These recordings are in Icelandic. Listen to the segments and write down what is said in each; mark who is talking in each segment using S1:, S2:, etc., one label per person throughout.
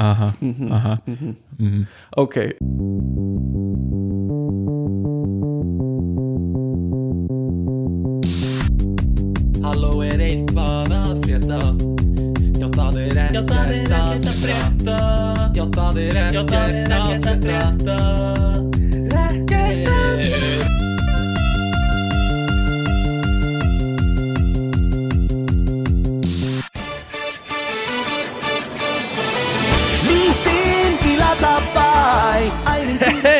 S1: aha,
S2: Mhm,
S1: aha.
S2: Mhm.
S1: mhm.
S2: Ok.
S3: Halló er eitthvað að frétta? Já það er ekkert að frétta. Já það er ekkert að frétta. Ekkert að
S2: Lítinn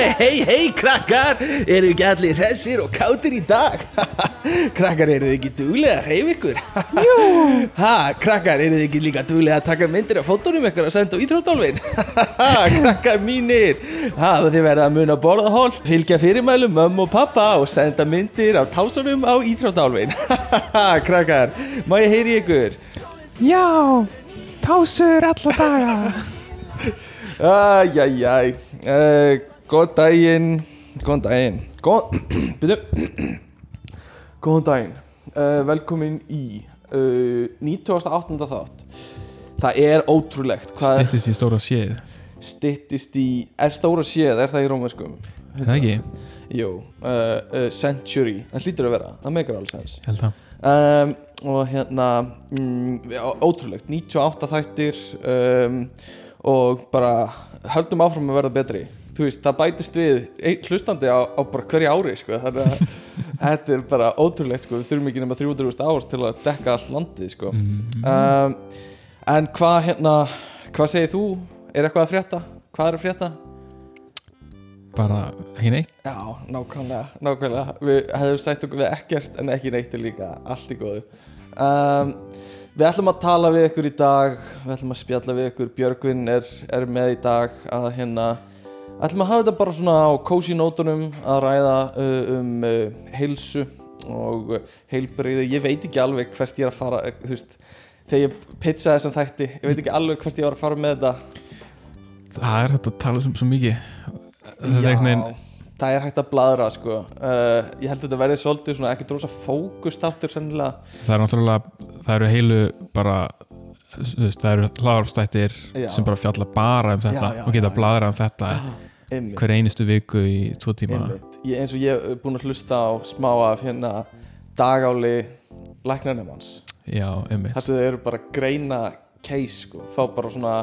S2: Hei, hei, hei, krakkar Eru ekki allir hressir og kátir í dag? krakkar, eru þið ekki duglega að hreyfa ykkur? Jú Ha, krakkar, eru þið ekki líka duglega að taka myndir af fótónum ykkur að senda á íþróttálfin? krakkar mínir Ha, þið verða að muna borðahól Fylgja fyrirmælum mömmu og pappa og senda myndir af tásunum á íþróttálfin Krakkar, má ég heyri ykkur?
S1: Já, tásur alla daga
S2: Æjæjæj uh, Góð daginn. Góðan daginn. Góð, byrju. Góðan daginn. Uh, Velkomin í uh, 98. þátt. Það er ótrúlegt Hvað
S1: Stittist í stóra séð.
S2: Styttist í Er stóra séð, er það í rómverskum?
S1: Er Það ekki,
S2: Jú, uh, uh, Century. Það hlýtur að vera, það meikar alls sens
S1: held það.
S2: Um, og hérna mm, ótrúlegt, 98 þættir um, og bara höldum áfram að verða betri þú veist, það bætist við hlustandi á, á bara hverju ári sko. þannig að þetta er bara ótrúlegt sko. við þurfum ekki nema 300.000 ár til að dekka all landið sko. um, en hvað hérna hvað segir þú, er eitthvað að frétta hvað er að frétta?
S1: Bara ekki neitt
S2: Já, nákvæmlega, nákvæmlega Við hefðum sagt okkur við ekkert en ekki neitt er líka allt í góðu um, Við ætlum að tala við ykkur í dag Við ætlum að spjalla við ykkur Björgvin er, er með í dag að hérna ætlum að hafa þetta bara svona á cozy nótunum að ræða uh, um uh, heilsu og uh, heilbrigði. Ég veit ekki alveg hvert ég er að fara uh, þú veist, þegar ég pitcha þessum þætti ég veit ekki alveg hvert ég var að fara með þetta.
S1: Það er hægt að tala um svo mikið. Það er
S2: Já,
S1: einhvern veginn
S2: það er hægt að bladra sko. Uh, Ég held að þetta verði svolítið svona ekki drósa fókustáttur sennilega.
S1: Það er náttúrulega, það eru heilu bara þú veist, það eru hlaðarstættir
S2: Já.
S1: sem bara fjalla bara um þetta
S2: Já, já,
S1: og geta
S2: já,
S1: bladra um þetta hver einustu viku í tvo tíma.
S2: Ég, eins og ég hef búin að hlusta á smá af hérna dagáli
S1: einmitt.
S2: Þar sem þau eru bara greina case sko, fá bara svona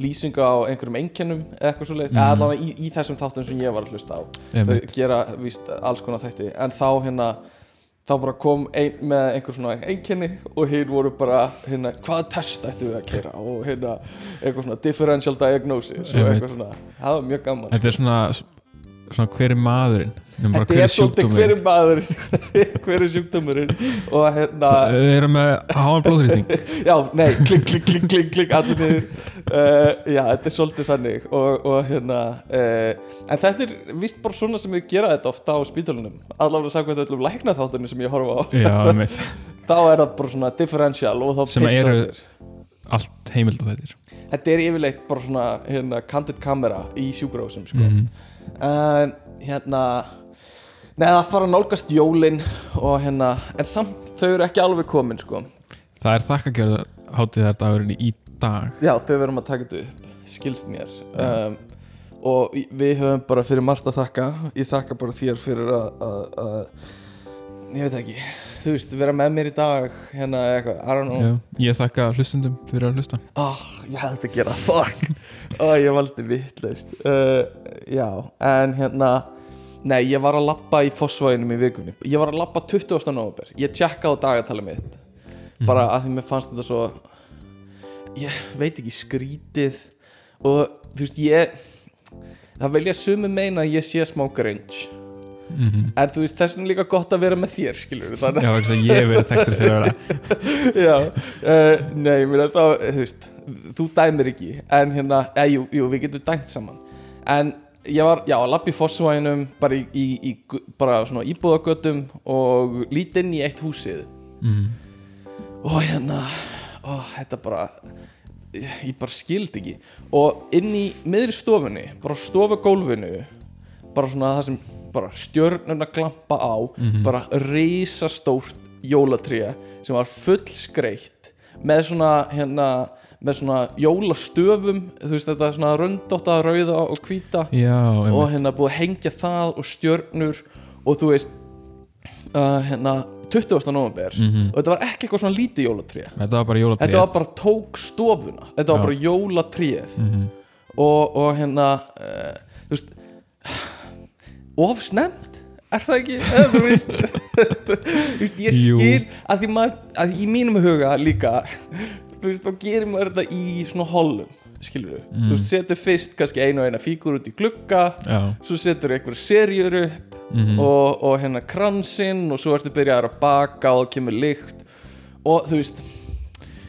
S2: lýsingu á einhverjum einkennum eða eitthvað svo leið,
S1: Mhm.
S2: eða allavega í, í þessum þáttum sem ég var að hlusta á.
S1: Einmitt.
S2: þau gera víst alls konar þætti. En þá hérna þá bara kom ein með einhver svona einkenni og hinn voru bara hérna hvaða test ættum við að kera og hérna eitthvað svona differential diagnosis og eitthvað svona, það var mjög gaman
S1: Þetta er svona, svona hver er maðurinn?
S2: Þetta er svolítið hver er maður hver er sjúkdómurinn? Og hérna
S1: Við erum með háan blóðhrýsting
S2: já, nei, klikk, klikk, klikk, klikk, klikk allir niður. Uh, já, þetta er svolítið þannig. Og, og hérna uh, en þetta er vist bara svona sem við gera þetta ofta á spítalunum allavega samkvæmt öllum læknaþáttunum sem ég horfa á.
S1: Já,
S2: þá er það bara svona differential og þá
S1: Sem eru-. Allt heimild á þettir
S2: þetta er yfirleitt bara svona hérna, candid camera í sjúgrósum sko.
S1: Mhm.
S2: Uh, hérna Nei, það fara að nálgast jólin og hérna, en samt þau eru ekki alveg komin sko.
S1: Það er þakkagjörð hátíðar dagurinn í dag.
S2: Já, þau verðum að taka þetta upp, skilst mér. Um, og við höfum bara fyrir margt að þakka. Ég þakka bara þér fyrir að, að, að ég veit ekki. Þú veist, vera með mér í dag hérna eitthvað, I don't know.
S1: Já, Ég þakka hlustundum fyrir að hlusta.
S2: Oh, ég hefði þetta að gera, fuck. Oh, ég valdi vittlaust uh, já, en hérna nei, ég var að lappa í Fossvæginum í vikunni. Ég var að lappa 20. november ég tjekkaði dagatalið mitt. Bara að því mér fannst þetta svo ég veit ekki skrítið. Og þú veist ég það velja sumi meina að ég sé smá grinch
S1: mm -hmm.
S2: en þú veist þess vegna er líka gott að vera með þér skilur þannig
S1: Já, ekki ég hef verið þekktur fyrir að vera
S2: Já, uh, nei, mér er þá, þú veist, þú dæmir ekki En hérna, eða, jú, jú, við getum dæmt saman En ég var, já, að lappa í fossvæðinum Bara í, í, í bara svona íbúðagötum Og lít inn í eitt húsið
S1: mm.
S2: Og hérna, ó, þetta bara Ég, bara skildi ekki Og inn í miðri stofunni Bara stofugólfinu Bara svona það sem, bara stjörnuna glampa á Bara risastórt jólatré Sem var full skreitt Með svona, hérna með svona jólastöfum þú veist þetta svona röndótta rauða og hvíta
S1: já,
S2: og hérna búið að hengja það og stjörnur og þú veist uh, hérna 20. november
S1: Mhm.
S2: og þetta var ekki eitthvað svona lítið jólatré
S1: þetta var bara jólatrið
S2: þetta var bara tók stofuna þetta var
S1: Já.
S2: bara jólatréð
S1: Mhm.
S2: og, og hérna uh, of snemt er það ekki? Veist, ég skil að því maður að í mínum huga líka þú veist þá gerir maður þetta í svona hollum skilur við,
S1: Mm.
S2: þú setur fyrst kannski einu og eina fígur út í glugga
S1: já,
S2: svo setur einhver serjur upp
S1: mhm,
S2: og, og hérna kransinn og svo ertu byrjaðar að baka og það kemur lykt. Og þú veist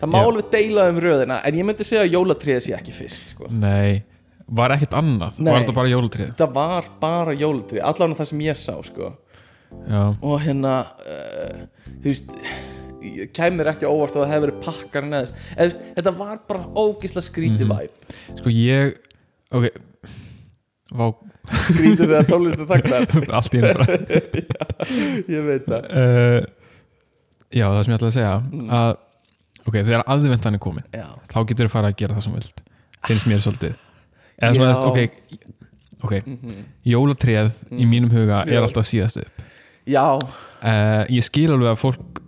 S2: það má alveg deila um röðina en ég myndi segja að jólatriðið sé ekki fyrst sko.
S1: nei var ekkert annað,
S2: Nei.
S1: var þetta bara jólatrið
S2: það var bara jólatrið, allan það sem ég sá sko.
S1: já,
S2: og hérna uh, þú veist ég kæmur ekki á óvart og það hefur verið pakkar neðist Eða, þú veist, þetta var bara ógisla skrítið
S1: Mhm.
S2: væp
S1: sko ég ok Vá,
S2: skrítið þegar tónlistu þagnar.
S1: Allt í einu bara.
S2: Ég veit það.
S1: Uh, já, það sem ég ætla að segja
S2: Mm.
S1: að, ok, þegar aðvendan er komin
S2: já,
S1: þá getur þú fara að gera það sem þú vilt. Finnst mér svolítið eða svona, veist, ok, ok
S2: Mhm.
S1: jólatréð í
S2: Mm.
S1: mínum huga er alltaf síðast upp.
S2: Já,
S1: uh, ég skil alveg að fólk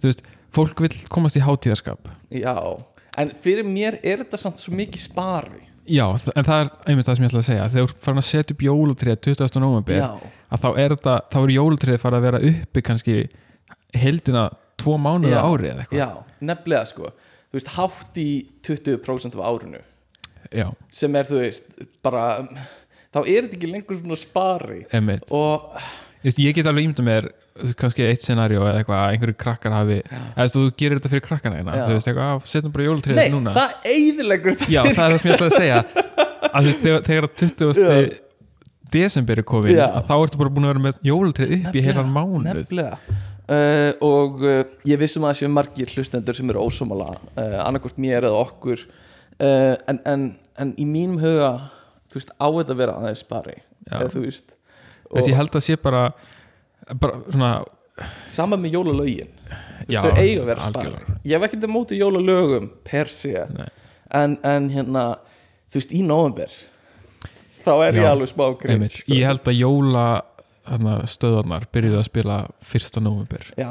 S1: þú veist, fólk vil komast í hátíðarskap.
S2: Já. En fyrir mér er þetta samt svo mikið spari
S1: já, en það er einmitt það sem ég ætla að segja. Þegar þú farin að setja upp jólatréð 20. november
S2: já,
S1: að þá er þetta, þá er jólatréð farið að vera uppi kannski heldina tvo á ári eða eitthvað.
S2: Já, nefnilega sko. Þú veist, hátt í 20% af árinu
S1: já,
S2: sem er, þú veist, bara þá er þetta ekki lengur svona spari.
S1: Einmitt.
S2: Og
S1: veist, ég get alveg ímynda mér kannski eitt scenario eða eitthvað að einhverju krakkar hafi eða þú gerir þetta fyrir krakkana eina þú veist, eitthvað, að setjum bara jólatréð
S2: nei,
S1: núna.
S2: það eyðilegur
S1: já, það er það sem ég ætlaði að segja. Að þú veist, þegar, þegar 20. desember er að þá ertu bara búin að vera með jólatréð upp í heilan mánuð.
S2: nefnilega. Uh, og uh, ég vissum að það séu margir hlustendur sem eru ósámála uh, annarkvort mér eða okkur. Uh, en, en, en í mínum huga þú veist, á þetta að vera aðeins spari eða þú veist
S1: þess ég held að sé bara bara svona
S2: sama með jólalögin þú veist, þau eiga að vera spari
S1: algjörlega.
S2: ég hef ekkert að móti jólalögum per
S1: Nei.
S2: en, en hérna þú veist, í november þá er ég
S1: Já,
S2: alveg smá grinn
S1: einmitt, ég held að jóla þarna, stöðarnar byrjuðu að spila 1. november
S2: já,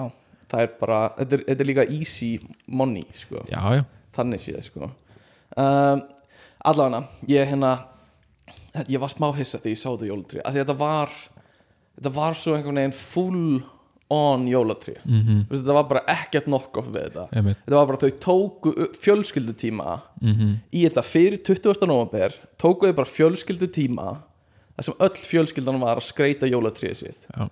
S2: það er bara þetta er, þetta er líka easy money sko.
S1: já, já,
S2: þannig séð sko. um, allavega ég hérna ég var smá hissa þegar ég sá þetta því að þetta var þetta var svo einhvern veginn full on jólatrí
S1: mhm,
S2: þetta var bara ekkert knock-off við þetta
S1: einmitt
S2: þetta var bara þau tóku fjölskyldutíma
S1: mhm,
S2: í þetta fyrir 20. november tóku þau bara fjölskyldutíma þar sem öll fjölskyldan var að skreita jólatríið sitt
S1: já.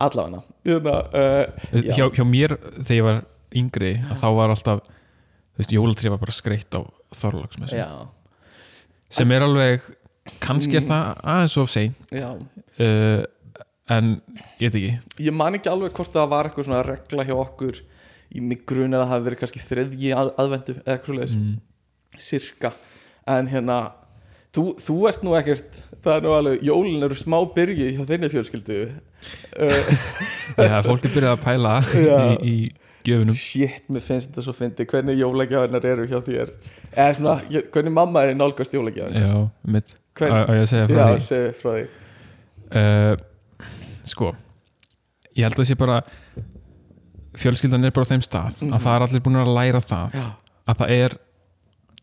S2: allavega hérna, uh, já.
S1: hjá, hjá mér þegar ég var yngri þá var alltaf þú veist, jólatrið var bara skreitt á þorlagsmessu sem er alveg, kannski er það aðeins of sein
S2: já.
S1: Uh, en ég veit ekki.
S2: Ég man ekki alveg hvort það var eitthvað svona regla hjá okkur. Í mig grun er að það hafi verið kannski þriðji að, aðvendu eða eitthvað svoleiðis,
S1: mm,
S2: sirka. En hérna þú, þú ert nú ekkert, það er nú alveg jólin eru smá byrgi hjá þinni fjölskyldu. Uh,
S1: já, fólk er byrjað að pæla í, í gjöfunum
S2: shit, mér finnst þetta svo fyndi hvernig jólagjáðinar eru hjá þér? Eða svona, hvernig mamma er nálgast jólagjáðinar
S1: já, mitt, á ég að segja frá
S2: já,
S1: því?
S2: segðu frá því.
S1: Uh, sko ég held að sé bara fjölskyldan er bara á þeim stað
S2: Mhm.
S1: að það er allir búin að læra það
S2: já,
S1: að það er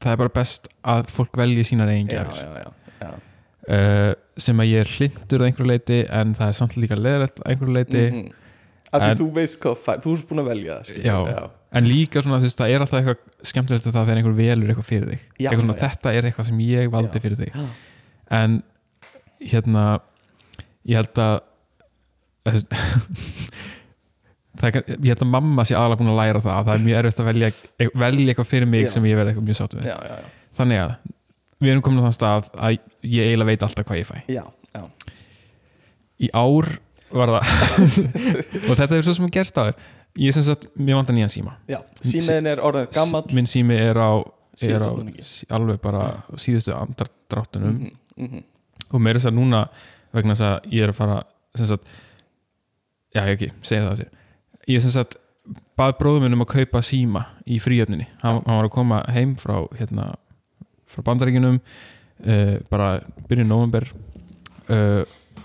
S1: það er bara best að fólk velji sínar eigin
S2: já,
S1: gjafir.
S2: já, já, já.
S1: uh, sem að ég er hlindur að einhverju leiti en það er samt líka leðilegt að einhverju leiti
S2: Mhm. Af því þú veist hvað fær, þú ert búin að velja það
S1: Já.
S2: já.
S1: en líka svona þú veist það er alltaf eitthvað skemmtilegt það þegar einhver velur eitthvað fyrir þig.
S2: Já,
S1: eitthvað svona þetta er eitthvað sem ég valdi fyrir þig. En hérna ég held að það ég held að mamma sé aðalega búin að læra það að það er mjög erfitt að velja, velja eitthvað fyrir mig sem ég verð eitthvað mjög sáttu við. Þannig að við erum komin á þann stað að ég eiginlega veit alltaf hvað ég fæ. Í ár var það? Og þetta er svo sem gerst á þér. Ég sem sagt, mér vantar nýjan síma.
S2: Já. símiðin er orðin gammal
S1: minn sími er á, er á alveg bara síðustu andardráttunum.
S2: Mhm, mhm.
S1: og meira þess að núna vegna þess að ég er að fara sem sagt, já ekki, segja það að þér. Ég er sem sagt bað bróðum minn um að kaupa síma í fríöfninni hann, hann var að koma heim frá hérna, frá bandaríkinum uh, bara byrjun november uh,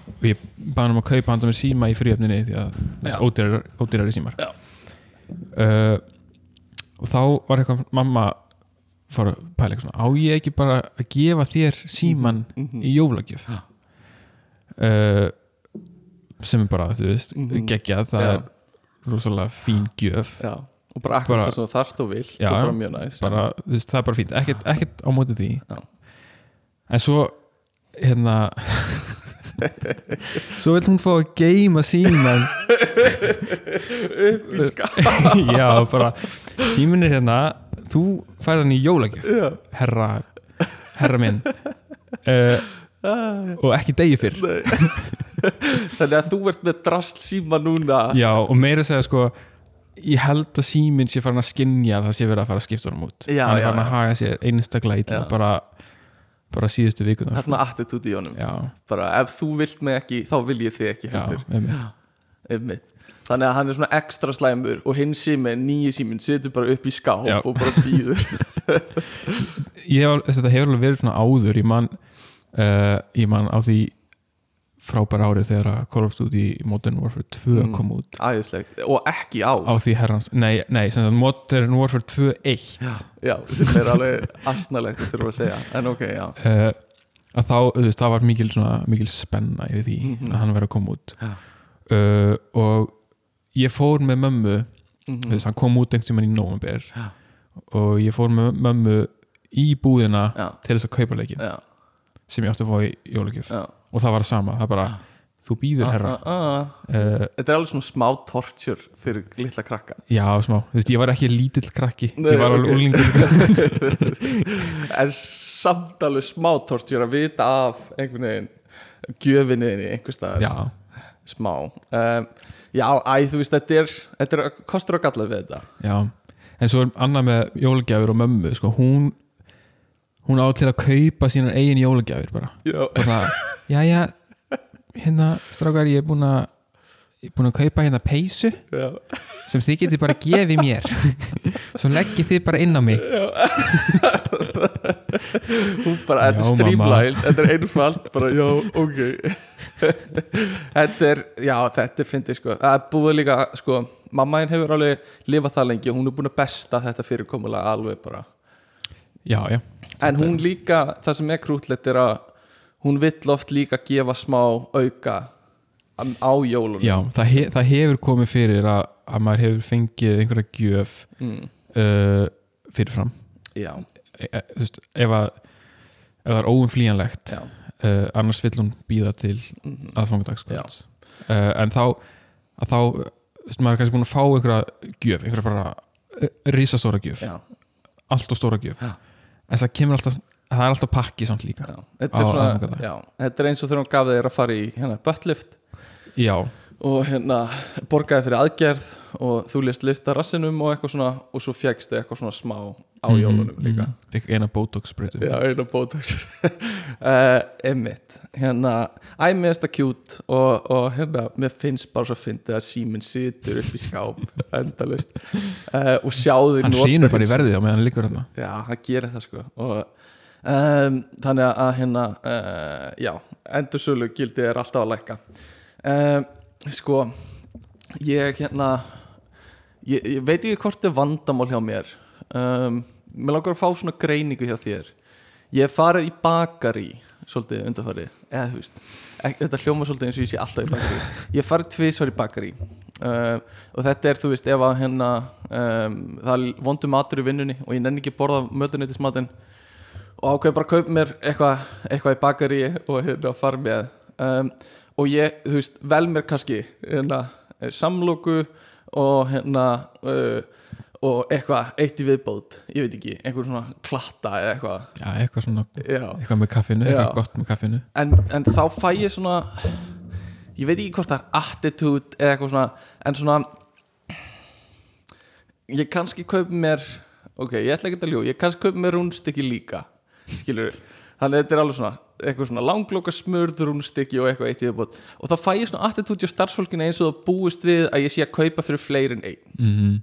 S1: og ég bað hann um að kaupa handa með síma í fríöfninni því að
S2: Já.
S1: ódýrar, ódýrari símar uh, og þá var eitthvað mamma fór að pæla eitthvað svona á ég ekki bara að gefa þér síman
S2: Mhm.
S1: í jólagjöf uh, sem er bara, þú veist,
S2: Mhm.
S1: geggjað það
S2: Já.
S1: er rosalega fín gjöf
S2: Já, og bara akkur það sem þú þarft og vilt
S1: Já,
S2: og bara mjög næs
S1: bara, veist, það er bara fínt, ekkert, ekkert á móti því
S2: Já.
S1: en svo hérna svo vil hún fá að geima síman
S2: upp í skap
S1: já, bara símin er hérna, þú fær hann í jólagjöf herra, herra minn. Uh, og ekki degi fyrr.
S2: Þannig að þú ert með drast síma núna.
S1: Já, og meira að segja sko ég held að síminn sé farin að skinja að það sé verið að fara að skipta honum út.
S2: Já,
S1: hann er farin að haga sér einstaklega illa
S2: Já.
S1: bara, bara síðustu vikunar
S2: Þarna attitút í honum
S1: já,
S2: Bara ef þú vilt mig ekki, þá vil ég þig ekki
S1: já,
S2: heldur
S1: einmitt.
S2: Einmitt. Þannig að hann er svona ekstra slæmur og hinn síminn, nýji síminn, situr bara upp í skáp
S1: Já.
S2: og bara býður
S1: ég hef, þetta hefur alveg verið svona áður ég man, uh, ég man á því frábæra árið þegar að Call of Duty Modern Warfare 2
S2: Mm.
S1: kom út.
S2: Æðislegt, og ekki á
S1: á því herrans, nei, nei sem sagt Modern Warfare 2.1
S2: Já, já, sem er alveg asnalegt að þurfa að segja. En ok, já.
S1: Uh, að þá, þú veist, það var mikil svona, mikil spenna yfir því
S2: Mhm.
S1: að hann verið að koma út.
S2: Já.
S1: uh, og ég fór með mömmu
S2: Mhm.
S1: þú veist, hann kom út einhvern tímann í november
S2: Já.
S1: og ég fór með mömmu í búðina
S2: Já,
S1: til þess að kaupa leikin sem ég átti að fá í jólagjöf.
S2: Já
S1: og það var sama, það bara þú býður herra.
S2: Ah, ah, ah.
S1: uh,
S2: Þetta er alveg svona smá torture fyrir litla krakka.
S1: Já, smá, þú veist, ég var ekki lítill krakki.
S2: Nei,
S1: ég var alveg úlingur
S2: En samt alveg smá torture að vita af einhvern veginn gjöfinniðinni einhvers staðar.
S1: Já,
S2: smá. Um, Já, æ, þú veist, þetta er, þetta er kostur og gallað við þetta.
S1: Já. En svo er annað með jólagjafir og mömmu sko, hún hún á til að kaupa sínar eigin jólagjafir bara.
S2: Já,
S1: og það, já, já hérna, strákar, ég er búin að ég er búin að kaupa hérna peysu
S2: já,
S1: sem þið getið bara gefið mér. Svo leggið þið bara inn á mig.
S2: Hún bara, þetta er streamline Þetta er einfalt, bara, já, ok. Þetta er, já, þetta er fyndið, sko. Það er búið líka, sko, mamma henn hefur alveg lifað það lengi og hún er búin að besta þetta fyrirkomulega alveg bara.
S1: Já, já,
S2: En hún líka, það sem er krútlegt er að hún vill oft líka gefa smá auka á- jólunum.
S1: Já það, he, það hefur komið fyrir að, að maður hefur fengið einhverja gjöf
S2: mm,
S1: uh, fyrirfram.
S2: Já,
S1: e, e, veist, ef að ef það er óumflýjanlegt
S2: já,
S1: uh, annars vill hún býða til
S2: mm,
S1: aðfangudagskvölds uh, en þá að þá, veist, maður er kannski búin að fá einhverja gjöf, einhverja bara uh, risastóra gjöf,
S2: já,
S1: allt og stóra gjöf.
S2: Já.
S1: en það kemur alltaf það er alltaf pakki samt líka
S2: já. Þetta,
S1: Á
S2: er svona,
S1: aðfangadag.
S2: já, þetta er eins og þegar hún gaf þeir að fara í hérna, buttlift.
S1: Já,
S2: og hérna borgaði fyrir aðgerð og þú list lista rassinum og eitthvað svona og svo fjækstu eitthvað svona smá á
S1: Mhm,
S2: jólunum líka.
S1: mhm. Fikk eina botox sprautu
S2: Já, eina botox. Uh, Emmitt Hérna, æ, mér finnst það cute og, og hérna, mér finnst bara svo fyndið að síminn situr upp í skáp endalist uh, og sjáðu
S1: hann hrýnur bara í verðið á meðan hann liggur hérna.
S2: Já, hann gerir það sko. Og um, þannig að hérna uh, já, endursölu gildi er alltaf að lækka. Um, sko ég hérna ég, ég veit ekki hvort er vandamál hjá mér. Um, mér langar að fá svona greiningu hjá þér. Ég farið í bakari svolítið undarfarið eða þú veist, ek, þetta hljóma svolítið eins og ég sé alltaf í bakari ég farið tvisvar í bakari uh, og þetta er þú veist ef að hérna um, það er vondu matur í vinnunni og ég nenni ekki að borða mötuneytismatinn og ákveð bara að kaupa mér eitthvað eitthva í bakari og hérna fara með um, og ég, þú veist, vel mér kannski hérna, samloku og hérna uh, og eitthvað, eitt í viðbót ég veit ekki, einhver svona klatta eða eitthvað
S1: já, eitthvað svona,
S2: Já.
S1: eitthvað með kaffinu
S2: Já.
S1: eitthvað gott með kaffinu
S2: en, en þá fæ ég svona ég veit ekki hvort það er attitude eða eitthvað svona en svona ég kannski kaup mér ok, ég ætla ekki að ljó ég kannski kaup mér rúnstykki líka skilur þannig að þetta er alveg svona eitthvað svona langloka smurð rúnstykki og eitthvað eitt í viðbót. Og þá fæ ég svona attitúti á starfsfólkinu eins og það búist við að ég sé að kaupa fyrir fleiri en einn.
S1: Mm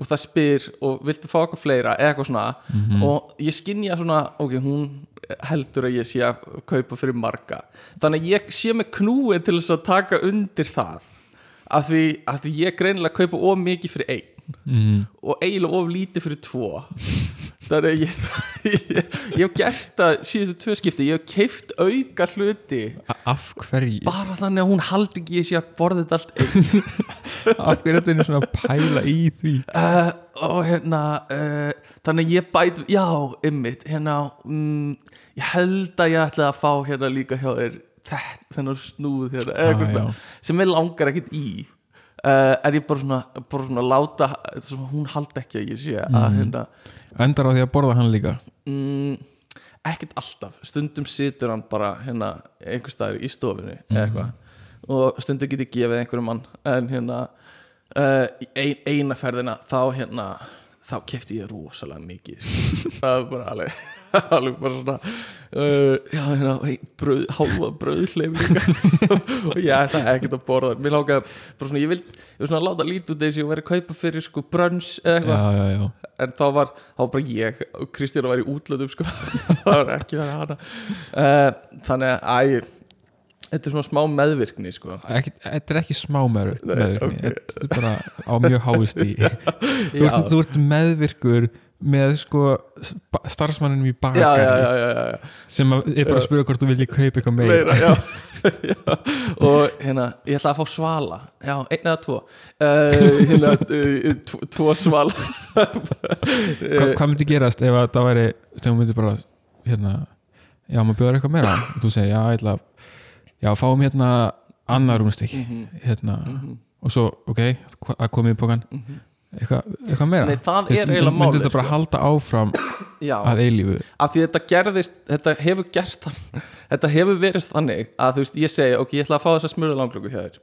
S2: og það spyr og viltu fá eitthvað fleira eitthvað svona. Og ég skinja svona ok, hún heldur að ég sé að kaupa fyrir marga. Þannig að ég sé með knúið til þess að taka undir það. Af því, því ég greinilega kaupa of mikið fyrir einn
S1: mm.
S2: og eiginlega of lítið fyrir tvo. Þannig að ég, ég, ég hef gert það síðustu tvö skipti. Ég hef keift auka hluti.
S1: Af hverju?
S2: Bara þannig að hún haldi ekki ég sé að borða þetta allt einn.
S1: Af hverju þetta er svona að pæla í því?
S2: Uh, og hérna uh, þannig að ég bæt já, ymmit, hérna mm, ég held að ég ætla að fá hérna líka hjá þér þennan snúð hérna,
S1: Ah,
S2: sem ég langar ekkit í uh, er ég bara svona, bara svona láta svona, hún haldi ekki að ég sé að
S1: Mhm.
S2: hérna
S1: endar á því að borða hann líka?
S2: Mm, ekkert alltaf. Stundum situr hann bara hérna einhver staður í eða eitthvað. Og stundum get ég gefið einhverjum mann. En hérna uh, ein, eina ferðina þá hérna þá kefti ég rosalega mikið sko. það er bara alveg alveg bara svona uh, já hérna bröð, hálfa bröðleif og ég ætla ekkert að borða. Mér láka bara svona ég vil ég vil svona láta lítið út þessi og vera að kaupa fyrir sko brönns eða eitthvað. En þá var, þá var bara ég og Kristján var í útlöðum sko. Það var ekki verið hana. Uh, þannig að æ, þetta er svona smá meðvirkni sko.
S1: Ekki, þetta er ekki smá meður,
S2: Nei,
S1: meðvirkni.
S2: ok.
S1: þetta er bara á mjög háist í þú, þú ert meðvirkur með sko starfsmanninum í
S2: já,
S1: sem er bara að spura hvort þú vilji kaupa eitthvað meira,
S2: meira já. já. og hérna ég ætla að fá svala. Já, einn eða tvo. Uh, hérna, uh, tvo, tvo svala.
S1: Hva, hvað myndi gerast ef að það væri sem þú myndi bara hérna, já, maður bjóður eitthvað meira? Og þú segir, já, ég ætla já, fáum hérna annar rúmstykki
S2: Mhm,
S1: hérna,
S2: mhm,
S1: og svo, ok, að komið í pókan
S2: mhm.
S1: Eitthvað, eitthvað meira?
S2: Nei, það
S1: veist,
S2: er eiginlega
S1: myndi
S2: málið
S1: þetta bara
S2: sko.
S1: halda áfram
S2: já,
S1: að eilífu?
S2: Af því þetta gerðist þetta hefur gerst þetta hefur verið þannig að þú veist, ég segi ok, ég ætla að fá þessa smurða langklöku hjá þér.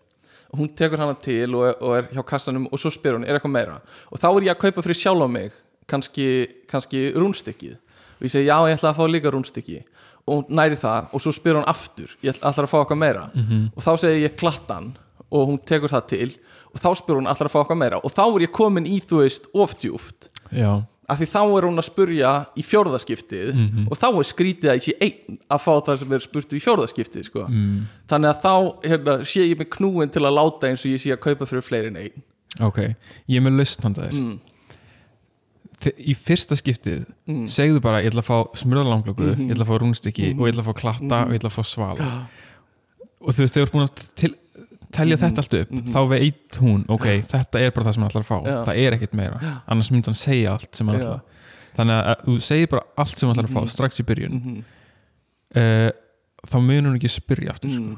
S2: Og hún tekur hana til og og er hjá kassanum og svo spyr hún, er eitthvað meira? Og þá er ég að kaupa fyrir sjálf á mig kannski, kannski rúnstykkið. Og ég segi, já, ég ætla að fá líka rúnstykki og hún næri það og svo spyr hún aftur ég ætla að fá eitthvað meira?
S1: Mhm.
S2: og þá segi ég klattan. Og hún tekur það til og þá spyr hún ætla að fá eitthvað meira og þá er ég komin í, þú veist, oftjúft af því þá er hún að spurja í fjórðaskiptið
S1: Mhm.
S2: og þá er skrítið að ég sé einn að fá það sem er spurt í fjórðaskiptið sko.
S1: mm,
S2: þannig að þá hérna, sé ég mig knúin til að láta eins og ég sé að kaupa fyrir fleiri en einn
S1: ok ég er með þér
S2: mm.
S1: Í fyrsta skiptið
S2: Mm.
S1: segðu bara, ég ætla að fá smurðalanglöku
S2: Mhm.
S1: ég ætla að fá rúnstykki
S2: Mhm.
S1: og ég ætla að fá klatta og ég ætla að fá svala og þú veist, þú ert búin að til, telja
S2: Mhm.
S1: þetta allt upp
S2: Mhm.
S1: þá veit hún, ok, þetta er bara það sem hann ætlar að fá
S2: Já.
S1: það er ekkert meira,
S2: Já.
S1: annars myndi hann segja allt sem hann ætlar þannig að þú segir bara allt sem hann ætlar að fá
S2: Mhm.
S1: strax í byrjun
S2: Mhm.
S1: uh, þá munur hún ekki spyrja aftur sko.
S2: Mm.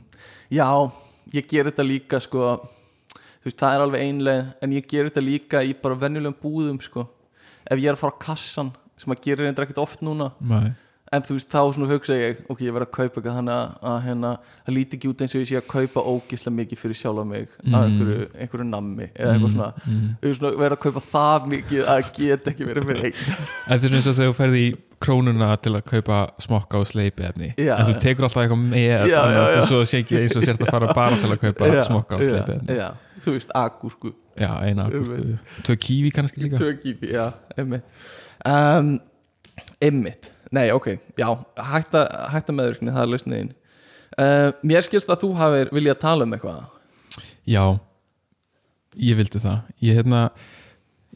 S2: já, ég ger þetta líka sko, þú veist, það er alveg einlega en ég ger þetta líka í bara venjulegum búðum sko. ef ég er að fara á kassan sem að gera reyndar ekkert oft núna
S1: Nei.
S2: En þú veist, þá svona hugsa ég ok, ég verð að kaupa eitthvað þannig að, að hérna, það líti ekki út eins og ég sé að kaupa ógislega mikið fyrir sjálfa mig
S1: Mm.
S2: að einhverju, einhverju nammi eða eitthvað svona,
S1: mm.
S2: svona verð að kaupa það mikið að geta ekki verið fyrir einn.
S1: Þetta er eins og þegar þú ferði í krónuna til að kaupa smokka og sleipi efni.
S2: Já.
S1: en þú tekur alltaf eitthvað með
S2: Já, já,
S1: og svo sé ekki eins og sért að fara bara til að kaupa smokka og sleipi efni.
S2: þú veist, agúrku.
S1: Tvö kífi kannski líka.
S2: Tvö kípi, já, einmitt. Um, einmitt, nei, ok já, hætta, hætta meðvirkni, það er lausniðin uh, mér skilst að þú hafir viljað tala um eitthvað.
S1: Já, ég vildi það. Ég hérna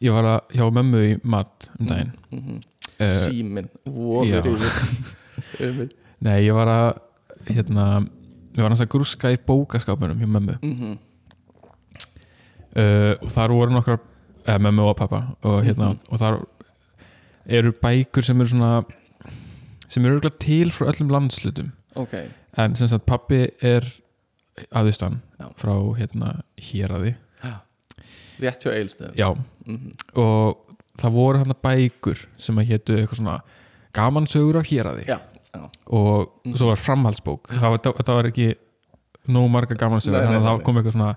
S1: Ég var að hjá mömmu í mat um daginn.
S2: Mm -hmm.
S1: uh,
S2: símin, vofur yfir.
S1: Nei, ég var að hérna Ég var að grúska í bókaskápunum hjá mömmu.
S2: Mm
S1: uh, og þar voru nokkrar eða mömmu og pappa og, hérna,
S2: Mhm.
S1: og þar eru bækur sem eru svona sem eru örugglega til frá öllum landslutum
S2: ok,
S1: en sem sagt pappi er aðustan
S2: Já.
S1: frá hérna héraði.
S2: Rétt hjá eilstöðum
S1: já,
S2: mm
S1: og það voru hérna bækur sem að hétu eitthvað svona gamansögur af héraði.
S2: Já, já,
S1: og
S2: Mhm.
S1: svo var framhaldsbók. Það var, það, það var ekki nóg marga gamansögur þannig að það kom eitthvað svona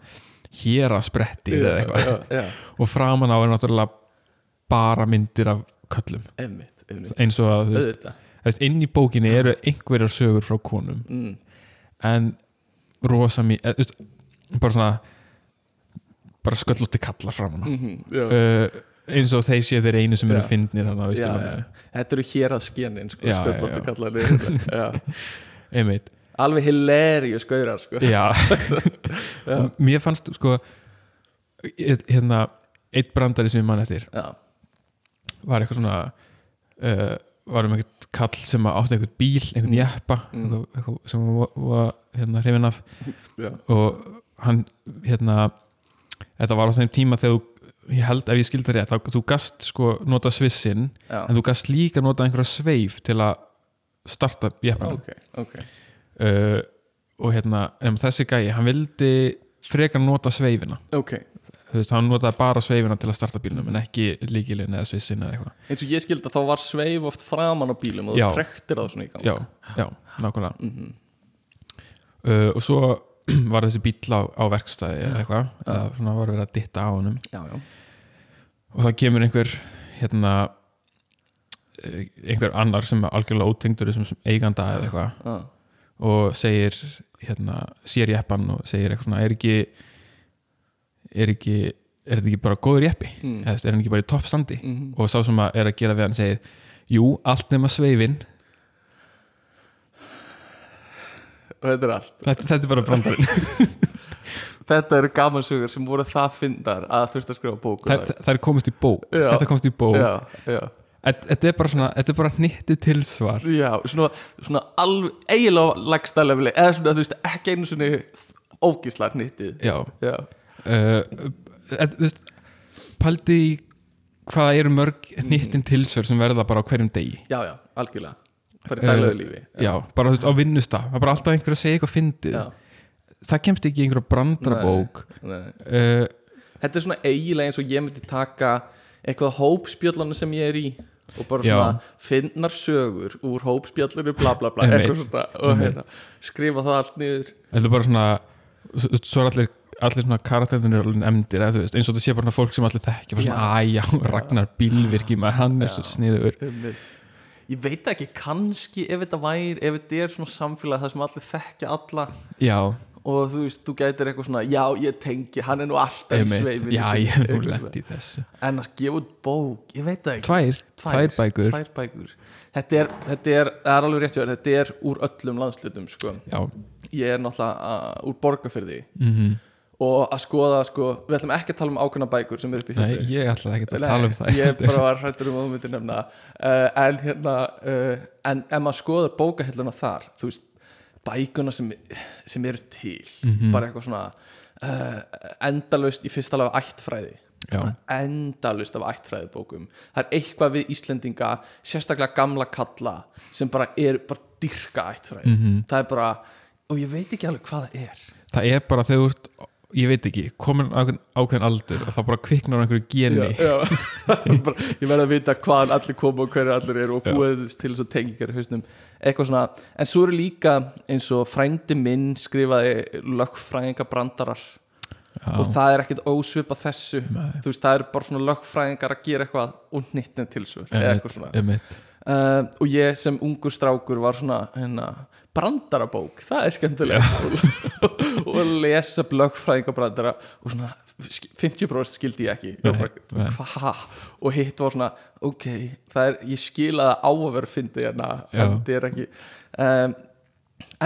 S1: héraspretti eða eitthvað.
S2: já, já,
S1: og framan á er náttúrulega bara myndir af köllum.
S2: Einmitt, einmitt.
S1: Eins og að þú veist,
S2: auðvitað,
S1: veist, inn í bókinni eru einhverjar sögur frá konum
S2: mm.
S1: en rosa þú veist, bara svona bara sköllótti kallar fram hana
S2: Mm -hmm.
S1: uh, eins og þeir séu þeir einu sem eru fyndnir. Austurlandi
S2: Þetta eru hér að skenin sko,
S1: já. einmitt
S2: Alveg hilarious gaurar sko.
S1: Mér fannst sko hérna, eitt brandari sem ég mann eftir
S2: Já,
S1: var eitthvað svona uh, var um eitthvað kall sem átti eitthvað bíl, einhvern
S2: Mm.
S1: jeppa
S2: Mm.
S1: eitthvað, sem var, hérna hrifin af
S2: já,
S1: og hann hérna þetta var á þeim tíma þegar þú ég held ef ég skildi það rétt, þá þú gast sko nota svissin,
S2: já.
S1: en þú gast líka nota einhverja sveif til að starta jeppanum
S2: Ok, ok
S1: uh, og hérna, en þessi gæi hann vildi frekar nota sveifina
S2: Ok,
S1: þú veist, hann notaði bara sveifina til að starta bílnum en ekki líkilinn eða svissin eða eitthvað.
S2: Eins og ég skildi að þá var sveif oft framan á bílum og þú trektir það svona í gang.
S1: Já, já, nákvæmlega.
S2: Mhm.
S1: uh, og svo var þessi bíl á, á verkstæði eða eitthvað, eða svona var verið að ditta á
S2: já.
S1: og það kemur einhver hérna einhver annar sem er algjörlega ótengdur sem eiganda eða eitthvað og segir hérna, sér jeppan og segir eitthvað svona er ekki er ekki er þetta ekki bara góður jeppi?
S2: Mm.
S1: er hann ekki bara í toppstandi?
S2: Mhm.
S1: og sá sem að er að gera við hann segir jú, allt nema sveifin.
S2: Og þetta er allt.
S1: Þetta, þetta er bara brandarinn
S2: Þetta eru gamansögur sem voru það fyndar að þurft að skrifa bók
S1: það, það er komist í bók.
S2: Já.
S1: þetta komst í bók.
S2: Já, já.
S1: Þetta- er bara svona, þetta er bara hnittið tilsvar.
S2: Já, svona, svona alveg eiginlega lagsta leveli eða svona þú veist ekki einu svona ógíslar nýttið
S1: já.
S2: Já,
S1: uh, þú veist paldi hvað eru mörg hnittin tilsvar sem verða bara á hverjum degi.
S2: Já, já, algjörlega. Í daglegu
S1: Uh,
S2: lífi.
S1: já, bara þú veist á vinnustaf það er bara alltaf einhver að segja eitthvað fyndið.
S2: Já.
S1: það kemst ekki í einhverja brandarabók.
S2: Nei.
S1: uh,
S2: Þetta er svona eiginlega eins og ég myndi taka eitthvað hópspjöllana sem ég er í og bara
S1: Já.
S2: svona finnar sögur úr hópspjallinu bla bla bla svona, og hérna, skrifa það allt niður.
S1: Þetta er bara svona svo svo er allir, allir svona karakterinu er emdir, eða, veist, eins og það sé bara fólk sem allir þekkja, bara svona, æjá, Ragnar Bílvirki maður, hann er svo sniður
S2: Ég veit ekki, kannski ef þetta væri, ef þetta er svona samfélag það sem allir þekkja alla
S1: já,
S2: og þú veist, þú gætir eitthvað svona já, ég tengi, hann er nú alltaf í sveifinu
S1: já, ég hef nú lent í þessu.
S2: En að gefa út bók, ég veit ekki.
S1: Tvær, tvær bækur.
S2: tvær bækur. Þetta, er, þetta er, það er alveg rétt þetta er úr öllum landslutum sko.
S1: já,
S2: ég er náttúrulega uh, úr borgarfyrði
S1: mhm
S2: og að skoða, sko, við ætlum ekki að tala um ákveðna bækur sem er upp í
S1: Nei,
S2: hillu
S1: ég ætlaði ekki að
S2: Nei,
S1: tala um það.
S2: ég bara var hrættur um að þú myndir nefna uh, en hérna uh, en ef maður skoður bókahilluna þar þú veist, bækuna sem, sem eru til,
S1: Mhm.
S2: bara eitthvað svona uh, endalaust í fyrsta lega ættfræði. Endalaust af ættfræði bókum það er eitthvað við Íslendinga sérstaklega gamla kalla sem bara er bara dyrka ættfræði.
S1: Mhm.
S2: það er bara, og ég veit ekki alveg hvað það er.
S1: Það er bara þegar þú ert ég veit ekki, komin ákveðin, aldur og þá bara kviknar einhverju geni.
S2: Já, já. bara, ég verð að vita hvaðan allir koma og hverju allir eru og
S1: Já.
S2: búið til þess að tengingar hausnum. Eitthvað svona, en svo eru líka eins og frændi minn skrifaði lögfræðinga brandarar
S1: já,
S2: og það er ekkit ósvipa þessu.
S1: Nei.
S2: þú veist, það eru bara svona lögfræðingar að gera eitthvað og nýttnið til svo eða eitthvað svona. uh, og ég sem ungur strákur var svona hérna, brandarabók, það er skemmtilega og lesa blöggfræðingabrandara og svona 50% skildi ég ekki.
S1: Nei,
S2: og, bara, hva? og hitt var svona ok, það er, ég skil að það á að vera fyndi hérna, en það er ekki um,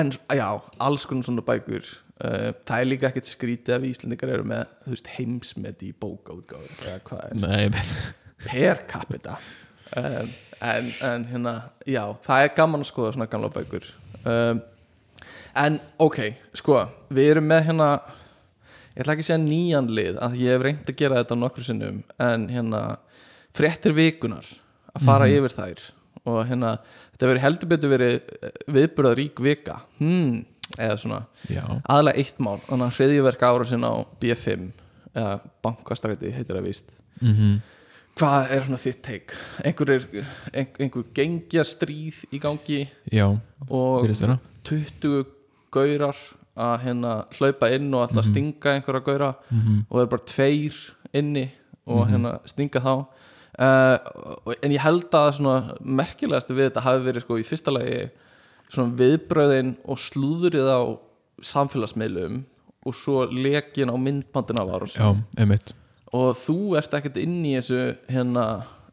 S2: en já, alls konar svona bækur. Uh, það er líka ekkert skrítið að við Íslandingar eru með þú veist, heimsmeti í bókaútgáður eða hvað er.
S1: Nei, einmitt
S2: per capita. Um, en, en hérna já, það er gaman að skoða svona gamla bækur um, en ok, sko, við erum með hérna ég ætla ekki að segja nýjan lið að ég hef reynd að gera þetta nokkru sinnum en hérna fréttir vikunar að fara yfir þær. Og hérna, þetta verið heldur betur verið viðburða rík vika. Hmm, eða svona
S1: já,
S2: aðlega eitt mál, þannig að hriðjuverk ára sinna á B5 eða bankastræti heitir það víst.
S1: Mhm
S2: hvað er svona þitt teik einhver, er, einhver, einhver gengja stríð í gangi
S1: já,
S2: og
S1: virðist vera
S2: 20 gaurar að hérna hlaupa inn og alltaf stinga einhverja gaura
S1: Mhm.
S2: og það er bara tveir inni og hérna stinga þá. Uh, en ég held að svona merkilegast við þetta hafi verið sko í fyrsta lagi svona viðbröðin og slúðrið á samfélagsmiðlum og svo lekin á myndbandin af Áros
S1: já, einmitt
S2: og þú ert ekkert inn í þessu hérna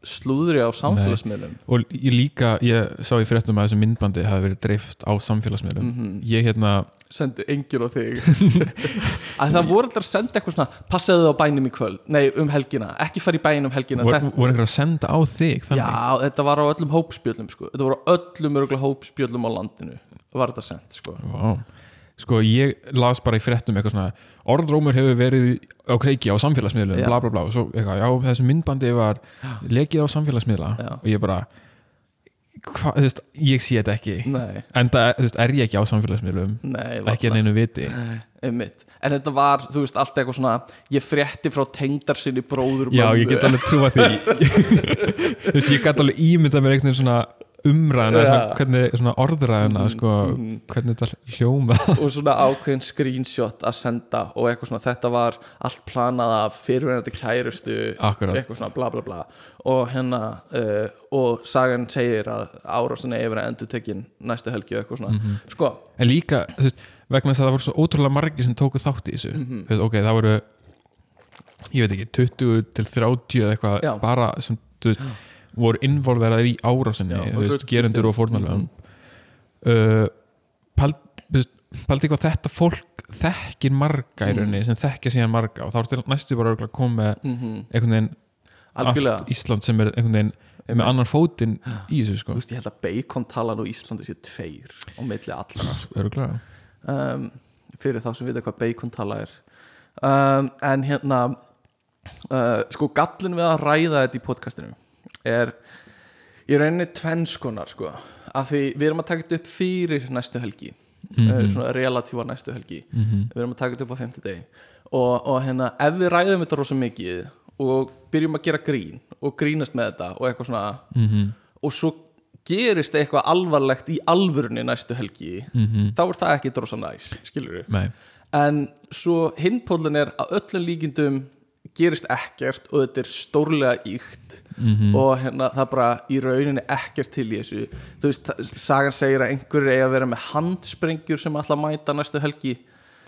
S2: slúðri á samfélagsmiðlum
S1: og ég líka, ég sá í fréttum að þessu myndbandi hafi verið dreift á samfélagsmiðlum
S2: Mhm.
S1: ég hérna,
S2: sendi enginn á þig að það voru allir að senda eitthvað svona passaðu á bænum í kvöld, nei um helgina ekki fara í bænum um helgina
S1: voru,
S2: Þetta-
S1: voru einhver að senda á þig þannig?
S2: já, þetta var á öllum hópspjöllum sko. þetta voru á öllum örgulega hópspjöllum á landinu var þetta sendt sko.
S1: Vá. Sko ég las bara í fréttum eitthvað svona orðrómur hefur verið á kreiki á samfélagsmiðlum bla bla bla og svo eitthvað, já þessu myndbandi var lekið á samfélagsmiðla.
S2: Já.
S1: og ég bara hva, þú veist, ég sé þetta ekki.
S2: Nei,
S1: en það þú veist, er ég ekki á samfélagsmiðlum?
S2: Nei
S1: ekki að neinu viti
S2: einmitt. en þetta var, þú veist, allt eitthvað svona ég frétti frá tengdar sinni bróður
S1: já ég get alveg trúa því. Þú veist, ég get alveg ímyndað mér einhvern veginn svona umræðina
S2: Já.
S1: svona, hvernig svona orðræðina
S2: Mhm,
S1: sko,
S2: mhm.
S1: hvernig þetta hljóma
S2: og svona ákveðin screenshot að senda og eitthvað svona, þetta var allt planað af fyrirverandi kærustu
S1: akkurat,
S2: eitthvað svona bla bla bla. Og hérna uh, og sagan segir að árásin er yfir að endur tekin næstu helgi og eitthvað svona.
S1: Mhm.
S2: sko,
S1: en líka þú veist, vegna þess að það voru svo ótrúlega margir sem tóku þátt í þessu. Þú veist, ok, það voru ég veit ekki, 20 til 30 eða eitthvað bara sem þú veist, voru involveraðir í árásinni þú
S2: og
S1: veist,
S2: þú-
S1: gerendur og uh, pald, þú veist, paldi hvað þetta fólk þekkir marga í
S2: Mm.
S1: rauninni sem þekkja síðan marga og þá er til næstu bara að koma með
S2: mm
S1: einhvern veginn allt Ísland sem er einhvern veginn með annan fótinn í þessu
S2: Þú
S1: sko
S2: veist, ég held að bacon talan á Íslandi sé tveir á milli allra
S1: Öruglega.
S2: um, fyrir þá sem vita hvað bacon tala er. Um, en hérna uh, sko gallin við að ræða þetta í podcastinu er í rauninni tvennskonar sko af því við erum að taka þetta upp fyrir næstu helgi
S1: Mhm.
S2: uh, svona relatífa næstu helgi
S1: Mhm.
S2: við erum að taka þetta upp á 50 degi og, og hérna ef við ræðum þetta rosa mikið og byrjum að gera grín og grínast með þetta og eitthvað svona
S1: Mhm.
S2: og svo gerist eitthvað alvarlegt í alvörunni næstu helgi
S1: Mhm.
S2: þá er það ekki drosa næs, skilur við
S1: Nei.
S2: en svo hinpólun er að öllum líkindum gerist ekkert og þetta er stórlega íkt
S1: Mhm.
S2: og hérna, það er bara í rauninni ekkert til í þessu. Þú veist, sagan segir að einhverju eigi að vera með handsprengjur sem að mæta næstu helgi.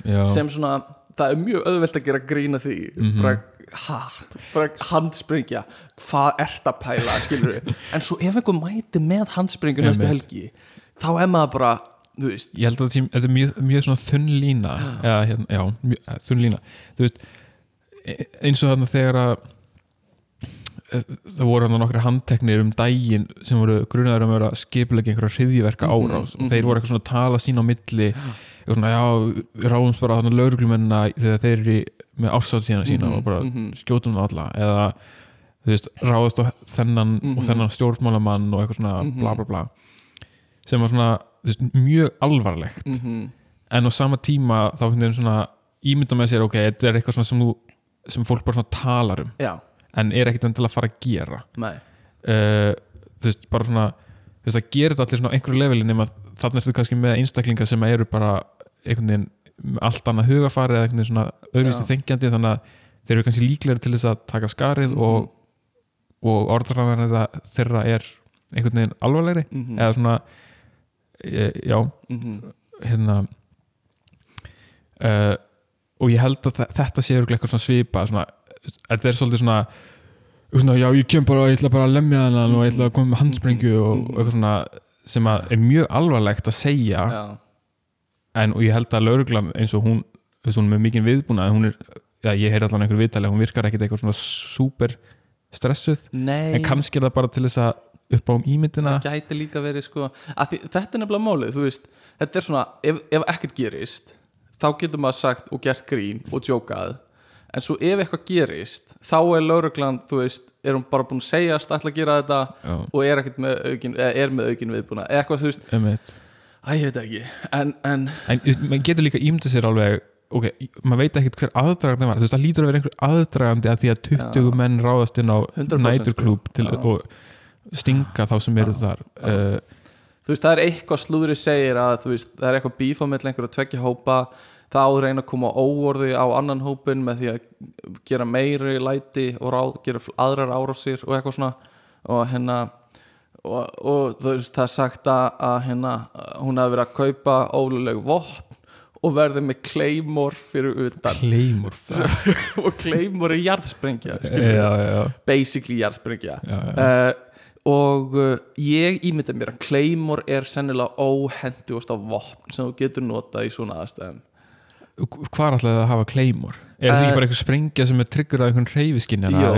S1: Já.
S2: sem svona, það er mjög auðvelt að gera grína því.
S1: Mhm.
S2: bara, ha, bara handsprengja. Hvað ert að pæla, skilur við en svo ef einhver mæti með handsprengjur næstu helgi, þá er maður bara þú veist,
S1: ég held að þetta er mjög, mjög svona þunn lína. Eða, hérna, já, mjög, eh, þunn lína. Þú veist, e- eins og þarna þegar að það voru hann nokkri handteknir um daginn sem voru grunaður um að vera skipulega einhverja hriðjiverka
S2: Mhm,
S1: árás og
S2: mhm.
S1: þeir voru eitthvað svona að tala sín á milli og svona, já, ráðumst bara þarna lauruglumennina þegar þeir eru með ásáttíðina sína
S2: Mhm,
S1: og bara
S2: mhm.
S1: skjótum það alla eða þú veist, ráðast á þennan
S2: Mhm.
S1: og þennan stjórnmálamann og eitthvað svona
S2: Mhm.
S1: bla bla bla sem var svona, þú veist, mjög alvarlegt
S2: mm
S1: en á sama tíma þá hvernig svona ímynda með sér, ok, þetta er eitthvað sem, þú, sem fólk bara svona talar um
S2: já,
S1: en er ekkit endilega að fara að gera uh, þú veist, bara svona þú veist, það gerir þetta allir svona á einhverju leveli nema þannig er þetta kannski með einstaklingar sem eru bara einhvern veginn allt annað hugafari eða einhvern veginn svona
S2: Já.
S1: þengjandi þannig að þeir eru kannski líklegri til þess að taka skarið
S2: Mhm.
S1: og, og orðræðan þeirra er einhvern veginn alvarlegri
S2: mm
S1: eða svona e, já,
S2: -hmm.
S1: hérna uh, og ég held að þe- þetta sé örugglega eitthvað svona svipa svona, þetta er svolítið svona, svona já ég kem bara og ég ætla bara að lemja hann og ég ætla að koma með handsprengju og, og eitthvað svona sem að er mjög alvarlegt að segja.
S2: Já,
S1: en og ég held að lauruglan eins og hún, þú veist, hún er mikið viðbúna hún er, já ég heyr allan einhver viðtali hún virkar ekkit eitthvað svona súper stressuð,
S2: nei.
S1: En kannski er það bara til þess að upp á ímyndina.
S2: Það gæti líka verið sko að því, þetta er nefnilega málið, þú veist þetta er svona, ef, ef ekkert gerist þá getur maður sagt og gert grín og djókað, en svo ef eitthvað gerist, þá er lauruglan þú veist, er hún bara búin að segjast ætla að gera þetta
S1: já,
S2: og er með aukin er með aukin viðbúna, eitthvað þú veist.
S1: Einmitt.
S2: Æ, ég veit ekki, en, en
S1: en maður getur líka ímyndið sér alveg ok, maður veit ekkert hver aðdragandi var. Þú veist, það lítur að vera einhver aðdragandi að því að 20
S2: Já.
S1: menn ráðast inn á
S2: 100%
S1: næturklúb til,
S2: Já.
S1: og stinga þá sem eru þar uh,
S2: þú veist, það er eitthvað slúðri segir að þú veist, það er eitthvað bíf á milli einhverju tveggja hópa þá reyna að koma óorði á annan hópin með því að gera meiri læti og ráð, gera aðrar árásir og eitthvað svona. Og hérna og, og það er sagt að, að hérna, hún hafi verið að kaupa óluleg vopn og verði með kleimor fyrir utan.
S1: Kleimur
S2: og kleimor er jarðsprengja
S1: Já, já,
S2: basically jarðsprengja. Uh, og uh, ég ímynda mér að Claymore er sennilega óhendugast á vopn sem þú getur notað í svona aðstæðum
S1: Hvar ætlaði það að hafa Kleimur? Er það
S2: Eh,
S1: ekki bara eitthvað sprengja sem er tryggur að einhvern reyfiskinni
S2: Jó,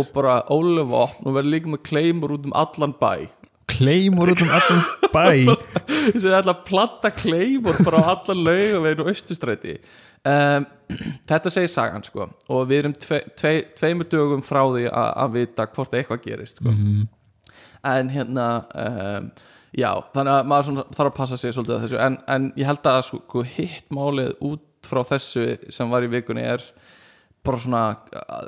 S1: og
S2: bara vopn og verður líka með Claymore út um allan bæ
S1: Kleimur út um allan bæ
S2: sem er alltaf að platta Claymore bara á allan laugavegin og austustræti um, þetta segir sagan sko og við erum tve, tve, tveimur dögum frá því að, að vita hvort eitthvað gerist sko.
S1: Mhm.
S2: en hérna um, já, þannig að maður þarf að passa sig svolítið að þessu, en, en ég held að sko, hitt málið út frá þessu sem var í vikunni er bara svona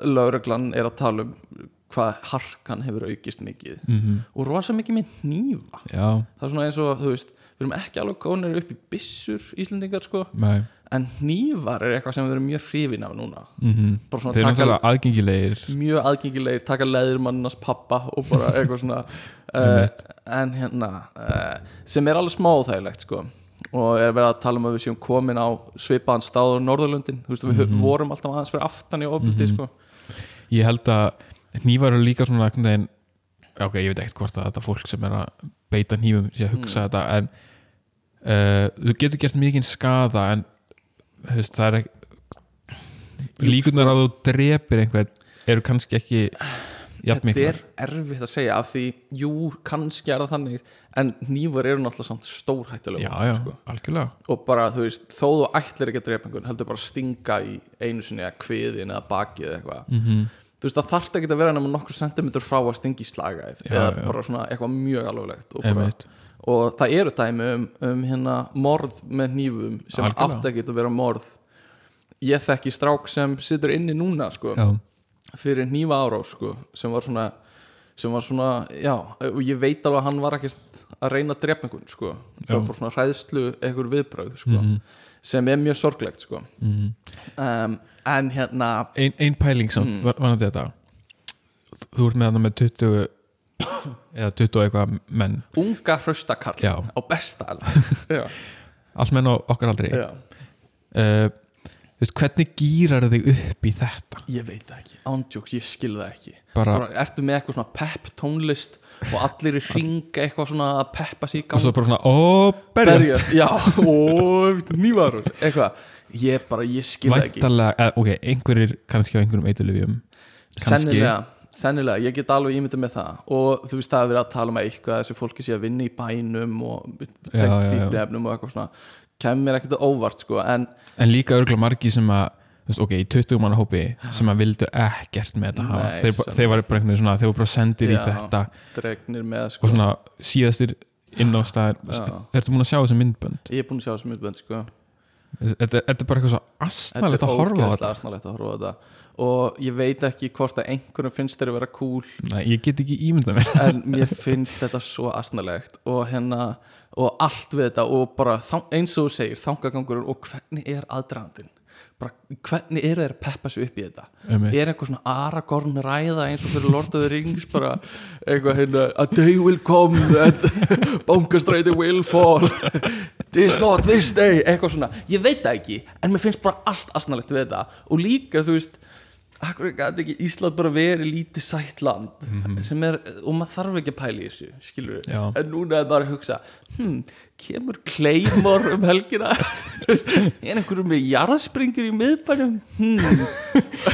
S2: lögreglan er að tala um hvað harkan hefur aukist mikið.
S1: Mhm.
S2: og rosa mikið með nýfa
S1: Já,
S2: það er svona eins og, þú veist, við erum ekki alveg konir upp í byssur Íslendingar sko.
S1: Nei.
S2: En nýfar er eitthvað sem við erum mjög hrifin af núna.
S1: Mm
S2: bara svona taka
S1: náttúrulega aðgengilegir.
S2: Mjög aðgengilegir, taka leðurmannars pappa og bara eitthvað svona uh, en hérna uh, sem er alveg smá óþægilegt sko og er verið að tala um að við séum komin á svipaðan stáður Norðurlundin þú veist, við vorum alltaf aðeins fyrir aftan í ofbeldi sko.
S1: Ég held að hnífar eru líka svona veginn ok, ég veit ekkert hvort að þetta fólk sem er að beita sé að hugsa þetta en uh, þú getur gert mikið skada en veist, það er ekki líkunar að þú drepir einhvern eru kannski ekki
S2: þetta er erfitt að segja af því, jú, kannski er það þannig en nýfur eru náttúrulega samt stórhættulega
S1: Já, já,
S2: sko.
S1: algjörlega.
S2: Og bara, þú veist, þó þú ætlir ekki að drepa einhvern heldur bara að stinga í einu sinni eða kviðin eða bakið eða eitthvað.
S1: Mm
S2: þú veist, það þarf ekki að vera nema nokkur sentimeter frá að stinga í slagæð.
S1: Já,
S2: eða
S1: já.
S2: bara svona eitthvað mjög alveglegt og, bara, og það eru dæmi um, um hérna morð með hnífum sem átt ekki að vera morð. Ég þekki strák sem situr inni núna sko, fyrir hnífa árás sko, sem var svona sem var svona, já, og ég veit alveg að hann var ekkert að reyna að drepa einhvern sko. það var bara svona hræðslu einhver viðbröð sko,
S1: Mhm.
S2: sem er mjög sorglegt sko.
S1: mm.
S2: um, en hérna
S1: ein, ein pæling samt,
S2: Mm.
S1: mm. var þetta þú ert með hann með 20 eða 20 og eitthvað menn
S2: unga hraustakall á besta
S1: alls menn á okkar aldrei uh, veist, hvernig gýrar þig upp í þetta?
S2: Ég veit það ekki, ándjóks, ég skil það ekki.
S1: Bara,
S2: bara, ertu með eitthvað svona pepp tónlist og allir í ringa eitthvað svona að peppa sig í
S1: og
S2: gang
S1: svo bara svona, ó, berjast.
S2: Já, og nývar eitthvað, ég bara, ég skil það ekki.
S1: Væntalega, eða, ok, einhverjir kannski á einhverjum kannski,
S2: sennilega, sennilega, ég get alveg ímyndið með það. Og þú veist það að vera að tala um eitthvað að þessi fólki sé að vinna í bænum og
S1: já, já.
S2: fíknefnum og eitthvað svona kemur ekkert á óvart sko en
S1: en líka örgulega margi sem að þú veist, ok, í 20 manna hópi sem að vildu ekkert með þetta hafa. Þeir, þeir var bara einhvern veginn svona, þeir voru bara sendir í
S2: Já.
S1: þetta.
S2: dregnir með sko.
S1: og svona síðastir inn á staðin
S2: Já.
S1: ertu múin að sjá þessi myndbönd?
S2: Ég er búin að sjá þessu myndbönd sko.
S1: Þetta þetta er bara eitthvað svo
S2: þetta
S1: astnalegt
S2: er
S1: að horfa á þetta?
S2: asnalegt að horfa á þetta. Og ég veit ekki hvort að einhverjum finnst þeir að vera cool.
S1: Nei, ég get ekki ímyndað mér.
S2: En mér finnst þetta svo asnalegt og hérna og allt við þetta og bara eins og þú segir þangagangurinn og hvernig er aðdragandinn? Bara hvernig er þeir að peppa sig upp í þetta?
S1: Einmitt.
S2: er eitthvað svona Aragorn ræða eins og fyrir Lord of the Rings bara eitthvað hérna a day will come that bankastræti will fall. This not this day. Eitthvað svona, ég veit það ekki en mér finnst bara allt asnalegt við þetta. Og líka þú veist akkur gæti ekki Ísland bara verið lítið sætt land sem er, og maður þarf ekki að pæla í þessu skilur við, en núna er bara að hugsa hm, kemur Claymore um helgina er einhverjum með jarðspringur í miðbænum hm.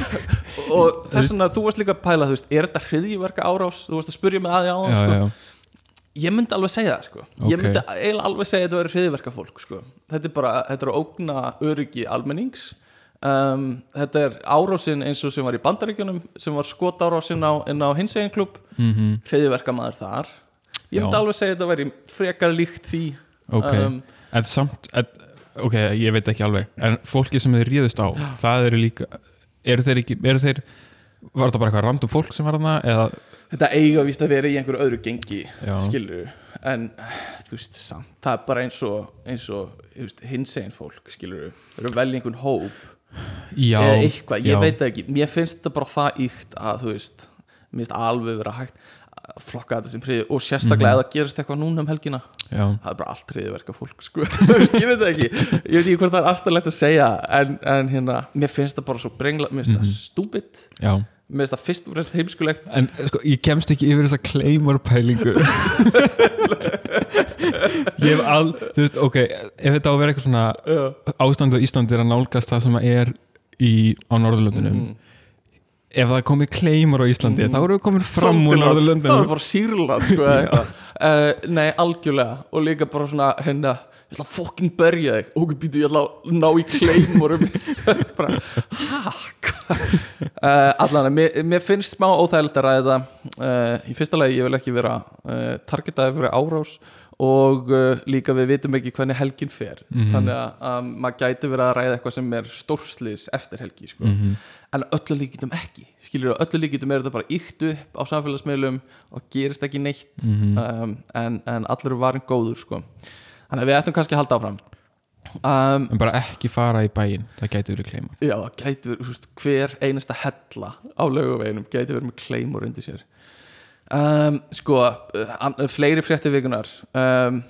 S2: og þess vegna þú varst líka að pæla, þú veist, er þetta hriðjiverka árás þú varst að spurja mig að því á
S1: já,
S2: sko.
S1: já,
S2: ég myndi alveg segja það sko. ég
S1: Ok.
S2: myndi alveg segja að þetta verið hriðjiverka fólk sko. þetta er bara, þetta er að ógna öryggi almennings um, þetta er árásin eins og sem var í bandaríkjunum sem var skotárásin á, á hinsegin klub
S1: mm
S2: hriðjiverka maður þar. Ég myndi
S1: Já.
S2: alveg segja að þetta væri frekar líkt því.
S1: Ok.
S2: Um,
S1: en samt, en, ok, ég veit ekki alveg. En fólki sem þeir ríðust á það eru líka eru þeir ekki, eru þeir Var þetta bara eitthvað random fólk sem var hana eða,
S2: þetta eiga víst að vera í einhverju öðru gengi
S1: Já.
S2: skilur en þú veist samt, það er bara eins og, eins og hins eginn fólk skilur eru vel einhvern hóp
S1: Já,
S2: eða eitthvað, ég
S1: já.
S2: veit ekki. Mér finnst þetta bara það ykt að þú veist mér finnst alveg hægt að flokka þetta sem hriði og sérstaklega
S1: Mhm.
S2: ef það gerist eitthvað núna um helgina.
S1: Já,
S2: það er bara allt hriðiverka fólk sko. Ég veit ekki, ég veit ekki hvort það er aðstæðlegt að segja en, en hérna, mér finnst það bara svo brengla, mér finnst það stúbid
S1: já.
S2: Mér finnst það fyrst og fremst heimskulegt.
S1: En sko, ég kemst ekki yfir þessa claymore pælingu Ég hef all Þú veist, ok, ef þetta á að vera eitthvað svona ástandið á Íslandi er að nálgast það sem er í, á Norðurlöndunum.
S2: Mhm.
S1: Ef það komið claymore á Íslandi þá erum við komin fram úr
S2: Svolítið langt. það er
S1: Norðurlöndunum
S2: bara sýrland sko, uh, nei, algjörlega. Og líka bara svona hérna ég ætla að fucking berja þig. Og býtu ég ætla að ná í kleimorum bara, hæ uh, allan, mér, mér finnst smá óþægilegt að ræða uh, í fyrsta lagi, ég vil ekki vera uh, targetaði fyrir árás og uh, líka við vitum ekki hvernig helgin fer
S1: Mhm.
S2: þannig að um, maður gæti verið að ræða eitthvað sem er stórslis eftir helgi sko.
S1: Mhm.
S2: en öllu líkitum ekki skilur þú, öllu líkitum er þetta bara ykt upp á samfélagsmiðlum og gerist ekki neitt
S1: Mhm.
S2: um, en, en allur er varin góður sko. þannig að við ættum kannski að halda áfram um,
S1: En bara ekki fara í bæinn Það gæti verið claymore
S2: já, það gæti verið, hver einasta hella á laugaveginum gæti verið með kleimur undir sér um, sko fleiri frétti vikunar um,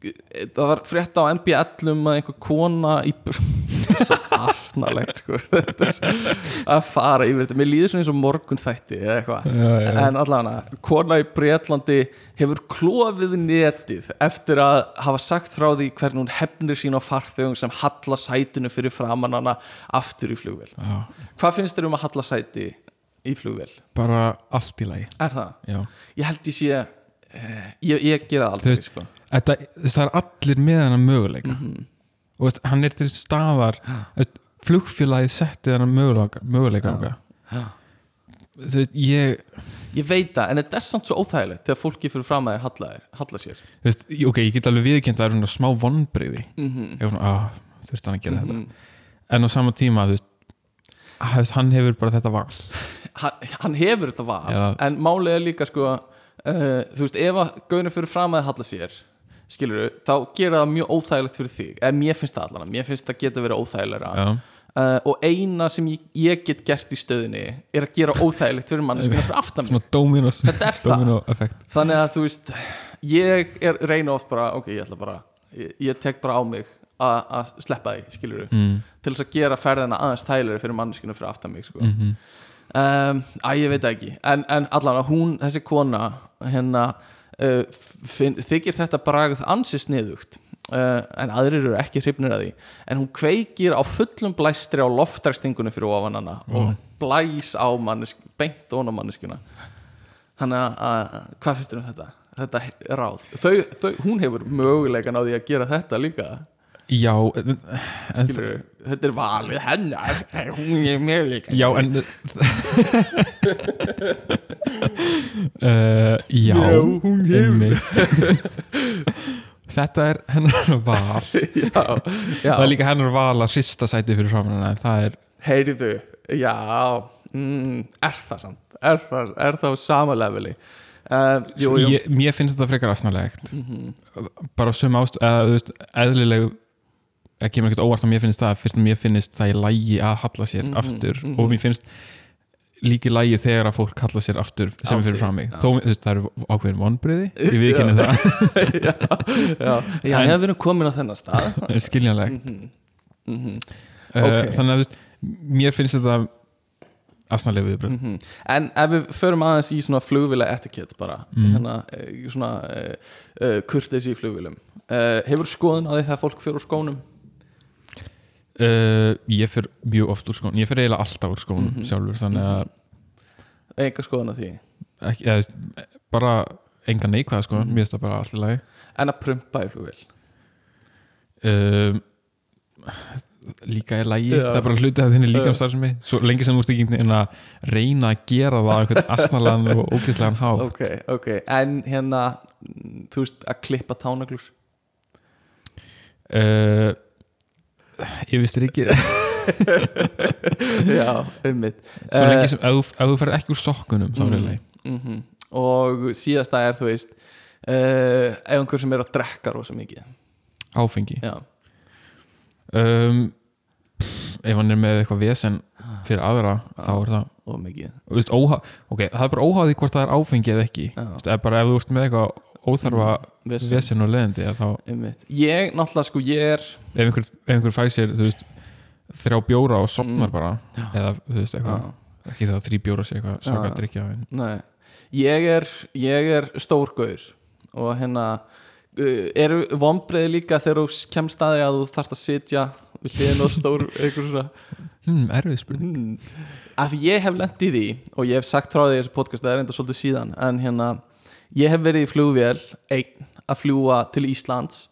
S2: það var frétt á MB1 um að einhver kona í svo asnalegt sko. Að fara yfir þetta. Mér líður svona eins og morgun þætti eða eitthvað. En allavega, kona í Breitlandi hefur klofið netið eftir að hafa sagt frá því hvernig hún hefnir sín á farþögum sem halla sætinu fyrir framan hana aftur í
S1: Já,
S2: hvað finnst þér um að halla sæti í flugvél?
S1: bara allt í lagi
S2: Er það?
S1: Já
S2: Ég held ég sé eh, ég, ég gera það aldrei
S1: veist-
S2: sko.
S1: Þetta, það er allir með hennar möguleika
S2: Mhm.
S1: og veist, hann er til staðar flugfélagið setti hennar möguleika, möguleika
S2: Já. Já.
S1: þú veist, ég
S2: Ég veit það, en þetta er samt svo óþægilegt þegar fólki fyrir fram að þér halla, þér- halla sér
S1: ok, ég get alveg viðkjönd að það er svona smá vonbreyði
S2: mm -hmm.
S1: ég er svona, ah, þurfti hann að gera
S2: Mhm.
S1: þetta en á sama tíma, þú veist, að, hann hefur bara þetta val
S2: hann, hefur þetta val
S1: Já.
S2: en málið er líka sko uh, þú veist, ef að gauðinu fyrir fram að halla sér skilur þá gera það mjög óþægilegt fyrir þig. Eða mér finnst það allan, mér finnst það geta verið óþægilegra. Uh, og eina sem ég, ég get gert í stöðinni er að gera óþægilegt fyrir manneskuna fyrir aftan mig. Þetta er það. þannig að þú veist ég er reyna oft bara, ok, ég ætla bara ég, ég tek bara á mig að sleppa því, skilur
S1: mm,
S2: til þess að gera ferðina aðeins þægilegri fyrir manneskuna fyrir aftan mig, sko.
S1: Mm
S2: um, Æ, ég veit ekki. En, en allan að hún, þessi kona hérna uh, finn, þykir þetta bragð ansi sniðugt uh, en aðrir eru ekki hrifnir að því. En hún kveikir á fullum blæstri á loftræstingunni fyrir ofan hana og blæs á mannesk beint ón á manneskuna þannig að, að hvað finnst þér um þetta? Þetta ráð? Þau, þau, hún hefur möguleikan á því að gera þetta líka
S1: já,
S2: skilur þetta er valið hennar en hún er möguleikan
S1: já, en uh, já,
S2: hún
S1: einmitt. þetta er hennar val
S2: já, já.
S1: það er líka hennar val að hrista sæti fyrir en það er
S2: Heyrðu, já mm, Er það samt? Er það, er það á sama leveli? Uh, jú, jú.
S1: Ég, mér finnst þetta frekar asnalegt
S2: Mhm.
S1: bara sum ást eða þú veist, eðlilegu það kemur ekkert óvart að mér finnst það fyrst að mér finnst það í lægi að halla sér
S2: Mhm,
S1: aftur
S2: mhm.
S1: og mér finnst líki lægi þegar að fólk halla sér aftur sem
S2: Á
S1: er fyrir fram mig þó, þú veist, það eru ákveðin vonbriði ég við ekki það,
S2: já, já, já
S1: En-
S2: ég hef verið komin á þennan stað
S1: er skiljanlegt
S2: mm -hmm.
S1: uh,
S2: ok.
S1: þannig að þú veist, mér finnst þetta asnalegu viðbröð
S2: Mhm. En ef við förum aðeins í svona flugvila etikett bara
S1: Mm.
S2: hérna, eh, svona uh, uh, kurteis í flugvilum Hefur skoðun á því þegar fólk fyrir skónum?
S1: Uh, ég fyrir mjög oft úr skónum. Ég fyrir eiginlega alltaf úr skónum
S2: Mhm.
S1: sjálfur þannig að
S2: Enga skoðun á því?
S1: Ekki, eða, bara enga neikvæða sko,
S2: Mhm.
S1: mér finnst það bara allir lagi.
S2: En að prumpa í flugvil
S1: um, líka er lægi
S2: Já.
S1: það er bara hluti af þinni líkamstarfsemi svo lengi sem þú ekki en að reyna að gera það á einhvern asnalan og ógeðslegan há
S2: Ok, ok, en hérna mm, þú veist, að klippa tánaglur
S1: uh, ég vistir ekki.
S2: Já, ummitt
S1: Svo lengi sem, ef þú, ef þú ferð ekki úr sokkunum þá leið
S2: mm og síðasta er þú veist uh, ef einhver sem er að drekka rosa mikið.
S1: Áfengi. Um, pff, ef hann er með eitthvað vesen fyrir aðra þá er það
S2: og mikið.
S1: Og, veist, óhá, ok, það er bara óháði hvort það er áfengi eða ekki. Veist, bara ef þú ert með eitthvað óþarfa
S2: Vesen.
S1: og leðandi
S2: ég náttúrulega sko ég er
S1: ef einhver, einhver fæ sér veist, þrjá bjóra og sopnar
S2: Mm.
S1: bara
S2: Já.
S1: eða þú veist eitthvað ekki það að þrý bjóra sé eitthvað svaka
S2: Já.
S1: drikja
S2: ég er er stórgauður og hérna uh, eru vonbreiði líka þegar þú kemst staði að þú þarft að sitja við hliðin og stór eitthvað svona
S1: hmm, erfið spurning
S2: hmm. að því ég hef lent í því og ég hef sagt frá því þessu podcast það er enda svolítið síðan en hérna ég hef verið í flugvél einn að fljúa til Íslands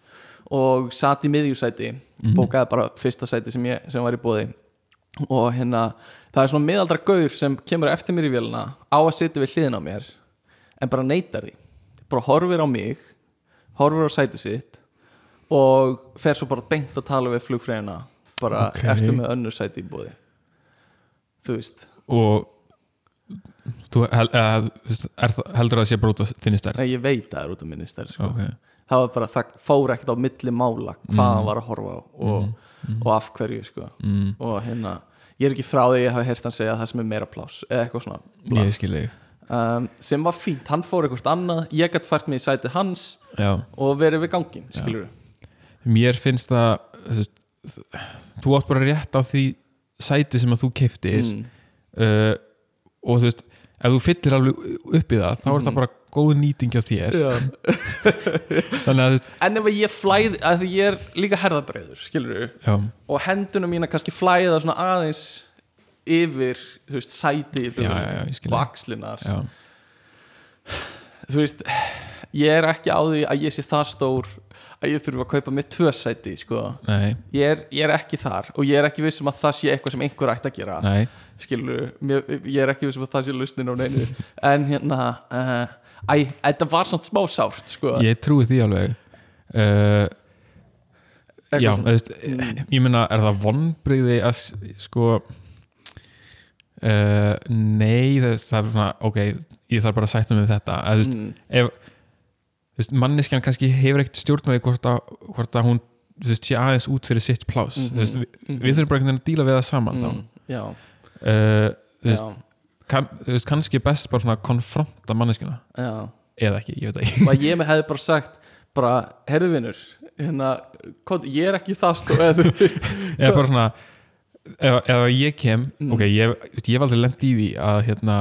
S2: og satt í miðjusæti bókaði bara fyrsta sæti sem, ég, sem var í bóði og hérna það er svona miðaldra gaur sem kemur eftir mér í vélina á að sitja við hliðin á mér en bara neytar því. Bara horfir á mig horfir á sæti sitt og fer svo bara beint að tala við flugfræðina bara
S1: Ok.
S2: eftir með önnur sæti í bóði þú veist.
S1: Og þú hel, veist, er, heldur að það sé bara út af þinni stærð?
S2: Nei, ég veit að það er út af minni stærð sko.
S1: ok,
S2: það var bara, það fór ekkert á milli mála hvað hann var að horfa á og, og af hverju sko.
S1: mm,
S2: og hérna, ég er ekki frá því að ég hafa heyrt hann segja að það sem er meira pláss eða eitthvað svona
S1: ég skil þig.
S2: Um, sem var fínt, hann fór eitthvað annað ég gætt fært mig í sæti hans
S1: já,
S2: og verið við gangin, skilur
S1: mér finnst það þú, þú átt bara rétt á því sæti sem að þú keftir
S2: mm.
S1: uh, og þú veist ef þú fyllir alveg upp í það þá er það bara góð nýting á þér. Þú
S2: en ef ég flæði, að ég er líka herðabreiður skilur
S1: já,
S2: og hendunum mína kannski flæða svona aðeins yfir, þú veist, sæti og axlinar
S1: já,
S2: þú veist ég er ekki á því að ég sé það stór að ég þurfa að kaupa mér tvö sæti sko. ég, er, ég er ekki þar og ég er ekki viss um að það sé eitthvað sem einhver ætti að gera.
S1: Nei.
S2: Skilur, mér, ég er ekki viss um að það sé lausnin á neinu. En hérna uh, æ, þetta var samt smá sárt sko.
S1: ég trúi því alveg. Uh, já,
S2: svona-
S1: veist,
S2: Mm.
S1: ég meina er það vonbrigði að sko uh, nei það, það er svona, ok ég þarf bara að sætta mig við þetta. Að, þú veist,
S2: mm,
S1: ef veist, manneskjan kannski hefur ekkert stjórnaði hvort að, hvort að hún veist, sé aðeins út fyrir sitt pláss.
S2: Mhm,
S1: þú veist, við,
S2: mhm.
S1: við þurfum bara einhvern veginn að díla við það saman
S2: mm, já,
S1: uh,
S2: já,
S1: kann, veist, kannski best bara svona að konfronta manneskjuna.
S2: Já.
S1: Eða ekki, ég veit ekki.
S2: Ég með hefði bara sagt bara, herðu vinnur hérna, ég er ekki stóð eða
S1: bara svona ef, ef ég kem,
S2: Mm.
S1: ok, ég, ég hef aldrei lent í því að hérna,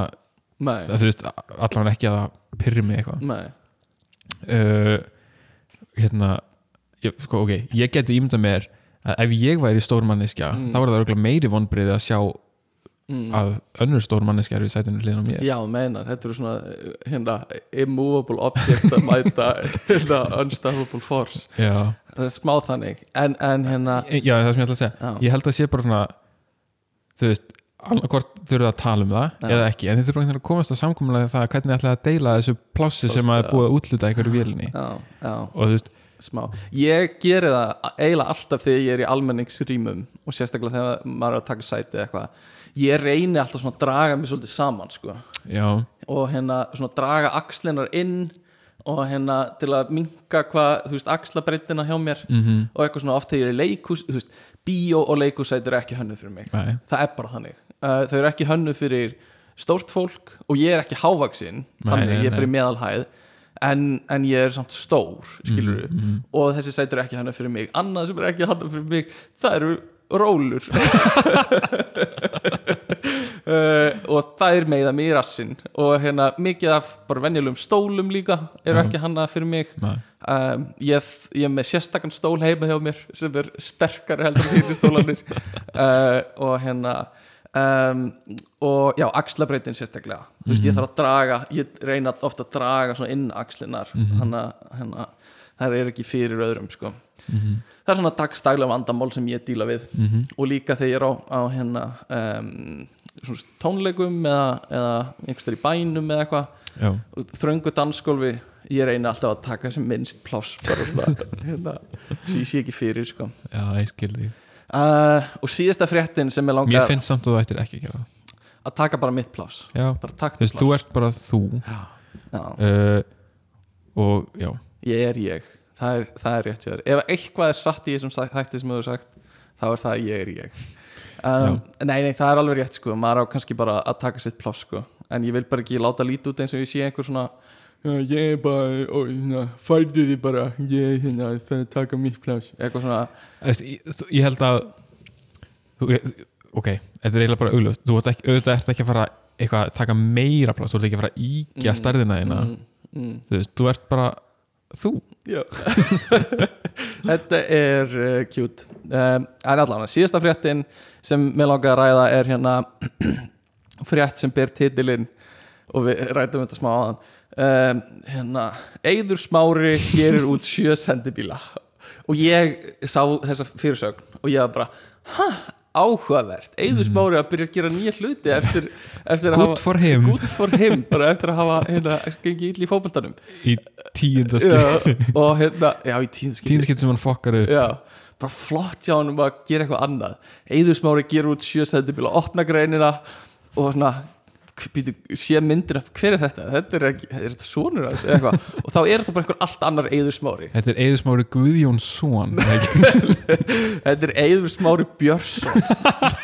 S1: að, þú veist allavega ekki að pyrri mig eitthvað.
S2: Nei,
S1: uh, hérna ég, sko, ok, ég geti ímyndað mér að ef ég væri stór manneskja
S2: Mm.
S1: þá er það örugglega meiri vonbriði að sjá
S2: mm.
S1: að önnur stór manneskja er við sætinu hliðin á mér
S2: Já, meinar, þetta eru svona hérna, immovable object að mæta hérna, unstoppable force
S1: já,
S2: það er smá þannig en, en hérna
S1: já, það sem ég ætla að segja
S2: Já.
S1: ég held að sé bara svona þú veist, annarkvort þurfum að tala um það
S2: Já.
S1: eða ekki, en þið veginn að komast að samkomulega það hvernig ætla að deila þessu plássi sem að er búið að útluta einhverju
S2: já,
S1: og þú veist,
S2: smá. Ég geri það eiginlega alltaf þegar ég er í almenningsrýmum og sérstaklega þegar maður er að taka sæti eitthvað. Ég reyni alltaf svona að draga mig svolítið saman sko.
S1: já,
S2: og hérna svona draga axlinar inn og hérna til að minka hvað, þú veist, axlabreitina hjá mér
S1: mhm.
S2: og eitthvað svona. Oft þegar ég er í leikus þú veist, bíó og leikusæti eru ekki hönnuð fyrir mig.
S1: Nei.
S2: það er bara þannig uh, þau eru ekki hönnuð fyrir stórt fólk og ég er ekki hávaksinn
S1: Nei,
S2: þannig,
S1: nei,
S2: ég er bara
S1: nei.
S2: í meðalhæð en, en ég er samt stór skilur
S1: Mhm, mhm.
S2: og þessi sæti eru ekki hönnuð fyrir mig annað sem er ekki hönnuð fyrir mig það eru rólur uh, og það er meða mig í rassin og hérna mikið af bara venjulegum stólum líka eru
S1: Já.
S2: ekki hannað fyrir mig
S1: Nei.
S2: um, ég, ég er með sérstakann stól heima hjá mér sem er sterkari heldur hýrri stólanir uh, og hérna um, og já, axlabreitin sérstaklega þú veist, ég þarf að draga ég reyna ofta að draga inn axlinar
S1: Mhm.
S2: hana, hana, það er ekki fyrir öðrum sko.
S1: Mhm.
S2: það er svona dagstaglega vandamál sem ég díla við
S1: Mhm.
S2: og líka þegar ég er á, á hérna um, tónleikum eða, eða einhverstað í bænum eða eitthvað þröngu dansgólfi ég reyna alltaf að taka sem minnst pláss hérna, sem ég sé ekki fyrir sko.
S1: já, ég skil því
S2: uh, og síðasta fréttin sem ég
S1: mér
S2: langar
S1: finnst samt að þú ættir ekki að
S2: að taka bara mitt
S1: já,
S2: takk
S1: þú ert bara þú.
S2: Já,
S1: uh, og já,
S2: ég er ég. Það er, það er rétt ef eitthvað er satt í þessum þætti sem þú hefur sagt þá er það að ég er ég. Um, nei, nei, það er alveg rétt sko. Maður á kannski bara að taka sitt pláss sko. En ég vil bara ekki láta lítið út eins og ég sé einhver svona "Já, ég er bara, og hérna, færðu því bara ég, hérna, það er taka mitt pláss. Eitthvað svona,
S1: Þú veist, ég, held að þú, ég- ok, þetta er eiginlega bara augljóst. Þú ert ekki, auðvitað ert ekki að fara eitthvað að taka meira pláss, þú ert ekki að fara að íkja
S2: Mhm.
S1: stærðina þína,
S2: mm, mm,
S1: þú veist, þú ert bara þú,
S2: Þetta er uh, cute. Um, En allan, síðasta fréttin sem mér langar að ræða er hérna frétt sem ber titilinn og við rætum þetta smá aðan um, hérna, Eyður Smári gerir út sjö sendibíla. Og ég sá þessa fyrirsögn og ég var bara, hæ, áhugavert. Eyður Smári að byrja að gera nýja hluti eftir, eftir að
S1: good for him.
S2: good for him, bara eftir að hafa hérna, gengið ill í fótboltanum.
S1: Í tíunda skil
S2: já, og hérna, já í tíðinskipti
S1: tíunda sem hann fokkar upp.
S2: Já, bara flott hjá hann um að gera eitthvað annað. Eður Smári gerur út sjösættibíla opna greinina og svona sé myndir af hver er þetta? Þetta er, ekki, er þetta sonur eitthvað? Og þá er þetta bara einhver allt annar Eður Smári.
S1: Þetta er Eðismári Guðjónsson
S2: þetta er Eður Smári Björnsson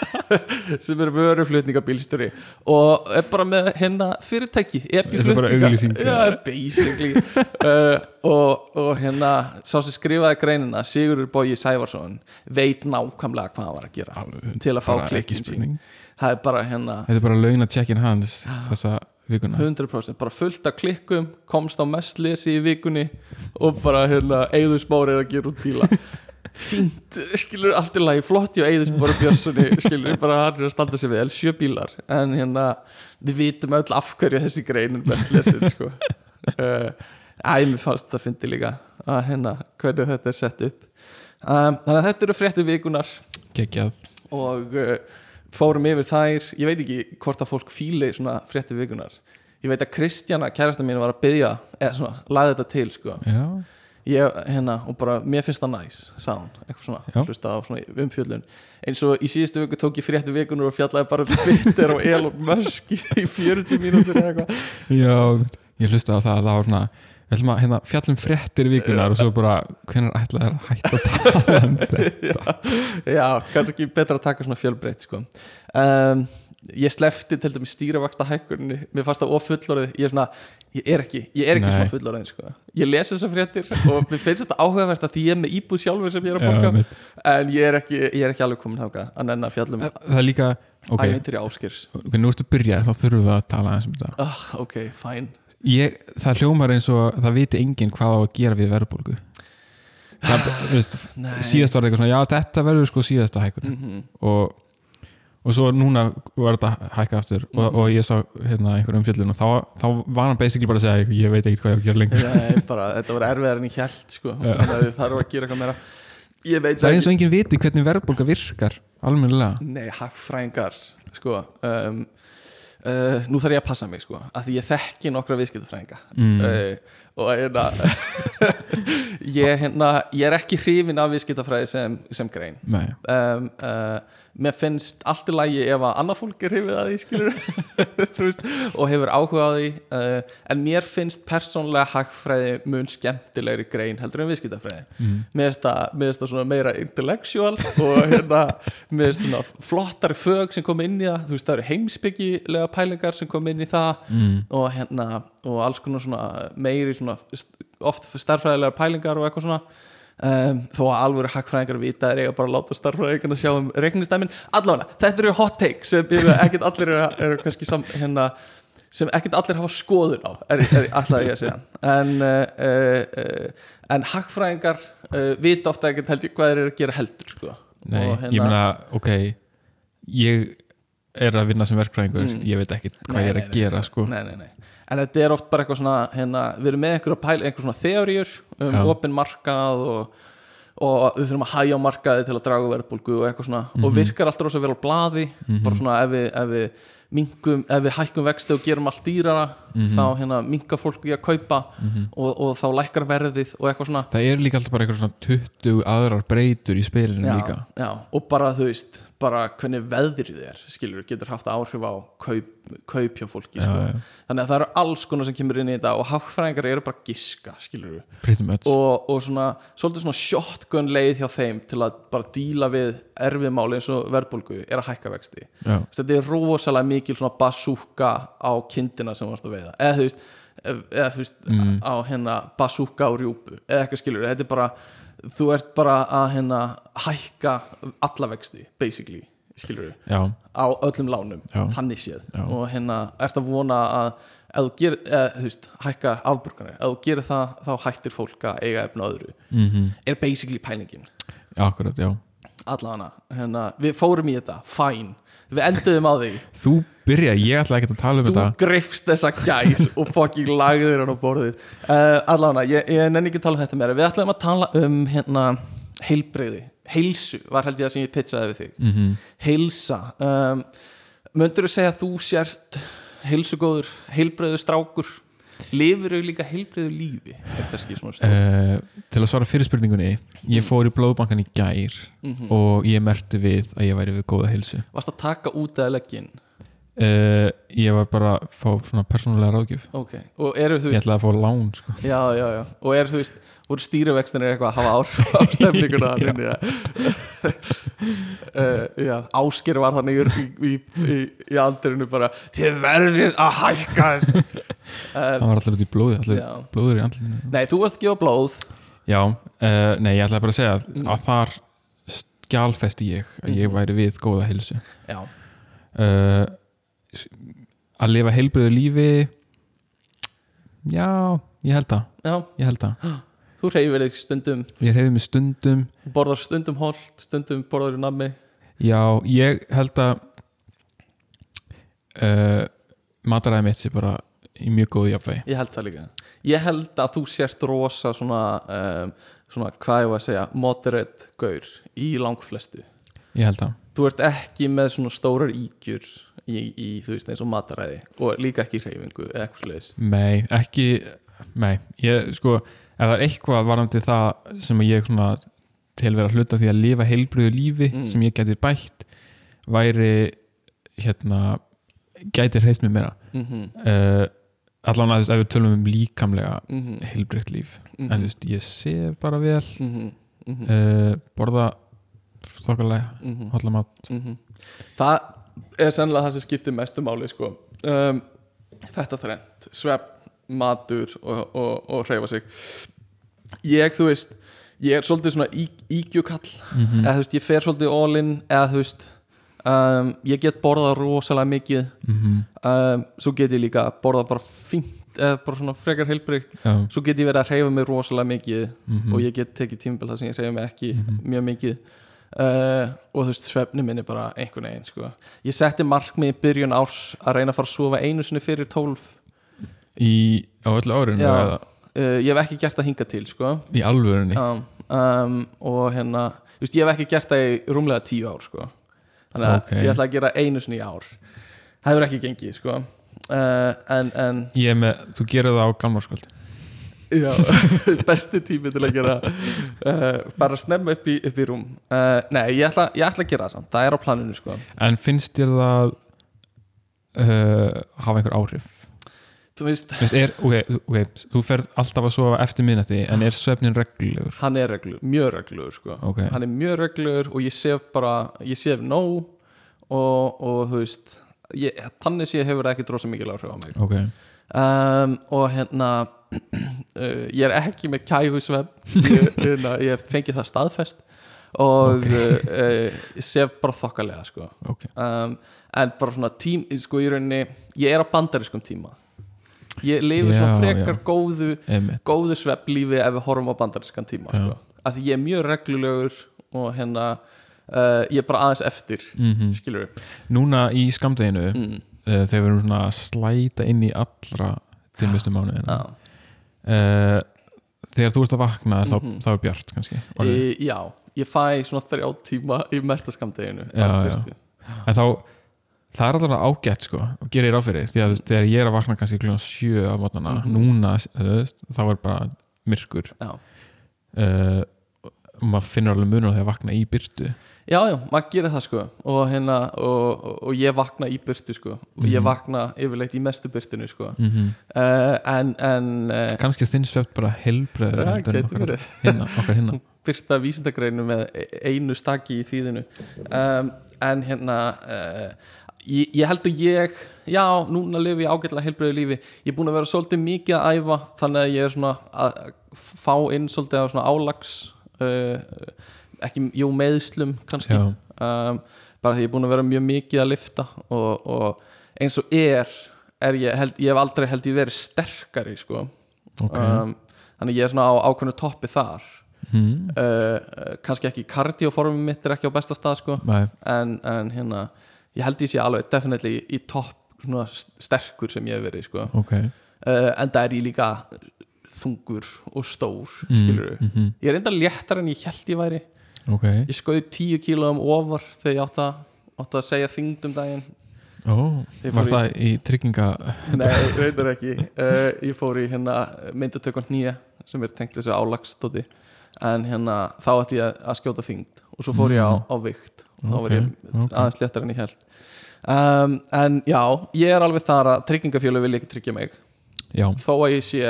S2: sem er vöruflutningabílstjóri og er bara með hérna fyrirtæki epi
S1: Þetta bara auglýsing.
S2: já, basically. Uh, og, og hérna sá sem skrifaði greinina Sigurður Bói Sævarsson veit nákvæmlega hvað hann var að gera til að fá klikkin sín. Það er bara hérna
S1: þetta er bara launa checkin hans þessa vikuna.
S2: 100% bara fullt af klikkum komst á mest lesi í vikunni og bara hérna Eður Smári er að gera út bíla. Fínt, skilur allt í lagi flott hjá Eður Smári Björnssoni skilur bara hann er að standa sig vel, sjö bílar. En hérna við vitum öll af hverju þessi grein er mest lesin sko. uh, æ, mér fannst það fyndi líka að hérna hvernig þetta er sett upp. Um, þannig að þetta eru fréttu vikunar
S1: geggjað.
S2: Og uh, fórum yfir þær. Ég veit ekki hvort að fólk fíli svona frétti vikunar ég veit að Kristjana, kærasta mín var að byggja eða svona, laði þetta til sko.
S1: Já,
S2: ég, hérna, og bara, mér finnst það næs sagði hún, eitthvað svona,
S1: Já.
S2: hlusta á svona umfjöllun. Eins og í síðustu viku tók ég frétti vikunar og fjallaði bara um Twitter og Elon Musk í 40 mínútur eða eitthvað.
S1: Já, ég hlusta á það að það var svona við ætlum að hérna, fjallum fréttir vikunar og svo bara, hvernig ætlaði að hætta að tala um þetta
S2: Já, kannski betra að taka svona fjölbreytt sko. um, Ég slefti til dæmis stýravaksta hækkunni Mér fannst það ofullorðið Ég er svona, ég er ekki, ég er ekki
S1: Nei.
S2: svona fullorðið sko. Ég les þessar fréttir og mér finnst þetta áhugavert að því ég er með íbúð sjálfur sem ég er að
S1: Já,
S2: borga
S1: mitt.
S2: En ég er ekki, ég er ekki alveg komin þáka að nenn að fjallum
S1: það er líka, ok,
S2: ævintýri áskirs
S1: ok, nú ertu að byrja þá þurfum við að tala aðeins um þetta
S2: oh, Ok, fæn
S1: ég, það hljómar eins og það viti enginn hvað á að gera við verðbólgu. Það, síðast var það eitthvað svona, já þetta verður sko síðasta hækkun.
S2: Mm
S1: og, og svo núna var þetta hækka aftur og,
S2: Mhm.
S1: og ég sá hérna einhver umfjöllun og þá, þá var hann basically bara að segja ég veit ekkert hvað ég á að gera lengur.
S2: Nei, bara, þetta var erfiðar en ég held sko.
S1: Já.
S2: Þannig að gera eitthvað meira.
S1: Það er eins og enginn viti hvernig verðbólga virkar almennilega.
S2: Nei, hagfræðingar sko, um, uh, Nú þarf ég að passa mig sko, að því ég þekki nokkra viðskiptafræðinga
S1: mm.
S2: uh, og hérna ég, hérna, ég er ekki hrifin af viðskiptafræði sem, sem grein.
S1: Nei,
S2: um, uh, mér finnst allt í lagi ef að annað fólk er hrifið að því skilur veist, og hefur áhuga á því. Uh, en mér finnst persónlega hagfræði mun skemmtilegri grein heldur en viðskiptafræði.
S1: Mm.
S2: mér finnst það, það meira intellectual og hérna mér finnst svona flottari fög sem kom inn í það. Þú veist það eru heimsbyggilega pælingar sem kom inn í það.
S1: Mm.
S2: og hérna og alls konar svona meiri svona oft starffræðilegar pælingar og eitthvað svona um, þó að alvöru hackfræðingar vita er bara að láta starffræðingarna sjá um reiknistæmin allavega, þetta eru hot takes sem ég ekkert allir eru, eru kannski sam, hérna, sem ekkert allir hafa skoðun á er, er alltaf ég að segja en uh, uh, en hackfræðingar uh, vita ofta ekkert held ég hvað þeir eru að gera heldur sko.
S1: Nei,
S2: Og
S1: ég meina, ok ég er að vinna sem verkfræðingur
S2: Mm.
S1: ég veit ekkert hvað
S2: Nei,
S1: ég er að
S2: nei,
S1: gera
S2: nei,
S1: sko
S2: nei, nei, nei. En þetta er oft bara eitthvað svona hérna, við erum með einhverja pæl, einhver svona þeoríur um
S1: Já.
S2: opin markað og, og við þurfum að hæja á markaði til að draga verðbólgu og eitthvað svona og
S1: Mhm.
S2: virkar alltaf rosa vel á blaði
S1: Mhm.
S2: bara svona ef við, ef við minkum, ef við hækkum vexti og gerum allt dýrara
S1: Mhm.
S2: þá hérna minka fólk í að kaupa og, og þá lækkar verðið og eitthvað svona
S1: það eru líka alltaf bara eitthvað svona 20 aðrar breytur í spilinu líka
S2: já, og bara þú veist bara hvernig veðrið er skilur, getur haft áhrif á kaup, kaup hjá fólki
S1: já,
S2: sko.
S1: já,
S2: þannig að það eru alls konar sem kemur inn í þetta og hagfræðingar eru bara giska skilur og, og svona, svolítið svona shotgun leið hjá þeim til að bara díla við erfið máli eins og verðbólgu er að hækka vexti. Þetta er rosalega mikil svona basúka á kindina sem varst að veiða. Eða þú veist, eða, þú veist
S1: Mm.
S2: á hérna basúka á rjúpu. Eða eitthvað skilur, þetta er bara þú ert bara að hérna hækka alla vexti, basically á öllum lánum
S1: Já.
S2: þannig séð.
S1: Já.
S2: og hérna ert að vona að þú gerir, eða, þú veist, hækka afborganir ef þú gerir það, þá hættir fólk að eiga efna öðru,
S1: mhm,
S2: er basically pælingin.
S1: Akkurat, já.
S2: Allana, hérna, við fórum í þetta fæn, við enduðum á því.
S1: Þú byrja, ég ætla ekki að tala um
S2: þú
S1: þetta.
S2: greifst þessa gæs og fucking lagðir hann á borðið. Uh, allavega, ég, ég nenni ekki að tala um þetta meira. Við ætlum að tala um hérna heilbreyði, heilsu var held ég að sem ég pitchaði við þig.
S1: Mhm,
S2: heilsa. Um, möndur þú segja að þú sért heilsugóður, heilbreyður strákur lifir þú líka heilbreyður lífi? Er
S1: uh, til að svara fyrir spurningunni ég fór í blóðbankan í gær
S2: Mhm.
S1: og ég merti við að ég væri við góða heilsu.
S2: Varst að taka út eða leggin
S1: uh, ég var bara að fá svona persónulega ráðgjöf.
S2: Ok, og eru þú
S1: ég
S2: veist
S1: ætlaði að fá lán sko.
S2: já, já, já, og eru þú veist voru stýrivextinir eitthvað að hafa áhrif á að uh, ásker var þannig í, í, í, í andirinu bara þið verðið að hækka
S1: það
S2: uh,
S1: var allir út í blóði
S2: já.
S1: blóður í andlinu
S2: nei, þú varst að gefa blóð.
S1: Já, uh, nei, ég ætlaði bara að segja að,
S2: Mm.
S1: að þar skjálfesti ég að ég
S2: Mhm.
S1: væri við góða heilsu.
S2: Já,
S1: uh, að lifa heilbriðu lífi já, ég held það.
S2: Já,
S1: ég held það,
S2: þú reyfir þig stundum.
S1: Ég hefði mig stundum.
S2: Borðar stundum holt, stundum borðar í nammi.
S1: Já, ég held að uh, mataræði mitt sé bara í mjög góðu jafnvægi.
S2: Ég held það líka. Ég held að þú sért rosa svona, um, svona hvað ég var að segja moderate gaur í langflestu.
S1: Ég held það.
S2: Þú ert ekki með svona stórar ígjur í, í þú veist eins og mataræði og líka ekki hreyfingu eða eitthvað sliðis
S1: Nei, ekki Nei, ég sko ef það er eitthvað varandi það sem ég svona til vera hluta því að lifa heilbriðu lífi
S2: Mm.
S1: sem ég geti bætt væri hérna gæti hreist mér meira.
S2: Mm -hmm.
S1: uh, allan að þú veist ef við tölum um líkamlega
S2: Mm -hmm.
S1: heilbriðt líf
S2: Mhm.
S1: en þú veist, ég sef bara vel
S2: mm -hmm.
S1: uh, borða þokkalega
S2: mm
S1: holla mat
S2: -hmm. það er sennilega það sem skiptir mestu máli sko. um, þetta þrennt svepp, matur og, og, og hreyfa sig ég, þú veist ég er svolítið svona í, ígjukall
S1: mm
S2: eða þú veist, ég fer svolítið all in eða þú veist um, ég get borðað rosalega mikið um, svo get ég líka borðað bara fínt eða bara svona frekar heilbreykt
S1: Já,
S2: svo get ég verið að hreyfa mig rosalega mikið
S1: mhm.
S2: og ég get tekið tímabil þar sem ég hreyfa mig ekki
S1: Mhm.
S2: mjög mikið uh, og þú veist, svefni minn er bara einhvern veginn sko. ég setti markmið í byrjun árs að reyna að fara að sofa einu sinni fyrir tólf
S1: í, á öllu árinu
S2: Já. uh, ég hef ekki gert það hinga til sko.
S1: í alvörunni
S2: um, um, og hérna þú veist, ég hef ekki gert það í rúmlega tíu ár sko. Þannig að
S1: Ok.
S2: ég ætla að gera einu sinni í ár það hefur ekki gengið sko. uh, en, en
S1: ég með, þú gerir það á gamlarskvöld
S2: já, besti tími til að gera uh, bara snemma upp í, upp í rúm uh, nei, ég ætla, ég ætla að gera það samt það er á planinu sko.
S1: en finnst þér það hafa einhver áhrif
S2: þú veist,
S1: er, okay, ok, þú ferð alltaf að sofa eftir minnati en er svefnin reglulegur?
S2: Hann er reglur, mjög reglugur sko.
S1: ok,
S2: hann er mjög reglugur og ég sef bara ég sef nóg og, og þú veist ég, þannig sé hefur ekki drosa mikil áhrif á mig. Um, og hérna uh, ég er ekki með kæfusvefn ég, hérna, ég hef fengið það staðfest og
S1: Ok.
S2: uh, uh, ég sef bara þokkalega sko. um, en bara svona tím sko í rauninni, ég er á bandariskum tíma ég lifi svona frekar
S1: já.
S2: góðu
S1: emitt
S2: góðu svefnlífi ef við horfum á bandariskan tíma sko. að því ég er mjög reglulegur og hérna uh, ég er bara aðeins eftir
S1: mm
S2: skilur
S1: núna í skamdeginu
S2: mm.
S1: uh, þegar við erum svona að slæta inn í allra dimmustu mánuðina uh, þegar þú ert að vakna þá,
S2: Mhm.
S1: þá er bjart kannski.
S2: Í, já, ég fæ svona þrjá tíma í mesta skamdeginu
S1: Já, já. en þá það er alltaf ágætt sko og gerir ég ráð fyrir því að þegar ég er að vakna kannski klukkan sjö á mótana
S2: Mhm.
S1: núna, þú veist, þá er bara myrkur uh, og maður finnur alveg munur því að vakna í byrtu
S2: já, já, maður gerir það sko og hérna, og, og, og ég vakna í burtu sko og ég
S1: Mhm.
S2: vakna yfirleitt í mestu burtunu sko
S1: mm -hmm.
S2: uh, en, en uh,
S1: kannski þinn svefn bara
S2: gæti verið.
S1: hinna, okkar hinna
S2: byrta vísindagreinu með e- einu staki í þýðinu um, en hérna uh, ég, ég held að ég já, núna lifi ég ágætlega heilbreyðu lífi. Ég er búin að vera svolítið mikið að æfa þannig að ég er svona að fá inn svolítið á svona álags uh, ekki, jú, meðslum kannski. Um, bara því ég er búin að vera mjög mikið að lifta og, og eins og er, er ég, held, ég hef aldrei held ég verið sterkari sko.
S1: Ok.
S2: Um, þannig ég er svona á ákveðnu toppi þar.
S1: Mm.
S2: uh, kannski ekki kardioformum mitt er ekki á besta stað sko. En, en hérna, ég held ég sé alveg definitely í topp sterkur sem ég hef verið sko.
S1: Ok.
S2: Uh, en það er ég líka þungur og stór
S1: Mm,
S2: skilur
S1: mhm,
S2: ég er enda léttar en ég held ég væri.
S1: Ok.
S2: Ég skauð 10 kílóum ofar þegar ég átti að, átti að segja þyngd um daginn. Ég
S1: var
S2: fór í-
S1: það í trygginga
S2: nei, reyndar ekki. Uh, ég fór í hérna myndatökun nýja sem er tengt þessu álagstóti en hérna þá ætti ég að skjóta þyngd og svo fór ég á, á vikt og þá var ég
S1: Ok, ok.
S2: aðeins léttar en ég held um, en já, ég er alveg þar að tryggingafjölu vil ekki tryggja mig
S1: Já,
S2: þó að ég sé,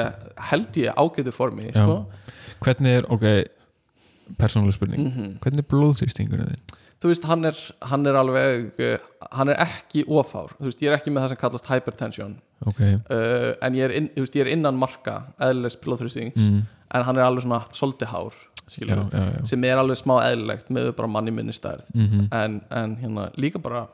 S2: held ég ágætu formi sko.
S1: hvernig er, ok persónuleg spurning,
S2: Mhm.
S1: hvernig er blóðþrýstingurinn þinn?
S2: Þú veist, hann er, hann er alveg uh, hann er ekki ofár. Þú veist, ég er ekki með það sem kallast hypertension.
S1: Ok,
S2: uh, en ég er, inn, þú veist, ég er innan marka eðlilegs blóðþrýstings
S1: mm,
S2: en hann er alveg svona svolítið hár
S1: já, já, já.
S2: sem er alveg smá eðlilegt með bara manni minni stærð.
S1: Mm
S2: en, en hérna líka bara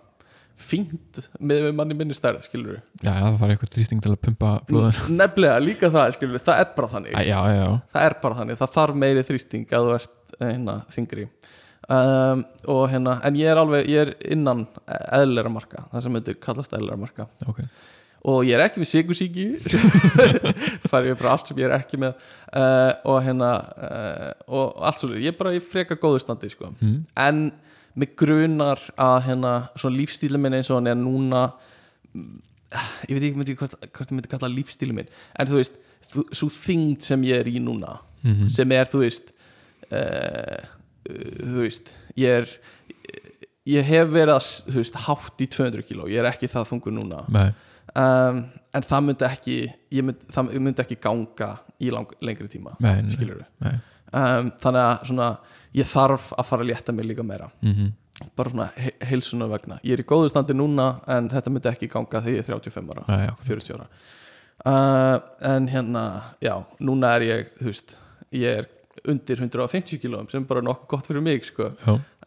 S2: fínt með manni minni stærð skilur
S1: Já, það þarf eitthvað þrýsting til að pumpa blóðin
S2: nefnilega líka það skilur, það er bara þannig.
S1: Æ, Já, já,
S2: það er bara þannig, það þarf meiri þrýsting að þú ert eh, hérna, þingri um, og hérna, en ég er alveg ég er innan eðlera marka það sem myndi kallast eðlera marka.
S1: Ok.
S2: Og ég er ekki með sigursíki fari ég bara allt sem ég er ekki með. Uh, og hérna uh, og allt svolítið, ég er bara í freka góðu standi sko.
S1: mm,
S2: en mig grunar að hérna, svona lífstíli minn eins og hann er núna ég veit ekki hvort ég myndi kalla lífstíli minn. En þú veist, þú, svo þyngd sem ég er í núna
S1: mm
S2: sem er, þú veist uh, þú veist ég er ég hef verið að, þú veist, hátt í 200 kíló, ég er ekki það þungur núna. Um, en það myndi ekki ég myndi, það myndi ekki ganga í lang, lengri tíma,
S1: nei.
S2: um, þannig að svona ég þarf að fara að létta mig líka meira.
S1: Mm
S2: bara svona he heilsunar vegna. Ég er í góðu standi núna en þetta myndi ekki ganga þegar ég er 35 ára,
S1: Nei, já,
S2: 40 ára. Uh, en hérna já, núna er ég, þú veist ég er undir 150 kílóum sem er bara nokkuð gott fyrir mig sko.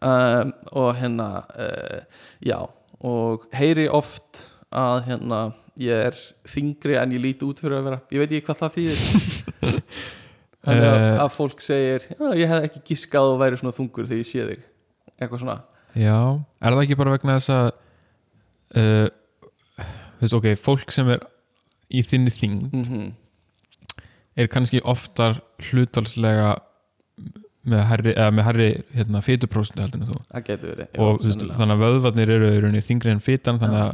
S2: Um, og hérna uh, já, og heyri oft að hérna ég er þingri en ég líti út fyrir að vera. Ég veit ekki hvað það þýðir. Að,
S1: Eh.
S2: að fólk segir ég hef ekki giskað og væri svona þungur þegar ég sé þig. Eitthvað svona.
S1: Já. Er það ekki bara vegna þess að uh, Þú veist, ok, fólk sem er í þinni þyngd
S2: mm
S1: er kannski oftar hlutalslega með herri, herri hérna, fytuprósentu heldur en þú.
S2: Verið. Já,
S1: og
S2: sennilega.
S1: þannig að vöðvarnir eru þingri en fytan þannig að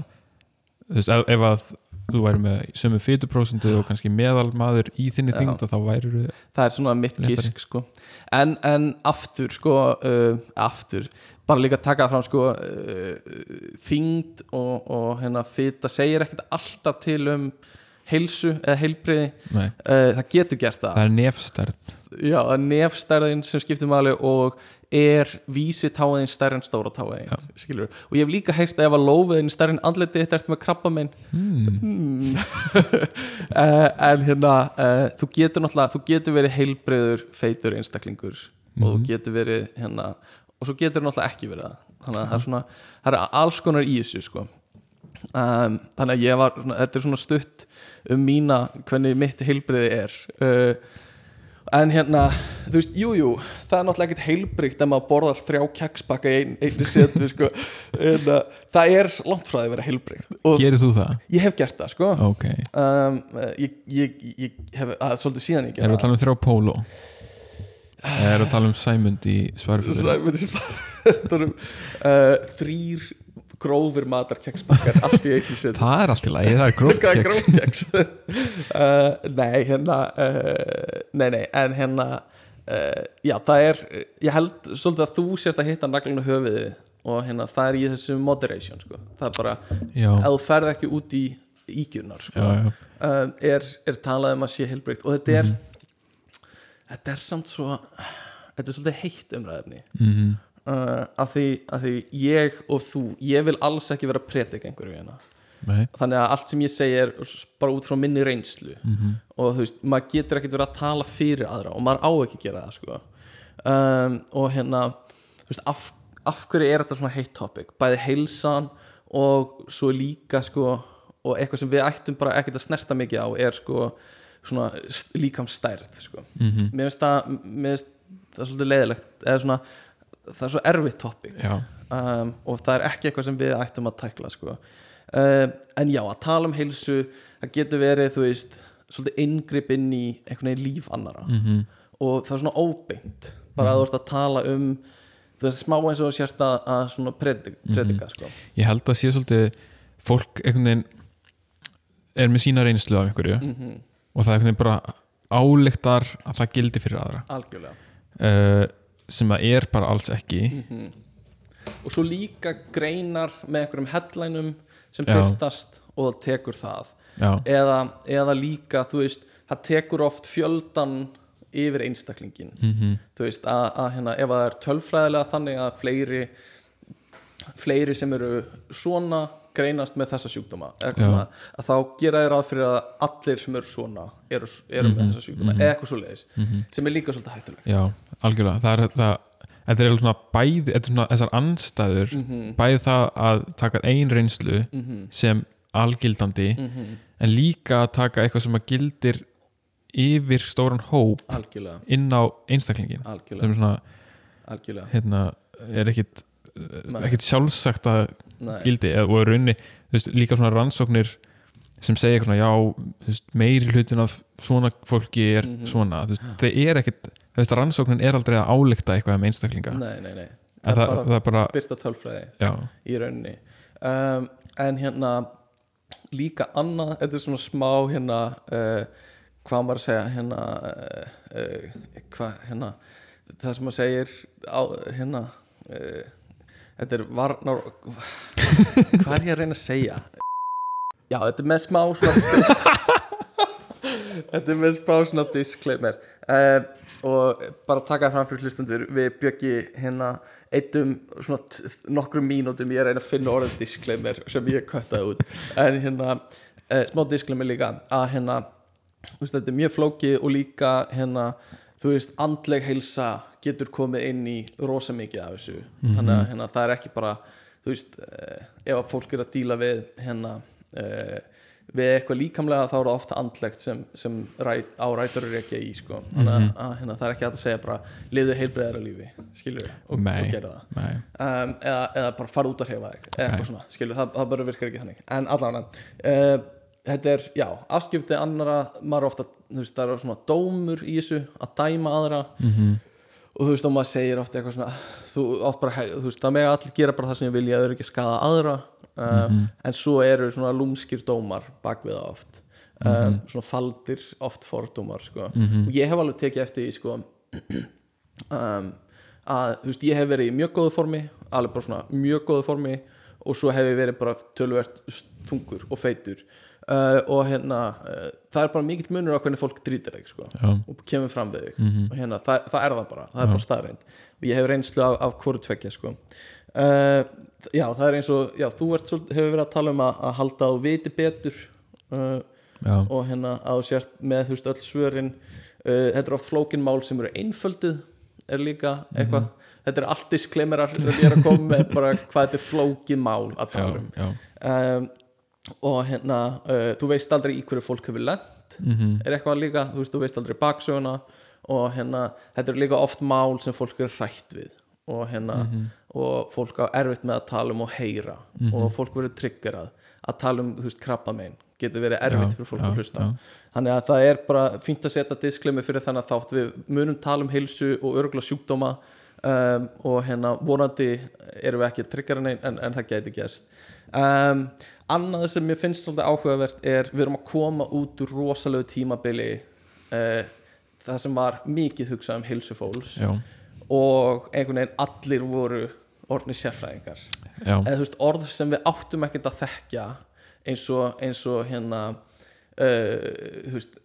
S1: veist, ef, ef að þú væri með sömu fytuprósentu og kannski meðal maður í þinni og þá væri þú
S2: það er svona mitt gisk sko. en, en aftur sko, uh, aftur bara líka taka fram sko, uh, þyngd og, og hérna, fita segir ekkert alltaf til um heilsu eða heilbriði uh, það getur gert það.
S1: Það er nefstærð.
S2: Já, það er nefstærðin sem skiptir máli og er vísi táðin stærri en stóra táðin og ég hef líka heyrt að ef að lófiðin stærri en andliti þetta ertu með krabba minn.
S1: Hmm.
S2: hmm. uh, en hérna uh, þú getur náttúrulega, þú getur verið heilbreyður feitur einstaklingur og þú
S1: Mhm.
S2: getur verið hérna og svo getur náttúrulega ekki verið það. Þannig að það er svona, það er alls konar í þessu sko um, þannig að ég var, þetta er svona stutt um mína, hvernig mitt heilbreyði er uh, en hérna, þú veist, jú, jú það er náttúrulega ekkert heilbreykt ef maður borðar þrjá keksbakka í ein, einni setu sko. en uh, það er langt frá því að vera heilbreykt og
S1: Gerir þú það?
S2: ég hef gert það, sko
S1: Ok,
S2: um, ég, ég, ég hef að, svolítið síðan ég
S1: erum við að tala um þrjá póló? Erum við að tala um Sæmund í svarfjöldur?
S2: Sæmund í Spartanum uh, þrýr grófir matarkeksbakkar allt í einu sinni.
S1: Það er allt í lagi, það er gróft keks.
S2: uh, nei, hérna uh, Nei, nei, en hérna uh, Já, það er Ég held svolítið að þú sérst að hitta naglinu höfuðið og hérna það er í þessu moderation sko. það er bara,
S1: já,
S2: ef þú ferð ekki út í ígjurnar sko,
S1: já, já,
S2: er, er talað um að sé heilbreykt og þetta er þetta er samt svo þetta er svolítið heitt umræðefni
S1: mhm,
S2: uh, af, því, af því ég og þú ég vil alls ekki vera að predika einhverju hérna
S1: nei.
S2: Þannig að allt sem ég segi er bara út frá minni reynslu.
S1: Mhm,
S2: og þú veist, maður getur ekkert verið að tala fyrir aðra og maður á ekki að gera það sko. um, og hérna þú veist, af, af hverju er þetta svona heitt topic? Bæði heilsan og svo líka sko, og eitthvað sem við ættum bara ekkert að snerta mikið á er sko svona líkamstærð sko.
S1: mhm,
S2: mér finnst það mér finnst það svolítið leiðilegt eða svona, það er svo erfitt
S1: já,
S2: um, og það er ekki eitthvað sem við ættum að tækla sko. um, en já, að tala um heilsu það getur verið, þú veist svolítið inngrip inn í einhvern veginn líf annara
S1: mhm,
S2: og það er svona óbeint bara að þú ert að tala um þú veist smá eins og sérst að, að svona predik, predika sko.
S1: ég held að sé svolítið fólk einhvern veginn er með sína reynslu af einhverju
S2: mm
S1: og það einhvern veginn bara álíktar að það gildi fyrir aðra.
S2: Algjörlega.
S1: Uh, sem það er bara alls ekki.
S2: Mhm. og svo líka greinar með einhverjum headlineum sem byrtast og það tekur það. Eða, eða líka, þú veist það tekur oft fjöldan yfir einstaklingin
S1: mhm,
S2: þú veist, að, að hérna, ef það er tölfræðilega þannig að fleiri fleiri sem eru svona greinast með þessa sjúkdóma. Svona, að þá gera þér ráð fyrir að allir sem eru svona eru, eru með þessa sjúkdóma, eða eitthvað svo leiðis sem er líka svolítið hættulegt.
S1: Já, algjörlega. Það er þetta Þetta er svona bæði, þetta er svona þessar anstæður,
S2: Mhm.
S1: bæði það að taka ein reynslu
S2: Mhm.
S1: sem algildandi
S2: Mhm.
S1: en líka að taka eitthvað sem að gildir yfir stóran hóp
S2: algjörlega,
S1: inn á einstaklingin
S2: algjörlega,
S1: svona,
S2: algjörlega.
S1: hérna, er ekkit Ekkit sjálfsagt að gildi eða- og raunni, veist, líka svona rannsóknir sem segja svona, já meiri hlutin af svona fólki er
S2: Mhm.
S1: svona, þú veist, það er veist, rannsóknin er aldrei að álíkta eitthvað um einstaklinga,
S2: nei, nei, nei. Það
S1: það,
S2: bara
S1: það er bara
S2: byrta tölfræði
S1: já,
S2: í rauninni. Um, en hérna líka annað, þetta er svona smá hérna uh, hvað maður að segja hérna uh, uh, hvað hérna það sem maður segir á, hérna uh, þetta er varnar hvað er ég að reyna að segja? Já, þetta er með smá þetta er með smá svona disclaimer. Uh, og bara taka fram fyrir hlustendur við bjöggi hérna eittum svona nokkrum mínútum ég er að reyna að finna orðin disclaimer sem ég köttaði út. En hérna uh, smá disclaimer líka að hérna þetta er mjög flókið og líka hérna þú veist, andleg heilsa getur komið inn í rosa mikið af þessu. Þannig að hérna, það er ekki bara þú veist, uh, ef að fólk er að díla við hérna uh, við eitthvað líkamlega þá er það ofta andlegt sem, sem ræt, á rætur er ekki í sko. þannig að, að hérna, það er ekki að segja bara liðu heilbreyðara lífi við og, og gera það. um, eða, eða bara fara út að eða
S1: Nei.
S2: eitthvað svona, skilur, það, það bara virkar ekki þannig. En allavega uh, þetta er, já, afskipti annara maður ofta, þú veist, það er svona dómur í þessu, að dæma aðra.
S1: Mhm,
S2: og þú veist, og maður segir ofta eitthvað svona þú, oft bara, þú veist, það með allir gera bara það sem ég vilja, þau eru ekki að skada aðra. Uh, en svo eru svona lúmskir dómar bak við það oft. Um, svona faldir oft fordómar sko. og ég hef alveg tekið eftir því sko um, að þú veist, ég hef verið í mjög góðu formi alveg bara svona mjög góðu formi og svo hef ég verið bara tölvert þungur og feitur uh, og hérna uh, það er bara mikill munur á hvernig fólk drýtir þig sko
S1: já,
S2: og kemur fram við þig.
S1: Mhm.
S2: og hérna, það, það er það bara, það er bara staðreind og ég hef reynslu af, af hvoru tveggja sko. uh, já, það er eins og já, þú ert, hefur verið að tala um að, að halda þú viti betur
S1: já,
S2: og hérna að þú sért með þú veist öll svörin. Þetta er oft flókin mál sem eru einfölduð er líka eitthvað. Þetta er allt diskleimerar sem ég er að koma með bara hvað þetta er flókin mál að
S1: já,
S2: tala um.
S1: já.
S2: um, og hérna uh, þú veist aldrei í hverju fólk hefur lent.
S1: Mhm,
S2: er eitthvað líka, þú veist, þú veist aldrei baksöguna. Og hérna, þetta er líka oft mál sem fólk er hrætt við. Og hérna,
S1: mhm,
S2: og fólk á erfitt með að tala um og heyra. Og fólk verður triggerað að tala um, þú veist, krabba megin getur verið erfitt
S1: Já,
S2: fyrir fólk
S1: já,
S2: að hlusta.
S1: já.
S2: þannig að það er bara fínt að setja disklemi fyrir þannig að þátt. Við munum tala um heilsu og örgla sjúkdóma. Um, og hérna vonandi erum við ekki að tryggja hann en, en það geti gerst. Um, annað sem mér finnst svolítið áhugavert er við erum að koma út úr rosalegu tímabili uh, það sem var mikið hugsað um heilsufólks
S1: já,
S2: og einhvern veginn allir voru orðni sérfræðingar.
S1: Já,
S2: eða þú veist orð sem við áttum ekkert að þekkja eins og, eins og hérna uh, þú veist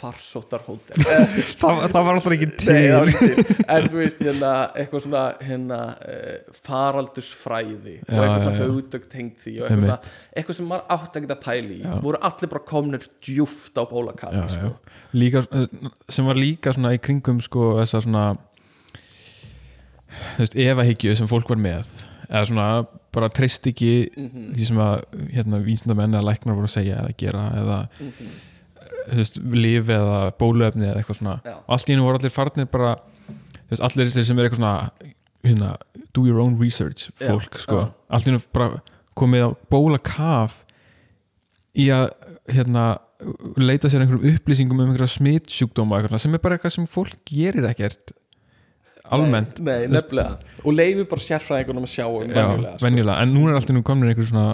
S2: farsóttar hótel
S1: það, það var alltaf ekki
S2: til. En þú veist, hérna, eitthvað svona hérna, uh, faraldursfræði og
S1: Já,
S2: eitthvað svona hugdögt tengd því og eitthvað, svona, eitthvað sem maður átt ekkert að pæli í.
S1: Já.
S2: voru allir bara komnir djúft á bólakafi
S1: já, já.
S2: sko.
S1: Eh, sem var líka svona í kringum sko þessa svona þú veist, efahyggju sem fólk var með. Eða svona bara treyst ekki
S2: Mhm,
S1: því sem að hérna vísindamenn eða læknar voru að segja eða gera eða
S2: mhm.
S1: þú veist, líf eða bóluefni eða eitthvað svona
S2: Já.
S1: og allt í hennu voru allir farnir bara veist, allir sem er eitthvað svona hérna, do your own research fólk sko,
S2: já.
S1: allt í hennu bara komið á bólakaf í að hérna leita sér einhverjum upplýsingum um einhverja svona, sem er bara eitthvað sem fólk gerir ekkert almennt.
S2: Nei, nefnilega. Og leifi bara sérfræðingunum að sjá um venjulega sko.
S1: venjulega, en núna er allt í nú komin einhver svona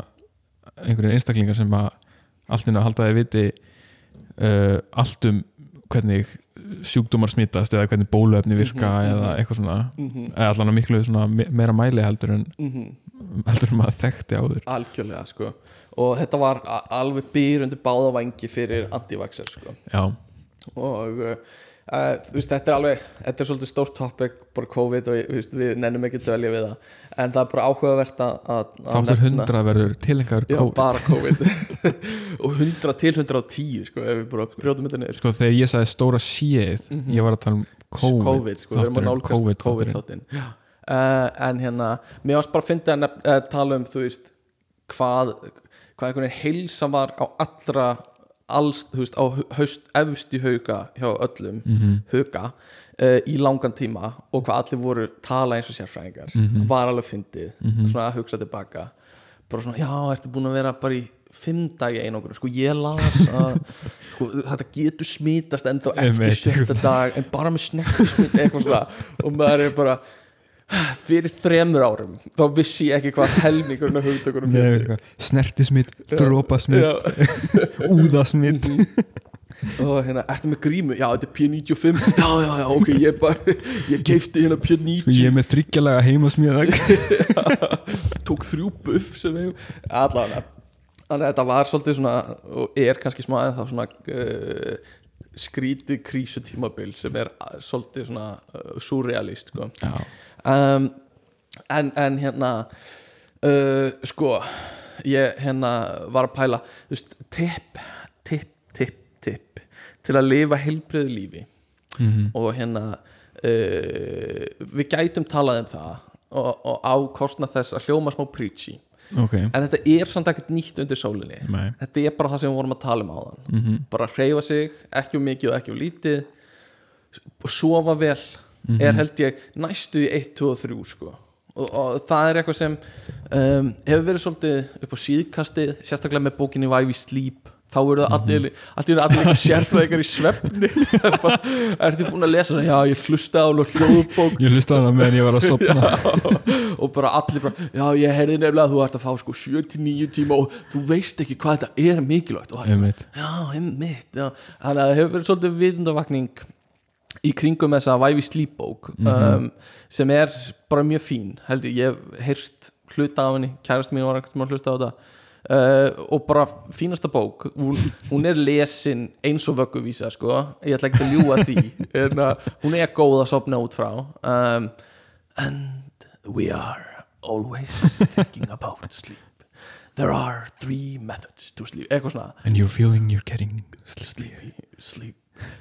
S1: einhverjir einstaklingar sem að allt í nú halda þið viti uh, allt um hvernig sjúkdómar smitast eða hvernig bóluefni virka
S2: Mhm,
S1: eða
S2: mhm.
S1: eitthvað svona.
S2: Mhm,
S1: eða allan að miklu svona me- meira mæli heldur en
S2: mhm.
S1: heldur en maður þekkti áður.
S2: Algjörlega sko. Og þetta var alveg byrjundi báðavangi fyrir antivaxer sko.
S1: Já,
S2: og uh, veist, þetta er alveg þetta er svolítið stórt topic, bara COVID og veist, við nennum ekki að dvelja við það. En það er bara áhugavert að,
S1: þáttur 100 verður tilengar
S2: Já,
S1: COVID.
S2: bara COVID. Og 100 til 110 sko, ef við bara brjóðum þetta niður.
S1: Sko þegar ég sagði stóra séð
S2: Mhm.
S1: ég var að tala um COVID,
S2: COVID, sko, við erum að nálgast COVID, þáttinn. Uh, en hérna, mér varst bara að finna að uh, tala um, þú veist hvað, hvað einhvern veginn heilsa var á allra alls, þú veist, á haust efst í hauga hjá öllum
S1: Mhm.
S2: huga uh, í langan tíma og hvað allir voru tala eins og sérfræðingar
S1: Mhm.
S2: var alveg fyndið,
S1: Mhm.
S2: svona að hugsa tilbaka bara svona, já, ertu búin að vera bara í fimm dagi einokkur, sko ég las að sko, þetta getur smitast ennþá eftir sjötta dag en bara með snerti smit eitthvað svona og maður er bara fyrir þremur árum þá vissi ég ekki hvað helmingurinn
S1: Nei,
S2: hétu.
S1: eitthvað, Snertismitt, drópasmitt, úðasmitt
S2: og hérna, ertu með grímu? Já, þetta er P95 Já, já, já, ok, ég bara ég keifti hérna P90
S1: Ég er með þryggjalega heimasmíðag
S2: tók þrjú buff sem við allavega þannig að þetta var svolítið svona og er kannski smá eða svona uh, skrítið krísutímabil sem er uh, svolítið svona uh, surrealist sko.
S1: Já,
S2: um, en, en hérna uh, sko ég hérna var að pæla veist, tipp, tipp, tipp, tipp til að lifa heilbröðu lífi.
S1: Mhm,
S2: og hérna uh, við gætum talað um það og, og á kostna þess að hljóma smá preachy.
S1: Ok.
S2: En þetta er samt ekkert nýtt undir sólinni.
S1: Nei.
S2: þetta er bara það sem við vorum að tala um áðan.
S1: Mhm,
S2: bara hreyfa sig, ekki um mikið og ekki um lítið og sofa vel
S1: Mhm.
S2: er held ég næstu í 1, 2 og 3 sko. Og, og það er eitthvað sem um, hefur verið svolítið upp á síðkastið sérstaklega með bókinni Why We Sleep. Þá eru það allir, allir, allir líka sérfræðingar í svefni. Ertu búin að lesa það, já ég hlusta á hljóðbók.
S1: Ég hlusta á hana meðan ég var að sopna
S2: og bara allir bara, já ég heyrði nefnilega að þú ert að fá sko 7-9 tíma og þú veist ekki hvað þetta er mikilvægt. Og það er svona, já, einmitt já. þannig að það hefur verið svolítið vitundavakning í kringum þessa Vævi Slípbók um, sem er bara mjög fín heldur, ég. Hef heyrt hluta af henni kærast mín var ekkert að hlusta á þetta. Uh, og bara fínasta bók hún, hún er lesin eins og vögguvísa sko, ég ætla ekki að ljúga því en uh, hún er góð að sopna út frá. Um, and we are always thinking about sleep. There are three methods to sleep. Eitthvað svona.
S1: And you're feeling you're getting
S2: sleepy, sleep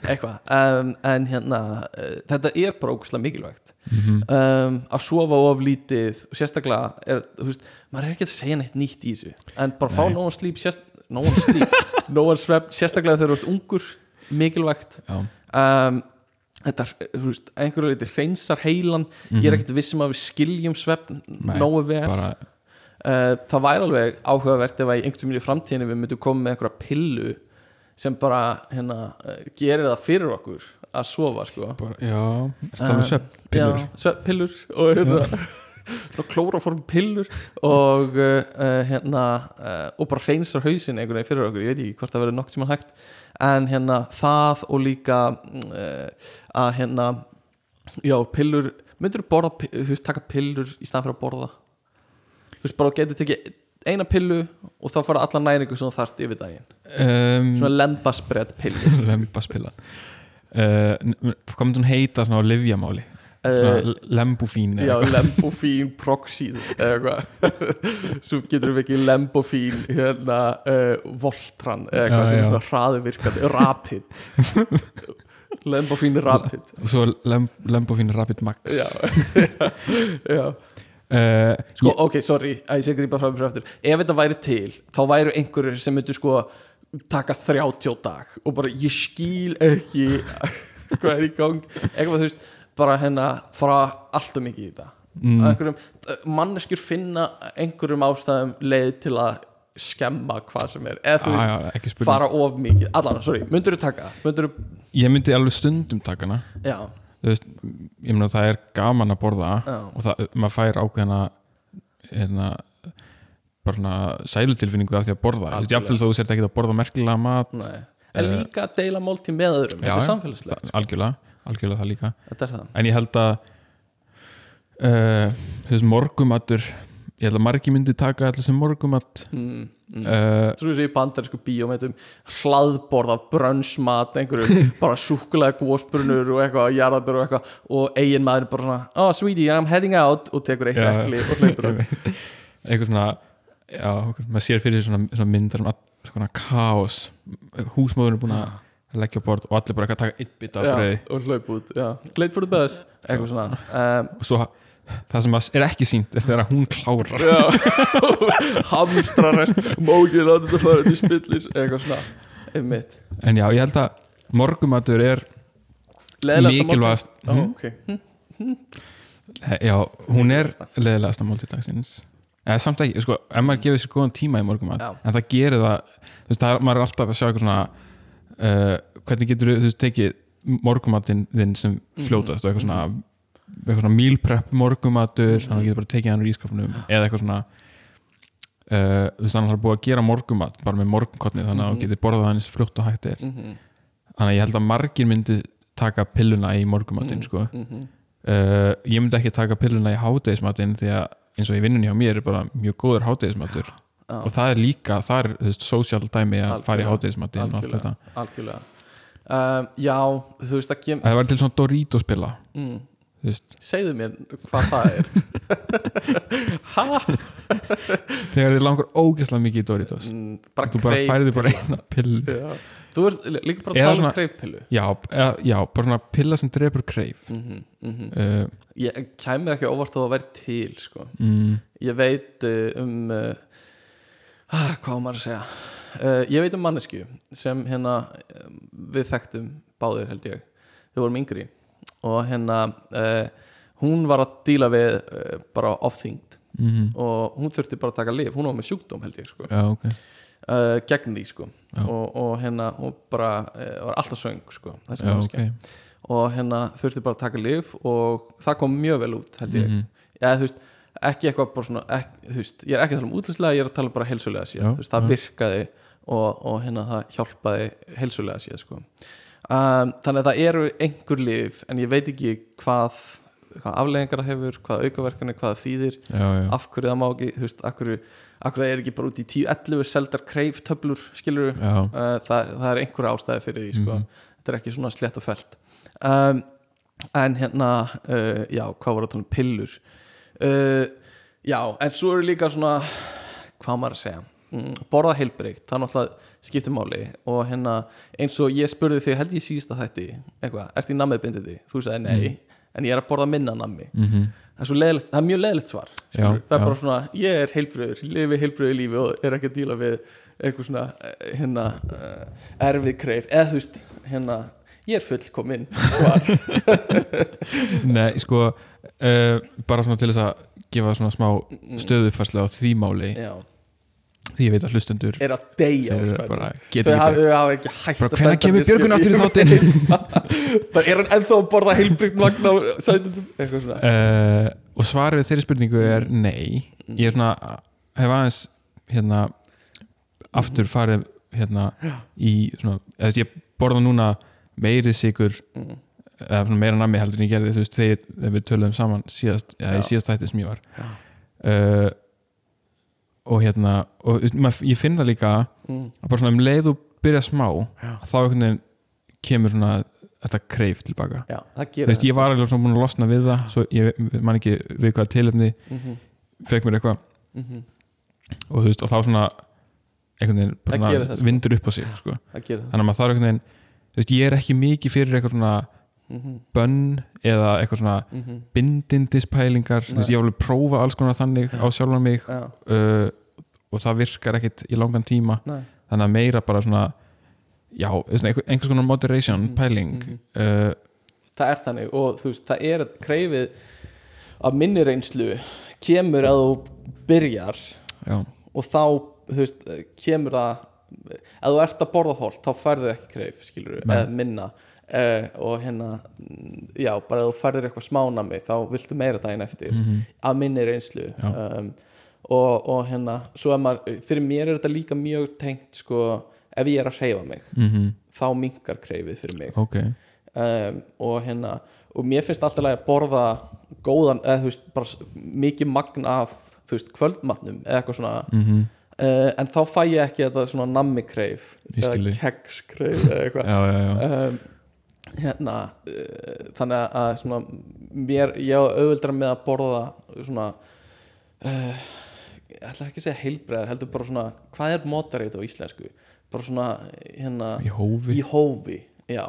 S2: eitthvað, um, en hérna uh, þetta er bara ógustlega mikilvægt.
S1: Mhm.
S2: um, að sofa of lítið og sérstaklega er, þú veist, maður er ekki að segja neitt nýtt í þessu. En bara fá
S1: Nei.
S2: no one sleep sérst, one svefn sérstaklega þegar þú ert ungur, mikilvægt. Um, þetta, þú veist, einhverju leiti hreinsar heilan, ég er ekkert vissum að við skiljum svefn
S1: Mhm.
S2: Nógu vel.
S1: bara
S2: uh, það væri alveg áhugavert ef að í veginn í framtíðinu við myndum koma með einhverja pillu sem bara hérna, uh, gerir það fyrir okkur að sofa sko.
S1: Bara, já, það er svepp pillur
S2: Já, svefnpillur og hérna klóraform pillur og uh, uh, hérna uh, og bara hreinsar hausinn einhvern veginn fyrir okkur. Ég veit ekki hvort það verður nokk tíma hægt en hérna það og líka uh, að hérna já, pillur, myndur þú borða þú veist, taka pillur í stað fyrir að borða? Þú veist, bara getur tekið eina pillu og þá fara alla næringu sem þú þarft yfir daginn.
S1: Um,
S2: svona lembasbredd pillur
S1: lembaspillan uh, hvað myndi hún heita svona á livjamáli
S2: uh,
S1: svona lembufín
S2: Já, lembofín proxíð eða eitthvað. Svo getur við ekki lembofín hérna uh, voltran eða eitthvað
S1: Já,
S2: sem er
S1: já.
S2: svona hraðvirkandi rapid. Lembofín rapid.
S1: Og svo lem, lembufín rapid max.
S2: Já, já.
S1: Uh,
S2: sko, ok, sorry, að ég sé grípa frá mér aftur. Ef þetta væri til, þá væru einhverjur sem myndu sko taka 30 dag og bara ég skil ekki hvað er í gang eitthvað þú veist, bara hérna fara allt og mikið í þetta.
S1: Mm,
S2: einhverjum, manneskjur finna einhverjum ástæðum leið til að skemma hvað sem er. Eða þú veist, fara of mikið. Allan, sorry, myndur þú taka? Myndur þú,
S1: ég myndi alveg stundum taka hana.
S2: Já,
S1: veist, ég meina það er gaman að borða
S2: já.
S1: og það, maður fær ákveðna hérna bara svona sælutilfinningu af því að borða. Þú veist, jafnvel þó þú sért ekki að borða merkilega mat.
S2: Nei. en líka að deila máltíð með öðrum. Þetta er samfélagslegt,
S1: það, algjörlega, algjörlega það líka.
S2: Þetta er það.
S1: En ég held að uh, þú veist, morgumatur ég held að margi myndi taka allir sem morgumat
S2: mm, mm.
S1: uh,
S2: Svo við séum í bandarísku bíómetum hlaðborð af brönnsmat einhverju, bara súkulega gósbrunur og eitthvað, jarðabur og eitthvað og eigin maður bara svona, oh sweetie, I'm heading out og tekur eitt ekli og hleypur út.
S1: Eitthvað svona já, maður sér fyrir svona, svona myndar svona, svona kaos. Húsmóður er búin að leggja á borð og allir bara eitthvað að taka eitt bit af
S2: já,
S1: breyði
S2: og hlaup út, já, late for the bus eitthvað svona um,
S1: og svo það sem að er ekki sínt er þegar hún klárar
S2: já, hamstrarest mókið láta þetta fara til spillis eitthvað svona, einmitt
S1: en já, ég held að morgumatur er mikilvægast
S2: máltíð- Ó,
S1: hm?
S2: ok.
S1: já, hún er leðilegasta máltíðdagsins eða samt ekki, sko, ef maður gefur sér góðan tíma í morgumat,
S2: Já.
S1: en það gerir það þú veist, það er, maður er alltaf að sjá eitthvað svona uh, hvernig getur þú veist, tekið morgumatinn þinn sem
S2: Mhm.
S1: fljótast og eitthvað svona eitthvað svona meal prep morgumatur þannig að þú getur bara tekið hann úr ískapnum eða eitthvað svona uh, þú veist, þannig að það er búið að gera morgumat bara með morgunkotni, þannig að
S2: Mhm.
S1: þú getur borðað hann eins fljótt og hægt er
S2: Mhm,
S1: þannig að ég held að margir myndi taka pilluna í morgumatinn, sko.
S2: Mhm.
S1: uh, ég myndi ekki taka pilluna í hádegismatinn því að eins og í vinnunni á mér er bara mjög góður hádegismatur.
S2: Já.
S1: og það er líka, það er þú veist, social dæmi að fara í hádegismatinn og allt þetta.
S2: Algjörlega. Um, já, þú veist að kem,
S1: að það var til svona Doritos pilla.
S2: Mm,
S1: veist,
S2: segðu mér hvað það er. Ha?
S1: þegar þið langar ógeðslega mikið í Doritos.
S2: Mm, bara
S1: þú bara færði bara eina pillu.
S2: Já. þú ert líka bara að tala um kreifpillu
S1: já, eða, já, bara svona pilla sem drefur kreif.
S2: Mm -hmm, mm
S1: uh,
S2: ég kæmur ekki óvart þó að vera til sko.
S1: mm,
S2: ég veit um uh, ah, hvað á maður að segja? Uh, ég veit um mannesku sem hérna um, við þekktum báðir held ég. Við vorum yngri og hérna uh, hún var að díla við uh, bara ofþyngd
S1: mm,
S2: og hún þurfti bara að taka lif hún var með sjúkdóm held ég sko.
S1: Já, ok.
S2: Uh, gegn því sko.
S1: Já.
S2: og, og hérna hún bara var alltaf söng sko.
S1: Ok.
S2: Okay. og hérna þurfti bara að taka lif og það kom mjög vel út held ég.
S1: Mhm.
S2: eða þú veist ekki eitthvað bara svona ekki, þú veist, ég er ekki að tala um útlýslega ég er að tala bara heilsulega síðan það virkaði og, og hérna það hjálpaði heilsulega síðan sko. Um, þannig að það eru einhver lif en ég veit ekki hvað hvað afleggingar það hefur, hvað aukaverkanir hvað það þýðir,
S1: já, já,
S2: af hverju það má ekki þú veist, af hverju, af hverju það er ekki bara út í 10-11 seldar kreiftöflur skilur uh, það, það er einhverja ástæði fyrir því sko.
S1: Mhm.
S2: þetta er ekki svona slétt og felt um, en hérna uh, já, hvað voru að tala um pillur? Uh, já, en svo eru líka svona hvað maður að segja? mm, borða heilbreykt, það náttúrulega skiptir máli. Og hérna eins og ég spurði þig held ég síðast að þetta eitthvað, ert í nammið bindindi? Þú sagði nei, en ég er að borða minna nammi.
S1: Mhm.
S2: Það er, svo leiðilegt, það er mjög leðilegt svar.
S1: Já,
S2: það er
S1: já.
S2: bara svona, ég er heilbröður lifi heilbröðu lífi og er ekki að díla við eitthvað svona eh, hérna uh, erfið kreif, eða þú veist hérna, ég er fullkominn svar.
S1: Nei, sko uh, bara svona til þess að gefa svona smá stöðuppfærslu á því máli.
S2: Já,
S1: því ég veit að hlustendur
S2: er að deyja
S1: bara,
S2: þau hafa,
S1: ekki
S2: hægt
S1: bara,
S2: að senda
S1: kemur Björgun aftur í þáttinn?
S2: Bara er hann ennþá að borða heilbrygt magna á sætundum eitthvað svona.
S1: Uh, og svarið við þeirri spurningu er nei. Ég er svona, hef aðeins hérna aftur farið hérna í svona, eða ég borða núna meiri sigur eða meira nammi heldur en ég gerði þú veist þegar við töluðum saman síðast eða í síðast þætti sem ég var. Uh, og hérna og maður- ég finn það líka
S2: Mm.
S1: að bara svona um leið og byrja smá
S2: Já.
S1: þá einhvern veginn kemur svona þetta kreif tilbaka
S2: já,
S1: veist, ég var alveg svona búin að losna við það svo ég man ekki við hvað tilefni
S2: mm -hmm.
S1: fekk mér eitthvað
S2: Mhm.
S1: og þú veist, og þá svona einhvern veginn svona
S2: sko.
S1: vindur upp á sig sko. þannig að maður þarf einhvern veginn veist, ég er ekki mikið fyrir eitthvað svona
S2: mm -hmm.
S1: bönn eða eitthvað svona
S2: Mm
S1: bindindispælingar þú veist, ég alveg að prófa alls konar þannig á sjálfan mig
S2: já,
S1: uh, og það virkar ekkit í langan tíma.
S2: Nei.
S1: Þannig að meira bara svona já, einhvers konar moderation
S2: Mhm,
S1: pæling
S2: mhm.
S1: uh,
S2: það er þannig og þú veist, það er kreifið af minni reynslu kemur að þú byrjar
S1: já,
S2: og þá, veist, kemur það ef þú ert að borða holt þá færðu ekki kreif, skilur eða minna uh, og hérna mm, já, bara þú færður eitthvað smánami þá viltu meira daginn eftir
S1: mhm,
S2: af minni reynslu. Um, og, og hérna, svo er maður fyrir mér er þetta líka mjög tengt sko, ef ég er að hreyfa mig
S1: mhm,
S2: þá minkar kreifið fyrir mig.
S1: Ok.
S2: Um, og hérna og mér finnst alltaf að borða góðan, eða þú veist, bara mikið magn af, þú veist, kvöldmatnum eða eitthvað svona,
S1: mhm,
S2: uh, en þá fæ ég ekki þetta svona nammi kreif eða keks kreif eða eitthvað.
S1: Já, já, já,
S2: um, hérna uh, þannig að svona mér, ég á auðvöldra með að borða svona uh, ég ætla ekki að segja heilbreðar heldur bara svona, hvað er moderate á íslensku? Bara svona, hérna
S1: í hófi.
S2: Í hófi, já.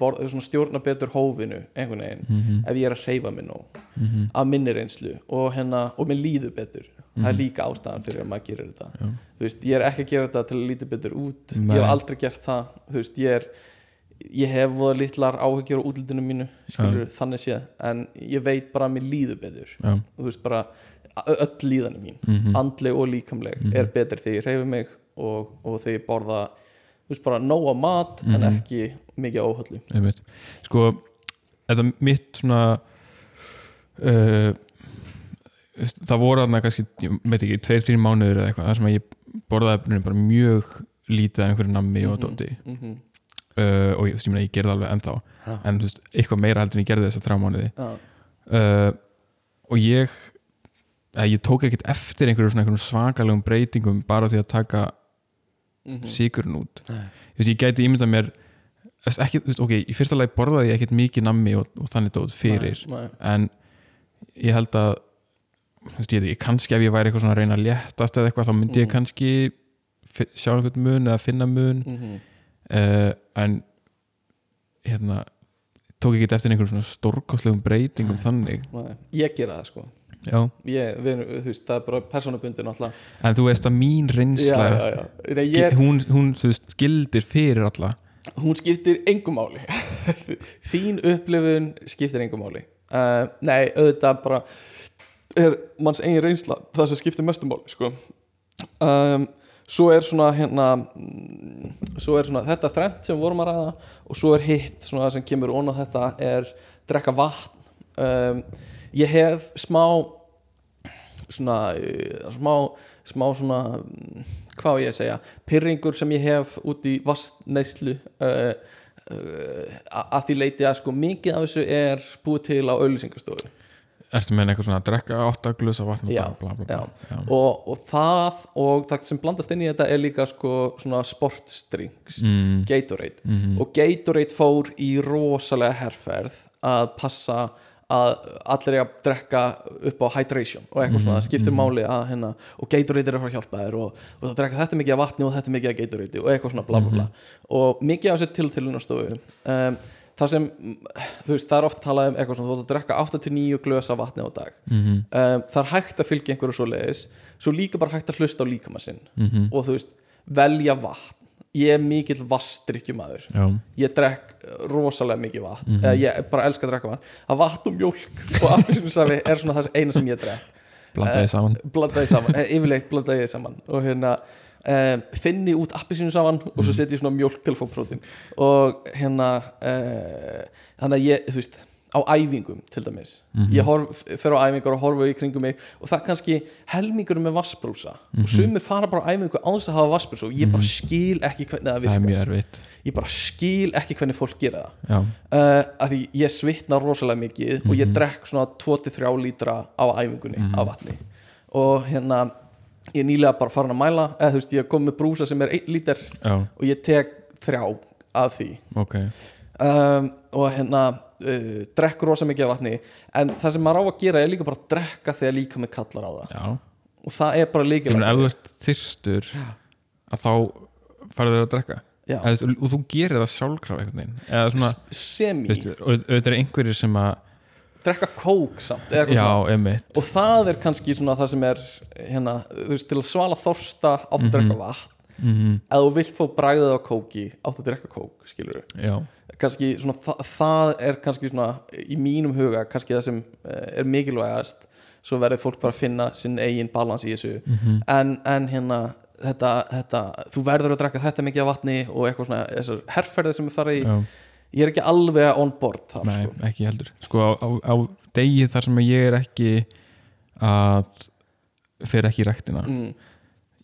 S2: Borð, svona stjórna betur hófinu einhvern veginn,
S1: mhm,
S2: ef ég er að hreyfa mig nóg
S1: mhm,
S2: af minni reynslu og hérna, og mér líður betur. Það er
S1: Mhm.
S2: líka ástæðan fyrir að maður gerir þetta.
S1: Já,
S2: þú veist, ég er ekki að gera þetta til að líti betur út.
S1: Nei.
S2: ég hef aldrei gert það. Þú veist, ég er ég hef voða litlar áhyggjur á útlitinu mínu skilur, þannig séð, en ég veit bara að mér líður betur.
S1: Já,
S2: þú veist, bara öll líðanu mín
S1: mhm,
S2: andleg og líkamleg
S1: Mhm.
S2: er betur þegar ég hreyfi mig og, og þegar ég borða þú veist, bara nóga mat en
S1: Mhm.
S2: ekki mikið
S1: einmitt. Sko, þetta mitt svona uh, það voru þarna kannski, ég veit ekki, tveir, þrjum mánuður eða eitthvað, þar sem að ég borðaði bara mjög lítið af einhverju nammi og dóti.
S2: Mm -hmm.
S1: Uh, og ég, þú veist, ég, meina, ég gerði alveg ennþá en þú veist, eitthvað meira heldur en ég gerði þess að þrjá mánuði
S2: já,
S1: uh, og ég að ég tók ekkert eftir einhverju svona einhverjum svakalegum breytingum bara því að taka
S2: mm
S1: sigurinn út
S2: Nei.
S1: þú veist, ég gæti ímyndað mér þú veist, ekki, þú veist, ok, í fyrsta lagi borðaði ég ekkert mikið nammi og, og þannig dót fyrir
S2: Nei, nei.
S1: en ég held að þú veist, ég veit ekki, kannski ef ég væri eitthvað svona að reyna að léttast eða eitthvað, þá myndi ég
S2: Mhm.
S1: kannski fi- sjá einhvern mun eða finna mun
S2: Mhm.
S1: Uh, en hérna tók ég ekkert eftir einhverjum svona stórkostlegum breytingum þannig?
S2: Nei. ég gera það sko. Ég, við, veist, það er bara persónubundin alltaf.
S1: En þú veist að mín reynsla
S2: já, já, já. Nei, ég,
S1: hún, hún veist, skildir fyrir alla.
S2: Hún skiptir engum máli. Þín upplifun skiptir engum máli. Uh, nei, auðvitað bara er manns eigin reynsla það sem skiptir mestum máli sko. um, svo er svona hérna svo er svona þetta þrennt sem við vorum að ræða og svo er hitt sem kemur ón á þetta er drekka vatn. Um, ég hef smá svona uh, smá, smá svona hvað ég segja pyrringur sem ég hef út í vastneislu uh, uh, að því leiti að sko mikið af þessu er búið til á auðlýsingastofu
S1: erstu með eitthvað svona að drekka átta glusa vatn og
S2: Já,
S1: bla, bla, bla. Já.
S2: og, og það og það sem blandast inn í þetta er líka sko svona sportstrings
S1: Mm,
S2: Gatorade.
S1: Mhm,
S2: og Gatorade fór í rosalega herrferð að passa að allir er að drekka upp á hydration og eitthvað svona, það skiptir máli að hérna, og Gatorade er að fara að hjálpa þér og, og það drekka þetta mikið af vatni og þetta mikið af Gatorade og eitthvað svona bla bla bla. Og mikið af þessu tilþjóðlunastofu um, það sem, þú veist, það er oft talað um eitthvað svona, þú ætti að drekka 8-9 glösa vatni á dag.
S1: Mhm,
S2: um, það er hægt að fylgja einhverju svo leiðis svo líka bara hægt að hlusta á líkama sinn.
S1: Mhm,
S2: og þú veist, velja vatn. Ég er mikill vastrykkjumadur
S1: já,
S2: ég drekk rosalega mikið vatn.
S1: Mhm.
S2: eða ég bara elska að drekka vatn. Að vatn og mjólk og appisínusafi er svona það eina sem ég drekk
S1: blandaði saman.
S2: blandaði saman, eh, yfirleitt blandaði saman. Og hérna um, þinni út appisínu saman og svo setji ég svona mjólk til að fá prótin og hérna uh, þannig að ég, þú veist á æfingum til dæmis. Ég horf, fer á æfingar og horfa í kringum mig og það kannski helmingur með vassbrúsa og sumir fara bara á æfingu án þess að hafa vassbrúsa og ég bara skil ekki hvernig það
S1: það
S2: virkar.
S1: erfitt.
S2: Ég bara skil ekki hvernig fólk gera það. Uh, að því ég svitna rosalega mikið og ég drekk svona 2-3 lítra á æfingunni af vatni. Og hérna ég er nýlega bara farin að mæla eða þú veist ég kom með brúsa sem er 1 lítar
S1: já,
S2: og ég tek þrjá að því.
S1: Ok.
S2: Um, og hérna uh, drekk rosa mikið af vatni en það sem maður á að gera er líka bara að drekka þegar líka með kallar á það.
S1: Já,
S2: og það er bara
S1: ég meina ef þú ert þyrstur að þá farið þér að drekka.
S2: Já.
S1: Eða, og þú gerir það sjálfkraf
S2: semi,
S1: þú veist, og auðvitað er einhverjir sem að
S2: drekka kók samt
S1: já,
S2: og það er kannski svona það sem er hérna, veist, til að svala þorsta átt að drekka vatn.
S1: Mm
S2: ef þú vilt fá bragðið á kóki átt að drekka kók, skilur kannski svona, það, það er kannski svona í mínum huga, kannski það sem eh, er mikilvægast svo verður fólk bara að finna sinn eigin balans í þessu. En, en hérna þetta, þetta, þú verður að drekka þetta mikið af vatni og eitthvað svona, þessar herrferðir sem við fara í,
S1: já,
S2: ég er ekki alveg on board þar,
S1: nei,
S2: sko.
S1: ekki heldur. Sko á, á, á degi þar sem ég er ekki að fer ekki í rektina
S2: mm,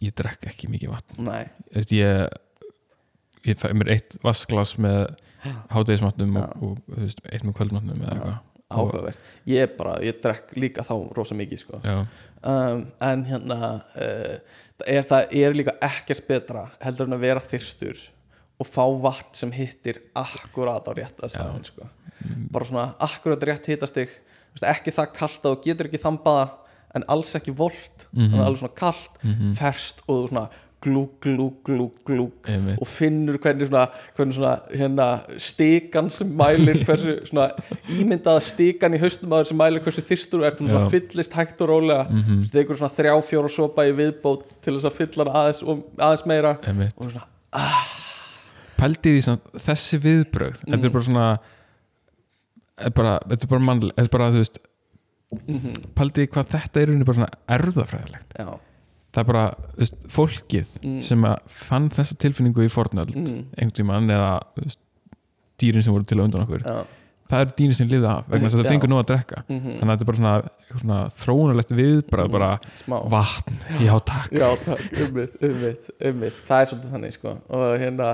S1: ég drekk ekki mikið vatn. Veist, ég ég fæ mér eitt vasklas með hádegismatnum og, og þú veist, eitt með kvöldmatnum eða eitthvað.
S2: Áhugavert. Ég bara, ég drekk líka þá rosa mikið sko. um, en hérna uh, það, er, það er líka ekkert betra heldur en að vera þyrstur og fá vatn sem hittir akkurat á rétta staðin sko. bara svona akkurat rétt hittastig ekki það kalt að þú getur ekki þambaða en alls ekki volt
S1: Mhm.
S2: þannig alveg svona kalt, ferst og svona glúg, glúg, glúg
S1: einmitt.
S2: Og finnur hvernig svona, hvernig svona hérna, stikan sem mælir hversu svona ímyndaða stikan í haustum aður sem mælir hversu þyrstur hún svona
S1: Já.
S2: fyllist hægt og rólega. Mm -hmm. stekur svona þrjá fjóra sopa í viðbót til þess að fylla aðeins, aðeins meira.
S1: Einmitt.
S2: Og svona,
S1: pældi því samt, þessi viðbrögð
S2: Mm.
S1: þetta er bara svona er bara, þetta er bara mannlega þetta er bara, þú veist pældi því hvað þetta er bara svona erðafræðilegt
S2: já,
S1: það er bara, þú veist, fólkið
S2: Mm.
S1: sem að fann þessa tilfinningu í fornöld
S2: mm,
S1: einhvern tímann eða veist, dýrin sem voru til að undan okkur.
S2: Já.
S1: Það er dýrin sem liða af vegna þess að það fengur nú að drekka.
S2: Mm
S1: þannig að þetta er bara svona, svona þróunarlegt viðbröð bara
S2: smá.
S1: vatn, já. takk
S2: Já, takk, ummitt, ummitt, ummitt Það er svolítið þannig, sko. Og hérna,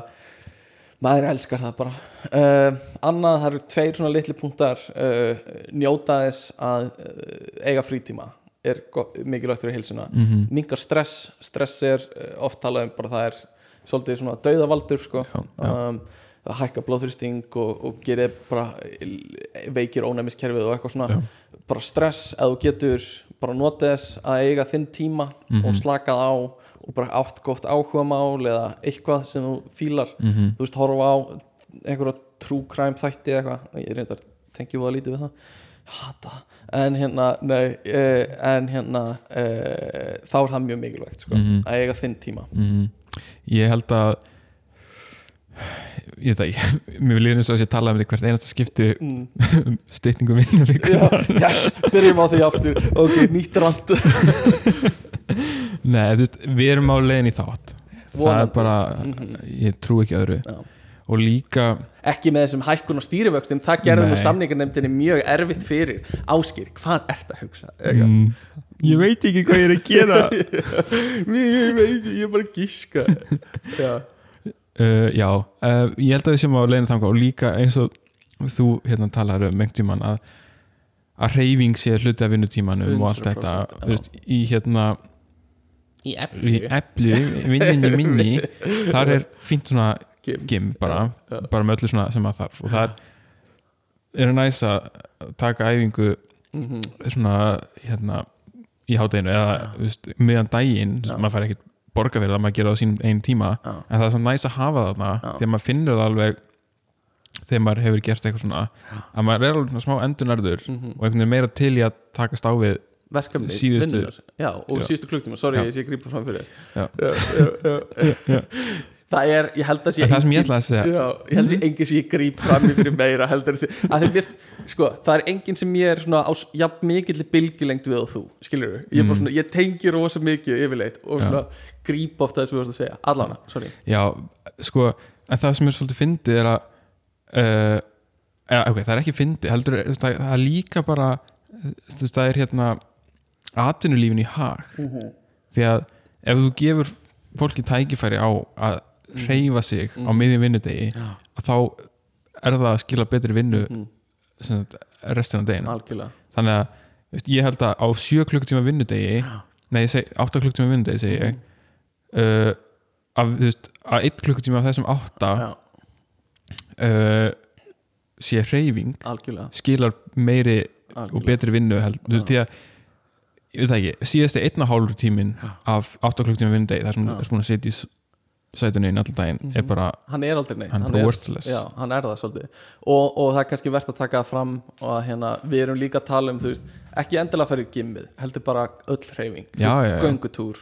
S2: maður elskar það bara uh, Annað, það eru tveir svona litli punktar uh, njóta þess að uh, eiga frítíma er mikilvægt fyrir heilsuna
S1: mm -hmm.
S2: mingar stress, stress er oft talað um bara það er svolítið svona dauðavaldur, sko
S1: já, já,
S2: um, það hækka blóðþrýsting og, og gerir bara veikir ónæmiskerfið og eitthvað svona
S1: Já.
S2: bara stress, að þú getur bara notið þess að eiga þinn tíma
S1: Mhm.
S2: og slakað á og bara átt gott áhuga mál eða eitthvað sem þú fílar.
S1: Mm
S2: þú veist, horfa á einhverja true crime þætti eða eitthvað. Ég reyndar tengi voða lítið við það. Hata, en hérna nei, eh, en hérna eh, þá er það mjög mikilvægt sko,
S1: Mhm.
S2: að eiga þinn tíma.
S1: Mhm. ég held að ég veit ekki mér vil líða eins og þess að ég tala um því hvert einasta skipti.
S2: Mm.
S1: um stytningu vinnu
S2: Já, yes, byrjum á því aftur. Ok, nýtt rand
S1: Nei, þú veist, við erum á leiðin í þátt það
S2: Vonandi.
S1: er bara,
S2: Mhm.
S1: ég trú ekki öðru og líka
S2: ekki með þessum hækkun og stýrivöxtum það gerði nú
S1: Nei.
S2: samningarnefndinni mjög erfitt fyrir Áskir, hvað ert að hugsa? Eitthvað.
S1: mm, ég veit ekki hvað ég er að gera
S2: ég veit, ég er bara að gíska já,
S1: uh, já, uh, ég held að við sem á leiðin þangað og líka eins og þú hérna talar um mengt tíman að að reyfing sé hluti af vinnutímanum og allt
S2: 100%,
S1: þetta
S2: já.
S1: þú veist, í hérna
S2: í
S1: eplu, vinninni minni. Þar er fínt svona
S2: gym.
S1: bara, bara með öllu svona sem að þarf. Og það er, er næs að taka æfingu
S2: Mhm.
S1: svona hérna í hátæginu eða meðan daginn, maður fær ekkert borga fyrir það, maður gera það á sínum einn tíma. En það er svona næs að hafa þarna þegar maður finnur það alveg þegar maður hefur gert eitthvað svona. Að maður er alveg svona smá endunarður
S2: Mhm.
S1: og einhvern veginn meira til í að takast á við
S2: verkefni,
S1: Síðustu-
S2: já, og
S1: Já.
S2: síðustu klukktíma, sorry,
S1: Já.
S2: ég sé grípa fram fyrir
S1: Já.
S2: já, já, já. það er, ég held að sé
S1: það sem ég ætlaði að segja
S2: Já, ég held að sé engin sem ég gríp fram fyrir meira heldur því, að því mér, sko, það er engin sem ég er svona á jafn mikill bylgilengt við og þú, skilur ég er bara svona, ég tengi rosa mikið yfirleitt og
S1: Mm. Já.
S2: svona gríp ofta það sem við vorst að segja allana, sorry
S1: Já, sko, en það sem er svolítið fyndið er að uh, ja, ok, það er ekki fyndið heldur, það, það er líka bara þú það er hérna atvinnulífin í hag. Því að ef þú gefur fólki tækifæri á að hreyfa sig á miðjum vinnudegi
S2: Já.
S1: að þá er það að skila betri vinnu
S2: Mhm.
S1: sem sagt, restina af
S2: algjörlega.
S1: Þannig að veist, ég held að á 7 klukktíma vinnudegi nei, ég seg, 8 klukktíma vinnudegi segi ég uh, að, veist, að 1 klukkutíma af þessum 8
S2: Já,
S1: uh, sé
S2: algjörlega,
S1: skilar meiri og
S2: algjörlega.
S1: betri vinnu held, þú veist, því að ég veit það ekki, síðasti einn og hálfur tímin af 8 klukktíma vinnudegi þar sem það er búin að setja í sætunni inn allan daginn er bara,
S2: hann er aldrei neitt.
S1: hann er bara worthless.
S2: Já, hann er það svolítið. Og, og það er kannski verðt að taka það fram og að hérna, við erum líka að tala um þú veist, ekki endilega að fara í gimmið heldur bara öll hreyfing.
S1: Já,
S2: veist,
S1: já,
S2: göngutúr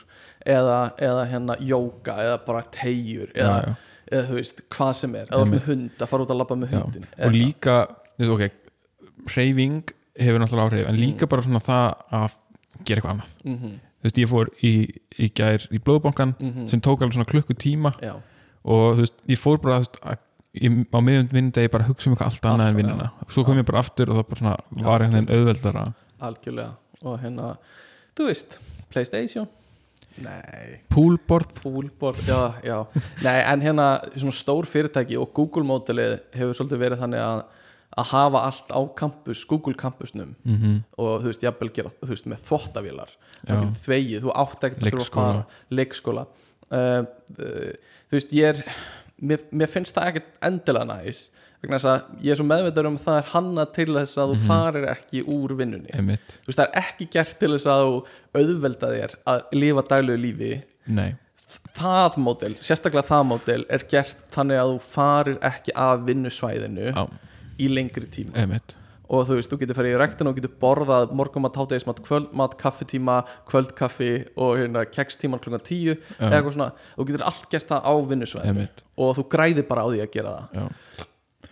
S2: eða, eða hérna jóka eða bara tegjur eða, eða þú veist, hvað sem er. Eða með hund, að fara út að labba með hundin
S1: og líka, þú veist, ok hreyfing hefur náttúrulega áhrif en líka bara svona það að gera eitthvað annað.
S2: Mm
S1: þú veist, ég fór í, í gær í blóðbankan sem tók alveg svona klukkutíma
S2: já,
S1: og þú veist, ég fór bara veist, að, ég, á miðjum vinnudegi bara að hugsa um eitthvað allt annað en vinnuna. og svo kom ég bara aftur og það bara svona var einhvern veginn auðveldara.
S2: Algjörlega. Og hérna, þú veist Playstation? Nei,
S1: poolboard
S2: poolboard, já, já. Nei, en hérna, svona stór fyrirtæki og Google mótilið hefur svolítið verið þannig að að hafa allt á campus, Google campusnum
S1: mm -hmm.
S2: og þú veist, jafnvel gera, þú veist, með getur þvegið, þú átt ekkert að þurfa að fara. Leikskóla. Uh, uh, þú veist, ég er mér, mér finnst það ekkert endilega næs vegna þess að ég er svo meðveitur um að það er hanna til þess að þú farir ekki úr vinnunni.
S1: Einmitt,
S2: þú veist, það er ekki gert til þess að þú auðvelda þér að lifa daglegu lífi.
S1: Nei.
S2: Það mótel, sérstaklega það mótel er gert þannig að þú farir ekki af vinnusvæðinu.
S1: Já,
S2: í lengri tíma.
S1: Einmitt.
S2: Og þú veist, þú getur farið í rektina og getur borðað morgumat, hátegismat, kvöldmat, kaffitíma kvöldkaffi og hérna kekstíman klukkan tíu eða eitthvað svona. Þú getur allt gert það á vinnusvæðinu. Og þú græðir bara á því að gera það.
S1: Já.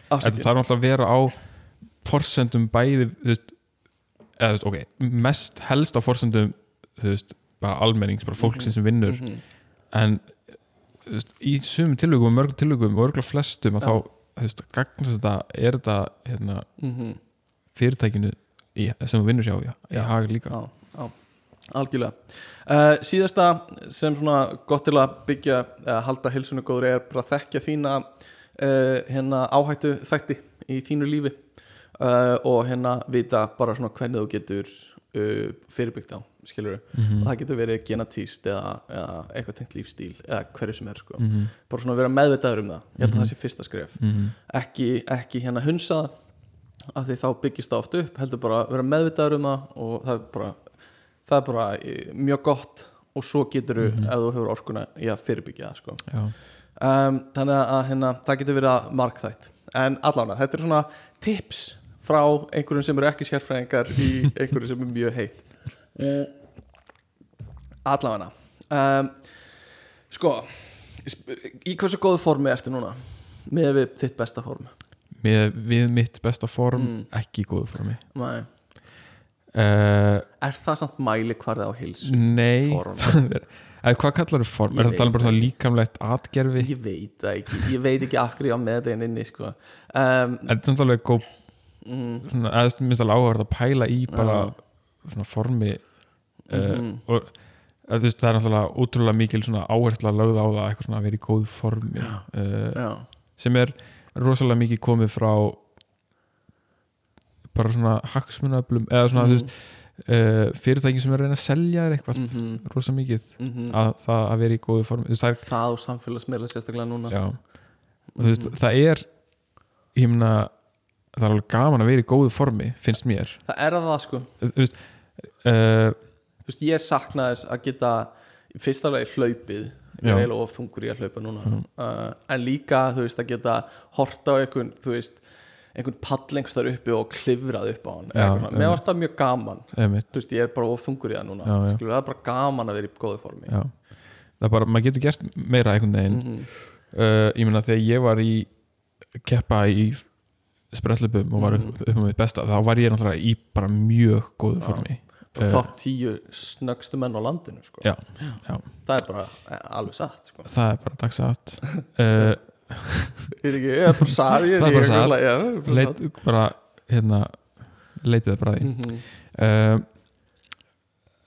S1: en það er náttúrulega að vera á forsendum bæði veist, eða veist, ok, mest helst á forsendum veist, bara almennings, bara fólksins sem vinnur.
S2: Mhm.
S1: en þú veist, í sumum tilvægum og mörgum tilvægum og örgulega flestum að
S2: Já.
S1: þá, veist, gagnast þetta er þetta hérna,
S2: Mhm.
S1: fyrirtækinu í, sem þú vinnur hjá í, í hag líka.
S2: já, já, algjörlega. Uh, síðasta sem svona gott til að byggja eða halda hilsunni góður er bara þekkja þína uh, hérna áhættu þætti í þínu lífi uh, og hérna vita bara svona hvernig þú getur uh, fyrirbyggt á skilur
S1: Mhm.
S2: og það getur verið genatíst eða, eða eitthvað tengt lífstíl eða hverju sem er sko.
S1: Mhm.
S2: bara svona vera meðvitaður um það. Ég held að það sé fyrsta skref.
S1: Mhm.
S2: ekki, ekki hérna hunsa af því þá byggist það oft upp heldur bara vera meðvitaður um það og það er bara, það er bara eh, mjög gott og svo getur þú ef þú hefur orkuna í að fyrirbyggja það sko. Um, þannig að hérna, það getur verið að markþætt. En allána, þetta er svona tips frá einhverjum sem eru ekki sérfræðingar í einhverjum sem er mjög heitt allána um, sko í hversu góðu formi ertu núna með við þitt besta form
S1: Með, við mitt besta form
S2: Mm.
S1: ekki í góðu formi
S2: Nei.
S1: uh,
S2: er það samt mæli hvarði á hils
S1: nei það er, eða, hvað kallar þú form?
S2: Ég
S1: er það að tala um bara svona líkamlegt atgerfi
S2: ég veit það ekki, ég veit ekki hverju ég á með þetta inn inni sko. um,
S1: er þetta samt alveg góð
S2: mm,
S1: eða minnst alveg áhverð að pæla í bara svona formi uh,
S2: Mhm.
S1: og að, þú veist, það er náttúrulega útrúlega mikil áhersla lögð á það eitthvað svona að vera í góðu formi uh,
S2: já,
S1: sem er rosalega mikið komið frá bara svona hagsmunaflum eða svona
S2: Mhm.
S1: þú veist uh, fyrirtæki sem er að reyna að selja þér eitthvað
S2: mm -hmm,
S1: rosa mikið
S2: mm -hmm.
S1: að það að vera í góðu formi þú veist, það er,
S2: það og samfélagsmeila sérstaklega núna.
S1: Já, og þú veist, það er meina það er alveg gaman að vera í góðu formi finnst mér.
S2: Það er það sko.
S1: Veist uh,
S2: Þú veist, ég sakna þess að geta í fyrsta lagi hlaupið. Ég er eiginlega of þungur í að hlaupa núna.
S1: Mhm.
S2: uh, en líka, þú veist, að geta horta á einhvern, þú veist einhvern pallengst þar uppi og klifrað upp á hann.
S1: Já,
S2: mér varst það mjög gaman. Þú veist, ég er bara of þungur í það núna.
S1: Já, já.
S2: Skilur, það er bara gaman að vera í góðu formi.
S1: Það er bara, maður getur gert meira einhvern veginn.
S2: Mhm.
S1: uh, ég meina þegar ég var í keppa í sprellubum og var upp, upp með mitt besta þá var ég náttúrulega í bara mjög góðu formi uh,
S2: topp tíu snöggstu menn á landinu sko.
S1: já, já,
S2: það er bara eh, alveg satt sko.
S1: það er bara dagsatt uh,
S2: ekki, ég er bara saði
S1: Það er bara leit bara hérna leitið það bara því
S2: Mhm.
S1: uh,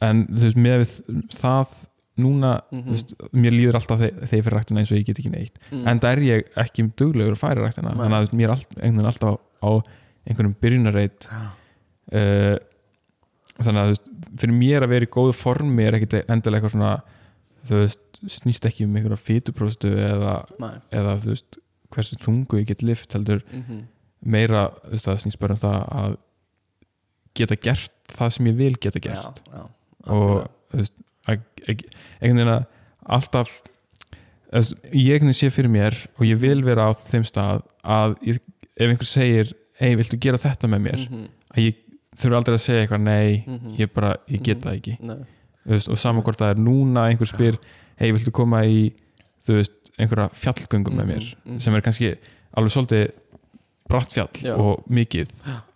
S1: en þú veist með við það núna
S2: Mhm.
S1: þú veist, mér líður alltaf þe- þegar ég fyrir ræktina eins og ég get ekki neitt
S2: Mm.
S1: en það er ég ekki um duglegur að færa ræktina
S2: Nei.
S1: þannig að þú veist, mér er veginn alltaf á, einhverjum byrjunarreit uh, þannig að veist, fyrir mér að vera í góðu formi er ekkit endilega eitthvað svona þú veist, snýst ekki um einhverja fytupróstu eða, eða þú veist, hversu þungu ég get lift heldur
S2: Mhm.
S1: meira þú veist, það snýst bara um það að geta gert það sem ég vil geta
S2: já,
S1: gert
S2: já,
S1: og þú veist, einhvern veginn að alltaf veist, ég einhvern veginn sé fyrir mér og ég vil vera á þeim stað að ég, ef einhver segir hei, viltu gera þetta með mér
S2: Mhm.
S1: að ég þurfi aldrei að segja eitthvað nei,
S2: Mhm.
S1: ég bara, ég get
S2: Mhm.
S1: það ekki
S2: Nei.
S1: þú veist, og saman hvort það er núna einhver spyr, hei, viltu koma í þú veist, einhverja fjallgöngum með mér
S2: Mhm, mhm.
S1: sem er kannski alveg svolítið bratt fjall
S2: Já.
S1: og mikið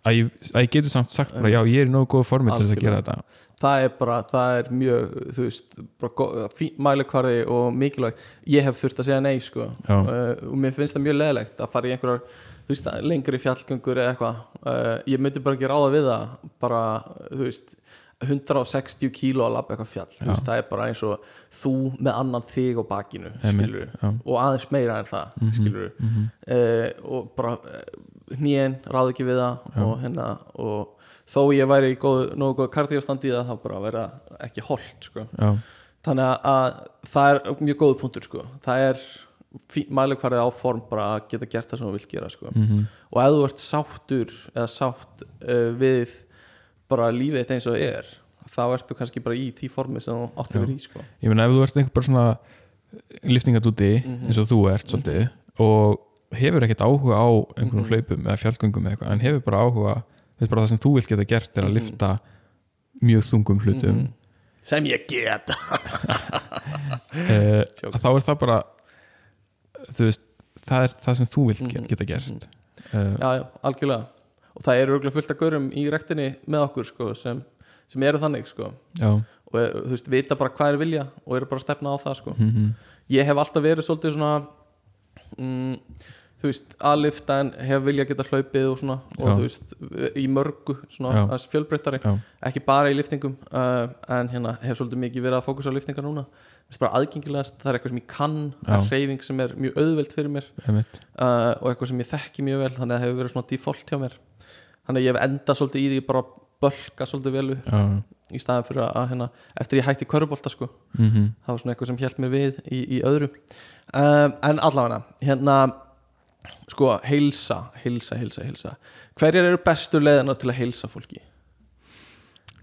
S1: að ég, að ég geti samt sagt bara, já, ég er í nógu góð formi til þess að gera þetta
S2: það er bara, það er mjög þú veist, mælikvarði og mikilvægt, ég hef þurft að segja nei sko,
S1: Já.
S2: uh, og mér finnst það mjög leðilegt að fara í einhverjar þú veist, lengri fjallgöngur eða eitthvað uh, ég myndi bara ekki ráða við það bara, þú veist 160 kíló að labba eitthvað fjall veist, það er bara eins og þú með annan þig á bakinu, og aðeins meira en það, mm
S1: Mhm,
S2: skilur
S1: mhm.
S2: uh, og bara uh, hnén, ráð ekki við það
S1: Já.
S2: og hérna og þó ég væri í góð, nógu góð það þá bara verða ekki holdt sko.
S1: já,
S2: þannig að, að það er mjög góð punktur sko. það er mælikvarðið á form bara að geta gert það sem þú vilt gera sko.
S1: mhm,
S2: og ef þú ert sáttur eða sátt uh, við bara lífið þetta eins og það er þá ertu kannski bara í því formi sem þú átti vera í sko.
S1: ég meina ef þú ert einhver bara svona liftingadúti
S2: Mhm.
S1: eins og þú ert svolítið og hefur ekkert áhuga á einhverjum
S2: Mhm.
S1: hlaupum eða fjallgöngum eða eitthvað, en hefur bara áhuga veist bara það sem þú vilt geta gert er að
S2: Mhm.
S1: lifta mjög þungum hlutum
S2: Mhm. sem ég get
S1: uh, þá er það bara veist, það er það sem þú vilt
S2: Mhm.
S1: ge- geta gert uh,
S2: já, já, algjörlega og það eru örgulega fullt af görum í rektinni með okkur sko, sem, sem eru þannig sko. og eh, þú veist, vita bara hvað er vilja og eru bara að stefna á það sko.
S1: mhm,
S2: ég hef alltaf verið svolítið svona mm, þú veist, aðlifta en hef vilja geta hlaupið og svona og
S1: Já.
S2: þú veist, í mörgu svona aðeins fjölbreyttari, ekki bara í liftingum uh, en hérna hef svolítið mikið verið að fókusa á liftingar núna, það er bara aðgengilegast það er eitthvað sem ég kann, það er
S1: Já.
S2: hreyfing sem er mjög auðveld fyrir mér uh, og eitthvað sem ég þekki mjög vel þannig að það hefur verið svona default hjá mér. Þannig að ég hef endað svolítið í því bara bölka svolítið vel upp
S1: já,
S2: í staðan fyrir að hérna, eftir ég hætti körubólta sko,
S1: mhm,
S2: það var svona eitthvað sem hjælt mér við í, í öðru. Um, en allavega hérna sko, heilsa, heilsa, heilsa, heilsa. Hverjar eru bestu leiðina til að heilsa fólki?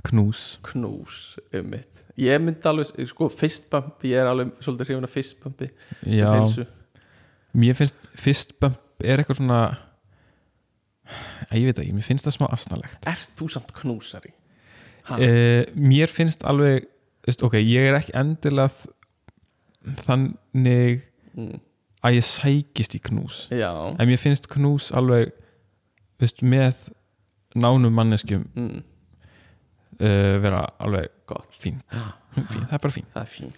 S1: knús.
S2: Knús, um mitt ég myndi alveg, sko, fistbump ég er alveg svolítið hrifin af fistbumpi sem
S1: já, mér finnst fistbump er eitthvað svona ég veit ekki, mér finnst það smá asnalegt.
S2: Ert þú samt knúsari?
S1: Uh, mér finnst alveg veist, ok, ég er ekki endilega þ- þannig
S2: Mm.
S1: Að ég sækist í knús.
S2: Já.
S1: En mér finnst knús alveg veist, með nánum manneskjum
S2: mm.
S1: uh, vera alveg
S2: Gott,
S1: fínt, fínt það er bara fínt.
S2: Er fín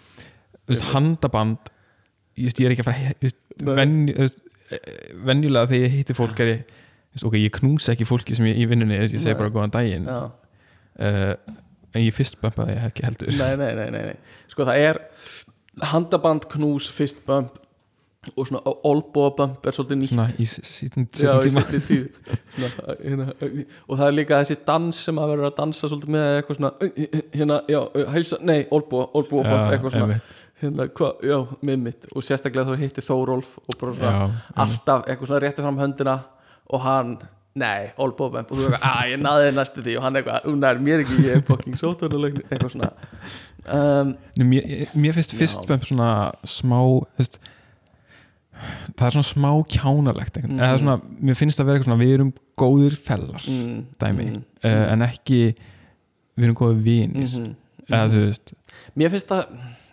S1: Þú veist, handaband veist, ég er ekki að fara
S2: Nei.
S1: venj, venjulega þegar ég hitti fólk er ég, ok, ég knúsa ekki fólki sem ég í vinnunni, ég segi bara góðan daginn. Uh, en ég fyrst bumpaði ekki heldur.
S2: Nei, nei, nei, nei, nei. Sko það er handaband, knús, fistbump og svona olbóabump er svolítið nýtt.
S1: Svona í
S2: í
S1: tíma.
S2: svona, hérna, og það er líka þessi dans sem að vera að dansa svolítið með eitthvað svona hérna, já, hælsa, nei, olbúa
S1: Já,
S2: eitthvað svona, hérna, hvað, já, með mitt. Og sérstaklega þú hittir Þórólf og bara svona
S1: Já,
S2: alltaf eitthvað svona rétti fram höndina og hann, nei, olbúa og þú eitthvað, að ég naði næstu því. Og hann eitthvað, nær mér ekki, ég er fucking sótarnulegni eitthvað svona. Um,
S1: Nei, mér, mér finnst fyrst svona smá þú veist, það er svona smá kjánalegt mm. Eða svona, mér finnst það vera eitthvað svona við erum góðir fellar
S2: mm,
S1: dæmi,
S2: mm,
S1: uh, en ekki við erum góðir vinir.
S2: Mhm,
S1: eða þú veist,
S2: Mér finnst það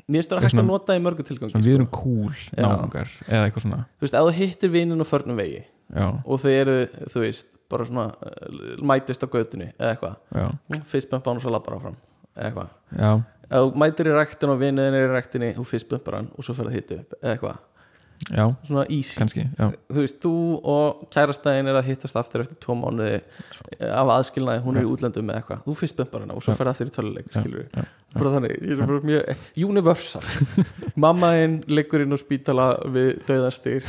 S2: mér finnst það hægt að nota í mörgu sko.
S1: við erum cool
S2: Já.
S1: náungar eða eitthvað svona.
S2: Þú veist, ef þú hittir vinnin á förnum vegi
S1: já,
S2: og þau eru, þú veist, bara svona uh, mætist á götunni eða eitthvað. Fyrstbumpa hann og svo labbar áfram eða eitthvað. Ef þú mætir í rektin og vinnuðin er í rektinni þú fyrstbumpar hann og svo fyrir
S1: já,
S2: svona easy.
S1: kannski já,
S2: þú veist, þú og kærastæðin er að hittast aftur eftir tvo mánuði eh, af aðskilnaði, hún er í útlöndum með eitthvað. Þú fyrst bumpar hana og svo
S1: Já.
S2: fer aftur í töluleik
S1: Já, já,
S2: bara þannig, ég er bara mjög universal. Mammaðinn liggur inn á spítala við döðastýr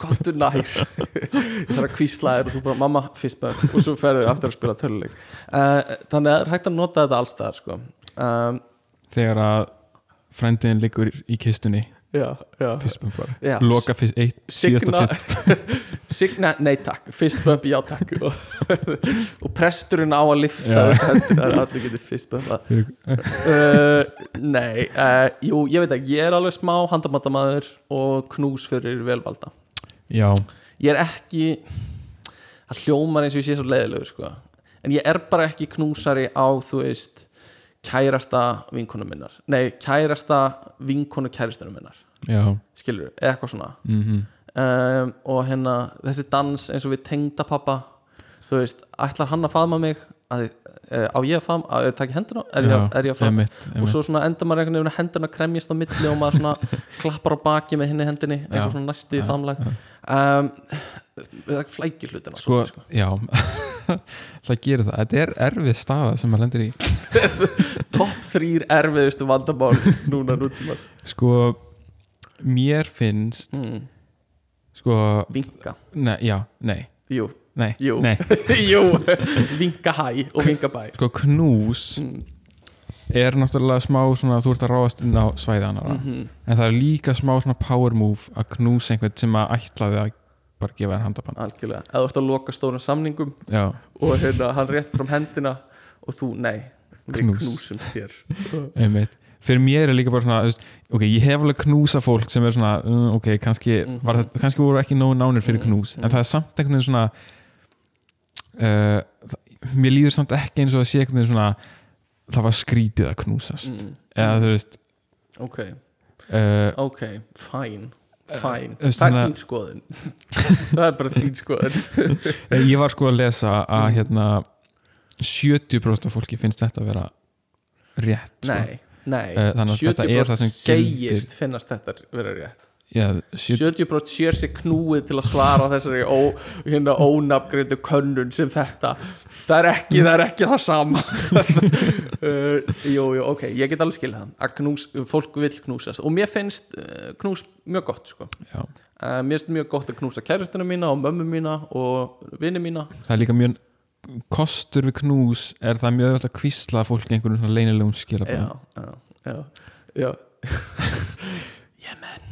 S2: kontur nær. Ég þarf að kvísla þér og þú bara mamma fyrst bump. Og svo ferðu aftur að spila töluleik. Uh, þannig að hægt að nota þetta allstaðar sko. um,
S1: þegar að frændiðin liggur í kistunni
S2: já, já.
S1: Fyrstbumpar,
S2: Já.
S1: loka fyrst eitt síðasta
S2: Signa, Signa, nei takk. Fist bump, já takk og, og presturinn á að lifta það er allir getið fist bump uh, Nei uh, Jú, ég veit ekki, ég er alveg smá handamatamaður og knús fyrir velvalda.
S1: Já,
S2: Ég er ekki það hljómar eins og ég sé svo leiðilegur sko. en ég er bara ekki knúsari á þú veist kærasta vinkonu minnar. Nei, kærasta vinkonu kærastunum minnar.
S1: Já.
S2: Skilur, eitthvað svona.
S1: Mm
S2: um, og hérna þessi dans eins og við tengda pappa þú veist, ætlar hann að faðma mig? Að, uh, á ég að faðma, að ég taki hendina er, er ég að faðma? og svo svona endar maður einhvern veginn að hendina kremjast á milli og maður svona klappar á baki með hinni hendinni eitthvað svona næstu í faðmlag. Um, það flækir hlutina
S1: sko,
S2: sko.
S1: já. Það gerir það, þetta er erfið staða sem maður lendir í.
S2: Topp þrýr erfiðustu vandamál núna nútímar
S1: sko, mér finnst
S2: mm.
S1: sko,
S2: vinka,
S1: nei, já, nei.
S2: Jú,
S1: nei,
S2: jú,
S1: nei,
S2: jú. Vinka hæ og vinka bæ.
S1: Sko knús
S2: mm.
S1: Er náttúrulega smá svona að þú ert að ráðast inn á svæði annara
S2: Mhm.
S1: en það er líka smá svona power move að knúsa einhvern sem að ætlaði að bara gefa þér handabann.
S2: Algjörlega, eða þú ert að loka stórum samningum
S1: já,
S2: og hérna, hann rétt fram hendina og þú, nei,
S1: Knús.
S2: knúsumst þér.
S1: Einmitt. Fyrir mér er líka bara svona, veist, ok, ég hef alveg knúsa fólk sem er svona, um, ok, kannski
S2: Mhm.
S1: var þetta, kannski voru ekki nógu nánir fyrir knús. En það er samt einhvern veginn svona uh, það, mér líður samt ekki eins og að sé einhvern veginn svona það var skrítið að knúsast.
S2: Mm.
S1: eða þú veist
S2: ok,
S1: uh,
S2: ok, fine fine,
S1: þú veist,
S2: það er þín skoðun. Það er bara þín skoðun.
S1: Ég var sko að lesa að hérna 70% af fólki finnst þetta að vera rétt sko.
S2: nei, nei,
S1: Eh, þannig að þetta er það sem
S2: 70% segist finnast þetta vera rétt
S1: Já, 70,
S2: 70% sér sér knúið til að svara þessari ó, hérna ónafgreyndu könnun sem þetta. Það er ekki, það er ekki það sama. Uh, jú, jú, ok ég get alveg skilja það að knús, fólk vil knúsast. Og mér finnst uh, knús mjög gott sko. uh, mér finnst mjög gott að knúsa kæristuna mína og mömmu mína og vini mína.
S1: Það er líka mjög kostur við knús er það mjög öll að kvísla fólki einhverjum svona leynilegum skilabæð
S2: já, já, já, já. ég nýf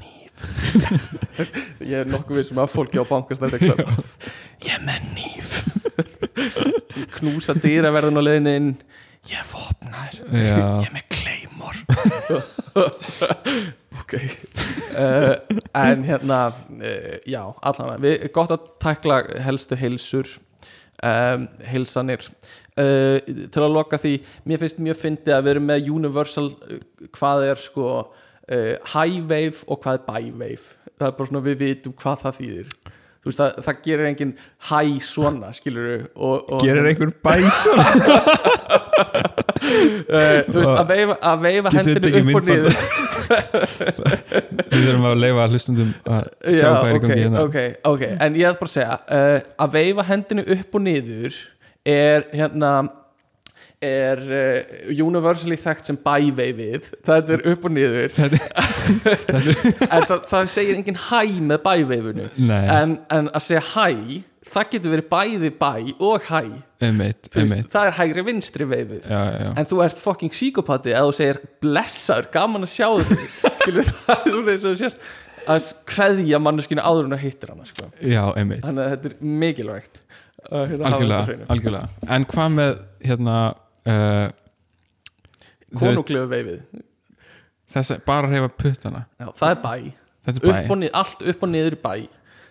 S2: ég er nokkuð vissum að fólki á bankastæði ég er með nýf knúsa dýraverðin á leiðin inn. Ég er vopnar ég er með kleimor ok. Uh, en hérna uh, já, allan við, gott að tækla helstu heilsur um, heilsanir. Uh, til að loka því mér finnst mjög fyndið að við erum með universal uh, hvað er sko uh, high wave og hvað er by wave? Það er bara svona við vitum hvað það þýðir. Þú veist það, það gerir engin high svona skilur og, og
S1: gerir einhver bæsum
S2: uh, þú veist að veifa, að veifa hendinu upp og niður.
S1: Við þurfum að leifa hlustundum að sjá
S2: Já,
S1: hvað er í gangi hérna.
S2: ok, ok En ég ætla bara að segja uh, Að veifa hendinu upp og niður Er hérna Er uh, universally þekkt sem bæveifið Það er upp og niður. En það, það segir engin hæ með bæveifinu en, en að segja hæ Það getur verið bæði bæ og hæ.
S1: Einmitt, einmitt.
S2: Það er hægri vinstri veifið
S1: já, já,
S2: En þú ert fucking psykopati að þú segir blessaður, gaman að sjá þig. Skilur það er svona eins og sérst að kveðja manneskinu áður en að hittir hana sko.
S1: já, einmitt.
S2: Þannig að þetta er mikilvægt að hérna,
S1: algjörlega, algjörlega. En hvað með hérna uh, veist,
S2: konunglegu veifið.
S1: Þess bara reyfa puttana.
S2: Já, það er bæ,
S1: er
S2: upp
S1: bæ,
S2: nið, allt upp og niður bæ.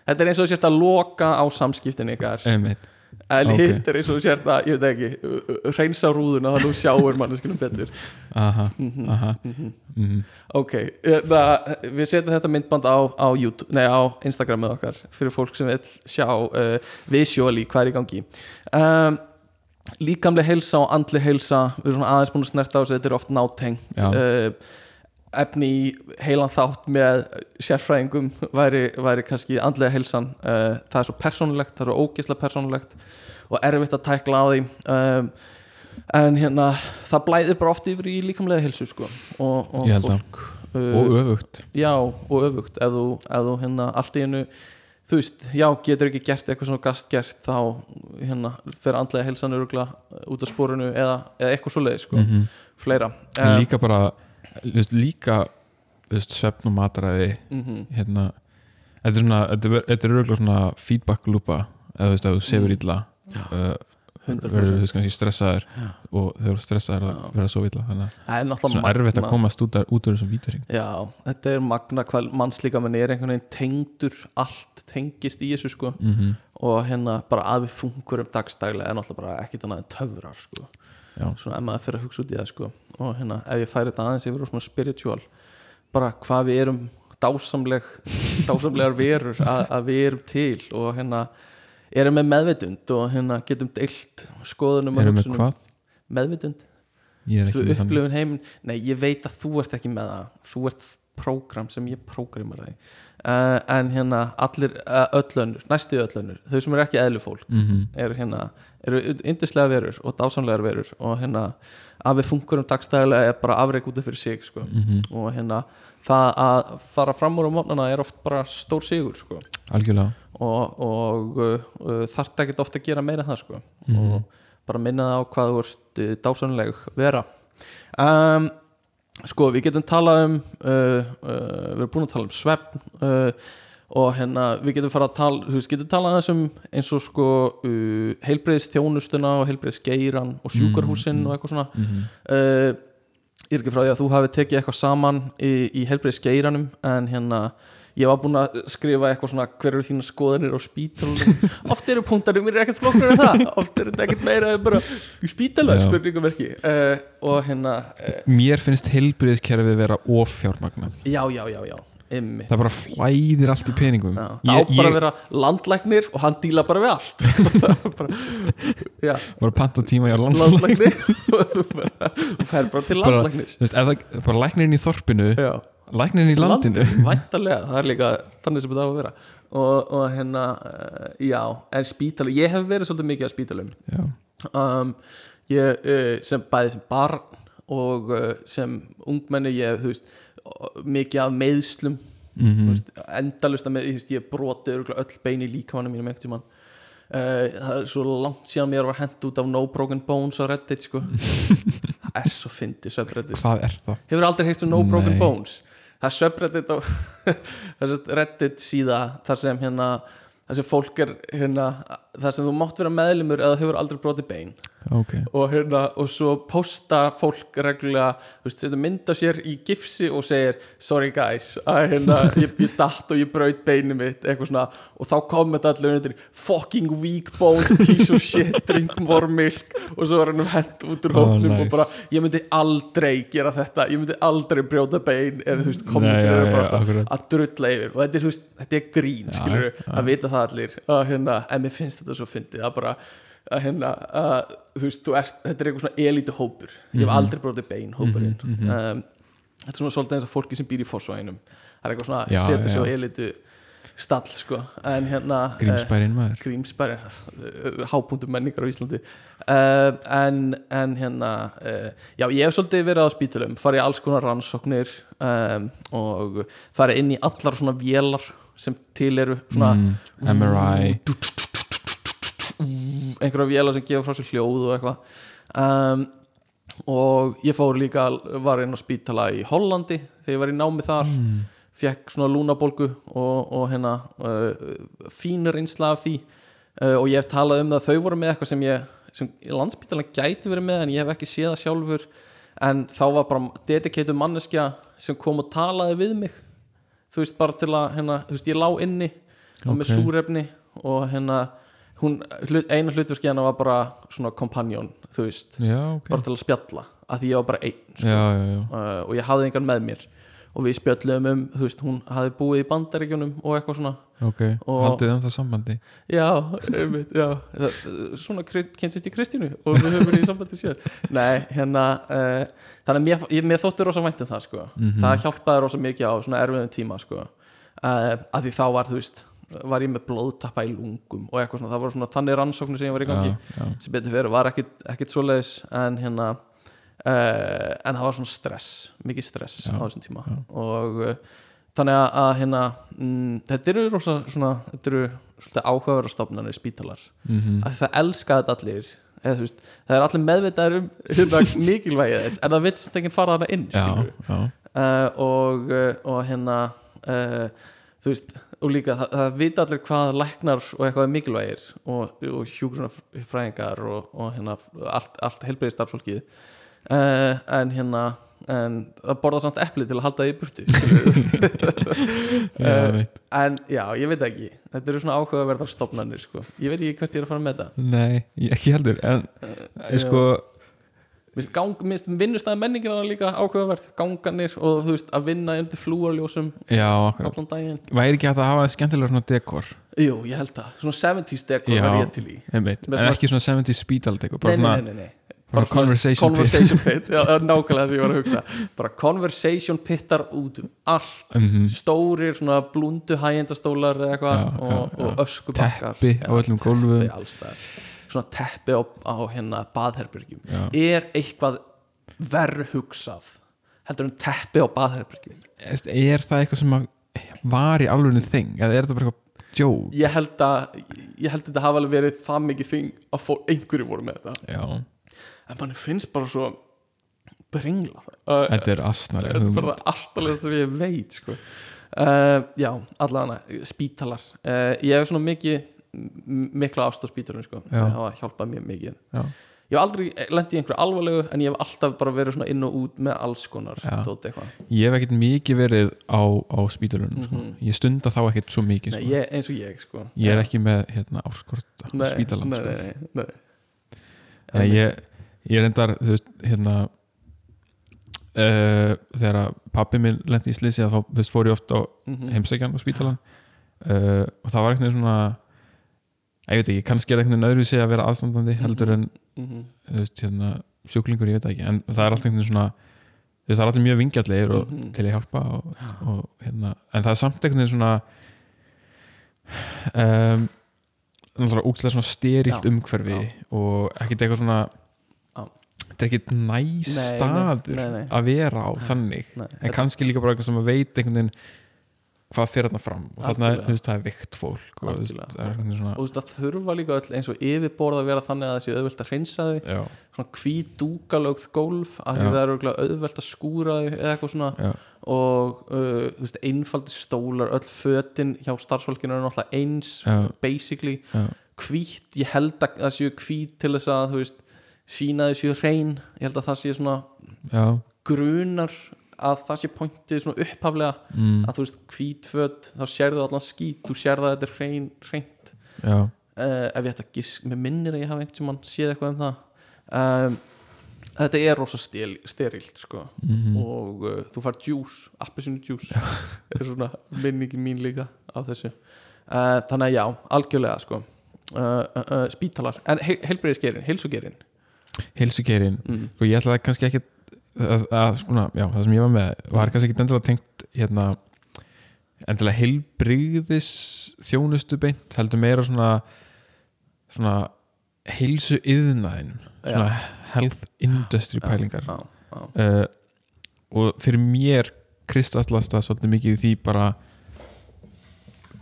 S2: Þetta er eins og þú sérst að loka á samskiptin ykkar.
S1: Einmitt.
S2: En
S1: Ok.
S2: hitt er eins og sért að, ég veit ekki hreinsa rúðuna þannig að þú sjáur manneskunum betur.
S1: Aha,
S2: Mhm,
S1: aha.
S2: mhm.
S1: mhm.
S2: Ok, eh, það, við setjum þetta myndband á, á, YouTube, nei, á Instagramið okkar fyrir fólk sem vil sjá uh, visually hvað er í gangi. Um, Líkamleg heilsa og andleg heilsa við erum svona aðeins búin að snerta á þessu þetta er oft náteng uh, efni í heilan þátt með sérfræðingum væri, væri kannski andlega heilsan. Uh, það er svo persónulegt, það er svo ógislega persónulegt og erfitt að tækla á því. Um, en hérna það blæðir bara oft yfir í líkamlega heilsu sko og, og fólk uh,
S1: og öfugt.
S2: já og öfugt. Ef þú, ef þú hérna allt í hennu þú veist, já, getur ekki gert eitthvað svona gast gert þá hérna fer andlega heilsan örugla út af spórinu eða, eða eitthvað svo leið sko,
S1: Mhm.
S2: fleira
S1: en
S2: Eh,
S1: líka bara veist, líka þú veist, svefn og mataræði
S2: mhm,
S1: hérna þetta er svona, þetta er- örgulega svona feedback lúpa eða þú veist, ef þú sefur
S2: Mm.
S1: illa uh,
S2: 100%
S1: verður þú kannski stressaður
S2: Já.
S1: og þegar þú stressaður
S2: Já.
S1: þá verður það svo illa þannig að
S2: það er
S1: er svona erfitt að komast út, út úr þessum vítering
S2: já, þetta er magna hvað mannslíkamann er einhvern veginn tengdur allt tengist í þessu sko.
S1: Mm -hmm.
S2: og hérna bara að við fungurum dagstaglega er náttúrulega bara ekkit annað en töfrar sko.
S1: Já,
S2: svona ef maður fyrir að hugsa út í það sko. Og hérna ef ég færi þetta aðeins yfir á svona spiritual bara hvað við erum dásamleg dásamlegar verur að, að við erum til. Og hérna erum með meðvitund og hérna getum deilt skoðunum
S1: erum við hvað?
S2: meðvitund, þú upplifun heiminn nei ég veit að þú ert ekki með það þú ert prógram sem ég prógramar þig uh, en hérna allir uh, öll önnur, næstu öll önnur þau sem eru ekki eðlufólk
S1: mm
S2: eru hérna eru yndislega verur og dásamlegar verur og hérna að við funkurum dagstæðilega er bara afreik út af fyrir sig sko.
S1: -hmm.
S2: og hérna það að fara fram úr á mótnana er oft bara stór sigur sko.
S1: Algjörlega.
S2: Og, og uh, uh, þarf ekkert ofta að gera meira það sko.
S1: Mhm.
S2: og bara minna það á hvað þú ert uh, dásamleg vera. Um, sko við getum talað um uh, uh, við erum búin að tala um svefn uh, og hérna við getum fara að tala þú veist, getum talað aðeins um eins og sko uh, heilbreyðis þjónustuna og heilbreyðis geiran og sjúkarhúsin og eitthvað svona.
S1: Mm
S2: uh, ég er ekki frá því að þú hafi tekið eitthvað saman í, í heilbreyðis geiranum en hérna ég var búin að skrifa eitthvað svona hver eru þína skoðanir á spítalunum oft eru punktarnir mér er ekkert flokknar en það. Oft eru þetta ekkert meira en bara spítala
S1: Já.
S2: spurningamerki. Uh, og hérna uh,
S1: mér finnst heilbriðiskerfið vera ofjármagnað
S2: já, já, já, já, ymmi
S1: það bara flæðir allt í peningum.
S2: Já, það á bara að vera landlæknir og hann díla bara við allt. Bara, já,
S1: bara panta tíma landa
S2: landlæknir. Og þú bara, fer bara til
S1: Bara-
S2: landlæknis.
S1: þú veist, það, bara læknirinn í þorpinu
S2: já
S1: læknirinn í landinu
S2: Væntanlega, það er líka þannig sem þetta á að vera og, og hérna, uh, já en spítala, ég hef verið svolítið mikið á spítalum
S1: já,
S2: um, ég, uh, sem bæði sem barn og uh, sem ungmenni ég, þú veist, mikið af meðslum
S1: mm
S2: mm. veist, endalust að með, ég, veist, ég broti öll bein í líkamanum mínum einhvern tímann Uh, það er svo langt síðan mér var hent út af No Broken Bones á Reddit sko. það er svo fyndið
S1: hvað er það?
S2: hefur aldrei heilt um No Broken
S1: Nei.
S2: Bones það er subreddit á reddit síða þar sem hérna þar sem fólk er hérna þar sem þú mátt vera meðlumur eða hefur aldrei brotið bein
S1: ok,
S2: og hérna og svo posta fólk reglulega þú veist, þetta mynda sér í gifsi og segir sorry guys að hérna ég, ég datt og ég braut beinu mitt eitthvað svona. Og þá kommenta allir undir fucking weak boned piece of shit drink more milk. Og svo er hann hent út úr
S1: Oh,
S2: hóknum
S1: nice.
S2: og bara ég myndi aldrei gera þetta ég myndi aldrei brjóta bein er þú veist kommentir eru bara alltaf
S1: akkurat.
S2: að drulla yfir. Og þetta er, veist, þetta er grín
S1: Já,
S2: skilur, að vita það allir að, hérna, en mér finnst þetta svo fyndið að bara að hérna, að, þú veist, þú ert þetta er eitthvað svona elítu hópur. Ég hef
S1: Mhm.
S2: aldrei brotið bein hópurinn.
S1: Mhm, mhm.
S2: um, þetta er svona svolítið eins og fólki sem býr í fórsvæðinum það er eitthvað svona,
S1: Já,
S2: setur
S1: já.
S2: á elítu stall, sko, en hérna eh,
S1: grímsbærin maður.
S2: Grímsbæri hápunktum menningar á Íslandi. Uh, en, en hérna uh, já, ég hef svolítið verið á spítulum farið alls konar rannsóknir um, og farið inn í allar svona vélar sem til eru svona
S1: mm, MRI
S2: einhverja vélar sem gefa frá sér hljóð og eitthvað. Um, og ég fór líka var inn á spítala í Hollandi þegar ég var í námi þar.
S1: Mm,
S2: fekk svona lúnabólgu og, og hérna uh, fínur einsla af því. Uh, og ég hef talað um það að þau voru með eitthvað sem ég sem landsbítalan gæti verið með en ég hef ekki séð það sjálfur. En þá var bara dedicated manneskja sem kom og talaði við mig. Þú veist bara til að hérna, þú veist ég lá inni og með súrefni og hérna hún, eina hlutverki hennar var bara svona kompanjón, þú veist
S1: já, ok
S2: bara til að spjalla, að því ég var bara einn sko.
S1: já,
S2: uh, og ég hafði engan með mér og við spjöllum um, þú veist, hún hafði búið í bandaríkjunum og eitthvað svona
S1: ok
S2: Og-
S1: haldið um það sambandi
S2: já, einmitt, já Það- svona kynntist í Kristínu og við höfum verið í sambandi sér nei, hérna uh, þannig að mér, ég, mér þótti rosa vænt um það sko.
S1: Mhm.
S2: það hjálpaði rosa mikið á svona erfiðum tíma sko. uh, að því þá var, þú veist var ég með blóðtappa í lungum og eitthvað svona, það voru svona þannig rannsóknir sem ég var í gangi
S1: já, já,
S2: sem betur fyrir var ekkit, ekkit svoleiðis en hérna uh, en það var svona stress, mikið stress
S1: Já,
S2: á þessum tíma. og uh, þannig að, að hérna mm, þetta eru rosa svona þetta eru svolítið áhugaverða stofnanir spítalar.
S1: Mhm,
S2: að það elska þetta allir eða þú veist, það er allir meðvitaður um hérna mikilvægið þess en það sem enginn fara þarna inn
S1: já,
S2: uh, og, uh, og hérna þú veist og líka það, það vita allir hvað læknar og eitthvað er mikilvægir og, og hjúgrunarfræðingar og, og hérna allt, allt helbriði starffólkið uh, en hérna en það borða samt epli til að halda því í burtu. Eh,
S1: veit.
S2: en já, ég veit ekki. Þetta eru svona áhugaverðar stofnanir sko. ég veit ekki hvert ég er að fara með þetta
S1: nei, ekki heldur en
S2: Eh,
S1: sko,
S2: minnst, minnst vinnustæði menningina líka áhugaverð ganganir og þú veist að vinna undir flúarljósum
S1: já,
S2: allan daginn.
S1: Væri ekki hægt að hafa skemmtilega svona dekor?
S2: Jú, ég held það, svona 70s dekor var ég til í.
S1: en
S2: svona-
S1: ekki svona 70 spítal dekor bara
S2: Nei, nei,
S1: svona,
S2: nei, nei, nei.
S1: bara
S2: svona
S1: conversation pit.
S2: conversation pit. Já, það nákvæmlega það sem ég var að hugsa. Bara conversation pittar út um allt.
S1: Mhm.
S2: stórir svona blúndu hægjendastólar eða eitthvað og, og öskubakkar.
S1: Teppi á öllum gólfum.
S2: Svona teppi á, á hérna baðherbyrgjum
S1: Já.
S2: er eitthvað verð hugsað heldur en teppi á baðherbyrgjum
S1: Veist, er það eitthvað sem var í alvegni þing? Eða er þetta bara eitthvað joke?
S2: Ég held að ég held að þetta hafa alveg verið það mikið þing að fó, einhverju voru með þetta.
S1: Já,
S2: en manni finnst bara svo bringla uh,
S1: þetta er asnari
S2: þetta er bara það astalega sem ég veit sko. uh, já, allavega spítalar. Uh, ég hef svona mikið mikla ást á spítalunum sko. Það hafa hjálpað mér mikið
S1: já,
S2: ég hef aldrei lendið í einhverju alvarlegu en ég hef alltaf bara verið inn og út með alls konar eitthvað
S1: ég hef ekkert mikið verið á, á spítalunum sko.
S2: Mhm.
S1: ég stunda þá ekkert svo mikið
S2: Nei,
S1: sko.
S2: ég, eins og ég sko.
S1: ég er ekki með hérna, áskort á
S2: nei,
S1: spítalan
S2: nei,
S1: sko.
S2: nei, nei, nei.
S1: Nei, ég, ég reyndar þú veist, hérna uh, þegar pappi minn lendi í slisi þá veist, fór ég oft á
S2: Mhm.
S1: heimsækjan á spítalan uh, og það var eitthvað svona ég veit ekki, kannski er eitthvað öðru sig að vera aðstandandi heldur en
S2: Mhm.
S1: þú veist, hérna, sjúklingur, ég veit það ekki. En það er alltaf einhvern svona þú veist, það er alltaf mjög vingjallegir og
S2: Mhm.
S1: til að hjálpa og, og, hérna, en það er samt einhvern veginn svona um, náttúrulega úkslega svona sterilt
S2: Já,
S1: umhverfi
S2: já.
S1: og ekkert eitthvað svona þetta er ekkert
S2: nei,
S1: staður að vera á þannig. En kannski líka bara eitthvað sem að veit einhvern veginn hvað fyrir þarna fram? Og þarna er, veist, það er vikt fólk og veist, það er svona
S2: og þú veist að þurfa líka öll eins og yfirborð að vera þannig að það sé auðvelt að hreinsa þau.
S1: Já,
S2: svona hvít dúkalögð gólf
S1: Já.
S2: það er örugglega auðvelt að skúra þau eða eitthvað svona.
S1: Já,
S2: og uh, einfaldi stólar öll fötin hjá starfsfólkinu er náttúrulega eins
S1: Já.
S2: basically. Hvít, ég held að það séu hvít til þess að þú veist, sína þau séu hrein. Ég held að það sé svona grunar að það sé pointið svona upphaflega
S1: mm,
S2: að þú veist, hvít föt, þá sérðu allan skít þú sérðu að þetta er hrein, hreint. Uh, ef ég ætti að gisk með minnir að ég hafa einhvern mann séð eitthvað um það. Um, þetta er rosa stil, sterilt sko.
S1: Mhm,
S2: og uh, þú fær djús, appisinu djús er svona minningi mín líka á þessu. Uh, þannig að já, algjörlega sko. Spítalar, en he heilbreyðisgerin heilsugerin
S1: heilsugerin
S2: mm.
S1: sko ég ætlaði kannski ekki að, að skona, já, það sem ég var með var kannski ekki endilega tengt hérna, endilega heilbrigðis þjónustu beint heldur meira svona svona heilsu yðnaðin svona health industry pælingar.
S2: Já, já,
S1: uh, og fyrir mér kristallast það svolítið mikið í því bara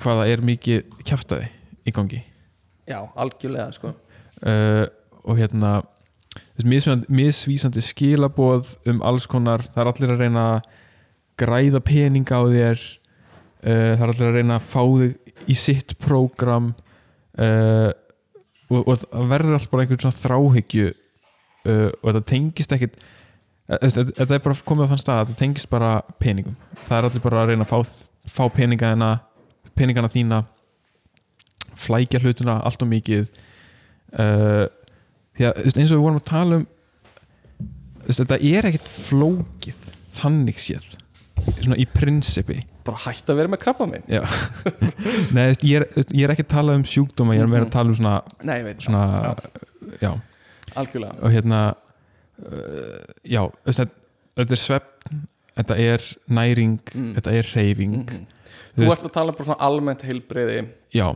S1: hvaða er mikið kjaftaði í gangi.
S2: Já, algjörlega sko.
S1: Uh, og hérna misvísandi, skilaboð um alls konar, það er allir að reyna að græða peninga á þér uh, það er allir að reyna að fá þig í sitt prógram uh, og, og það verður alltaf bara einhvern svona þráhyggju uh, og þetta tengist ekkit þetta er bara komið á þann stað að þetta tengist bara peningum. Það er allir bara að reyna að fá, fá peningana peningana þína flækja hlutuna allt og mikið uh, því að þú eins og við vorum að tala um þú þetta er ekkert flókið þannig séð. Svona í prinsipi.
S2: Bara hætt að vera með krabba minn
S1: Já. Nei, þú veist, ég, er, þú ég er ekki að tala um sjúkdóma ég er meira að tala um svona,
S2: nei, veit,
S1: svona já,
S2: algjörlega.
S1: Og hérna uh, já, þú þetta, þetta er svefn þetta er næring
S2: Mm.
S1: þetta er reyfing
S2: Mhm.
S1: Þú
S2: þú
S1: veist-
S2: ert að tala um almennt heilbreyði
S1: já,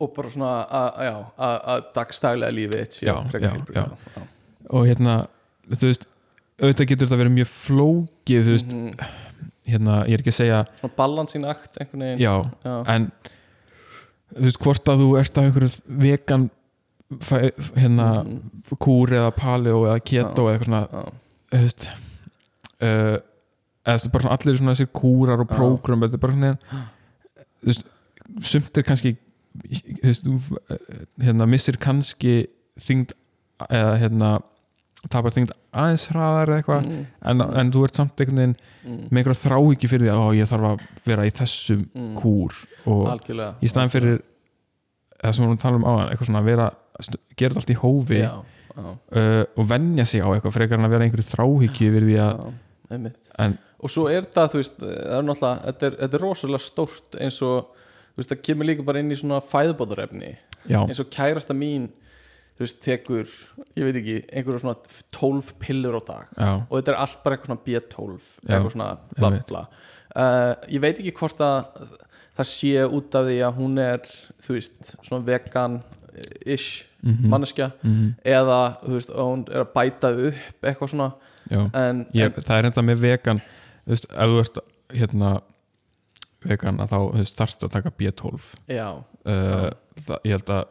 S2: og bara svona að- já, dagstælega
S1: Já, já,
S2: já.
S1: og hérna þú veist, auðvitað getur þetta verið mjög flókið þú veist,
S2: Mhm.
S1: hérna, ég er ekki að segja
S2: svona balansín akt einhvern veginn
S1: já,
S2: Já.
S1: en þú veist, hvort að þú ert að einhverju vegan fæ, hérna,
S2: Mhm.
S1: kúr eða paleo eða keto eða eitthvað svona
S2: Já.
S1: þú veist uh, eða bara svona allir svona þessir kúrar og
S2: Já.
S1: prógram, þetta er bara svona þú veist, sumt er kannski þú veist, þú eh, hérna, missir kannski þyngd eða hérna tapar þyngd aðeins hraðar eða eitthvað
S2: Mm,
S1: en, en þú ert samt einhvern veginn
S2: mm,
S1: með einhverja þráhyggju fyrir því að ó, ég þarf að vera í þessum
S2: mm.
S1: kúr. Og
S2: algjörlega.
S1: í staðan fyrir það sem við vorum að tala um áðan eitthvað svona að vera, gera þetta allt í hófi
S2: já, já,
S1: uh, og venja sig á eitthvað frekar en að vera einhverju þráhyggju fyrir því að
S2: já, einmitt.
S1: En,
S2: og svo er það, þú veist, það er náttúrulega þetta er, þetta er rosalega stórt eins og veist, það kemur líka bara inn í svona fæðbóðarefni
S1: já,
S2: eins og kærasta mín þú veist, tekur, ég veit ekki einhverju svona 12 pillur á dag.
S1: Já,
S2: og þetta er allt bara eitthvað svona B12
S1: Já,
S2: eitthvað svona bla bla. Uh, ég veit ekki hvort að það sé út af því að hún er þú veist, svona vegan-ish
S1: Mhm.
S2: manneskja
S1: mhm,
S2: eða, þú veist, hún er að bæta upp eitthvað svona. En,
S1: Ég, það er enda með vegan þú veist, ef þú ert hérna vegan að þá þú veist, þarftu að taka B12
S2: en já,
S1: uh, það, ég held að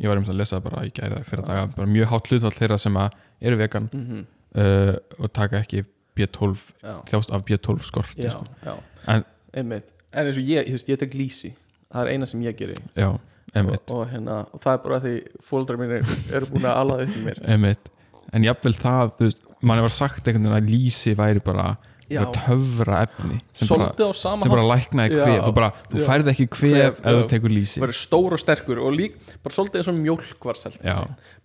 S1: ég var einmitt að lesa það bara í gæri fyrir að taka bara mjög hátt hlutvall þeirra sem að eru vegan
S2: mm
S1: uh, og taka ekki B12
S2: já,
S1: þjást af B12 skort
S2: já,
S1: sko.
S2: já.
S1: En-
S2: einmitt, en eins og ég, veist, ég tek lýsi. Það er eina sem ég geri.
S1: Já,
S2: og,
S1: einmitt,
S2: og, hérna, og það er bara því fóldrar mínir eru búin að alaða upp í mér.
S1: Einmitt. En jafnvel það, þú veist, manni var sagt einhvern veginn að lýsi væri bara eitthvað töfra efni sem bara, sem bara læknaði kvef þú, bara, þú
S2: já.
S1: færð ekki kvef ef þú tekur lýsi.
S2: Verður stór og sterkur og lík, bara svolítið eins og mjólk var selt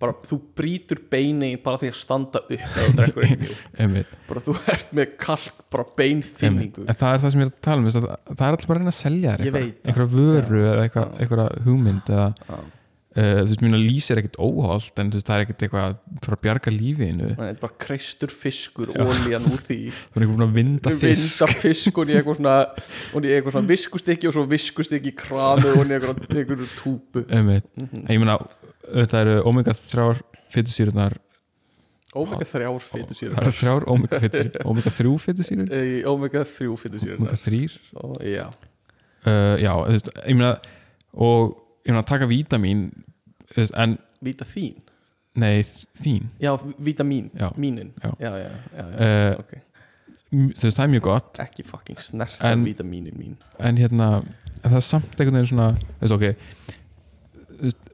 S2: bara þú brýtur beini bara því að standa upp ef þú drekkur ekki
S1: einmitt,
S2: bara þú ert með kalk, bara
S1: einmitt.
S2: beinþynningu
S1: en það er það sem ég er að tala um það er alltaf bara að reyna að selja þér einhverja vöru eða einhverja hugmynd eða, þú veist, mínu lýsi er ekkit óholt en þú veist, það er ekkit eitthvað fyrir að bjarga lífinu
S2: það er bara kreistur fiskur, ólíjan úr því.
S1: Þú er einhver búin að vinda fisk
S2: vinda fisk og eitthvað svona eitthvað svona viskustykki og svo viskustykki í kranu og eitthvað, eitthvað túpu. Mm
S1: en ég meina þetta eru omega 3 fytusýrunar
S2: omega 3 fytu
S1: það
S2: sýrur
S1: eru þrjár omega, fytu, omega 3 fytusýrur
S2: omega 3 fytu sýrur
S1: omega 3
S2: já,
S1: uh, já, þú veist, ég meina og ég meina taka vítamín þú veist, en,
S2: víta þín?
S1: Nei, þín.
S2: Já, víta mín,
S1: Já.
S2: mínin.
S1: Já.
S2: já, já, já, já.
S1: uh,
S2: ok.
S1: þú veist, það er mjög gott.
S2: Ekki fucking snert
S1: En-
S2: að víta mínin mín.
S1: en hérna, en það er samt einhvern veginn svona, þú veist, ok. Þú veist,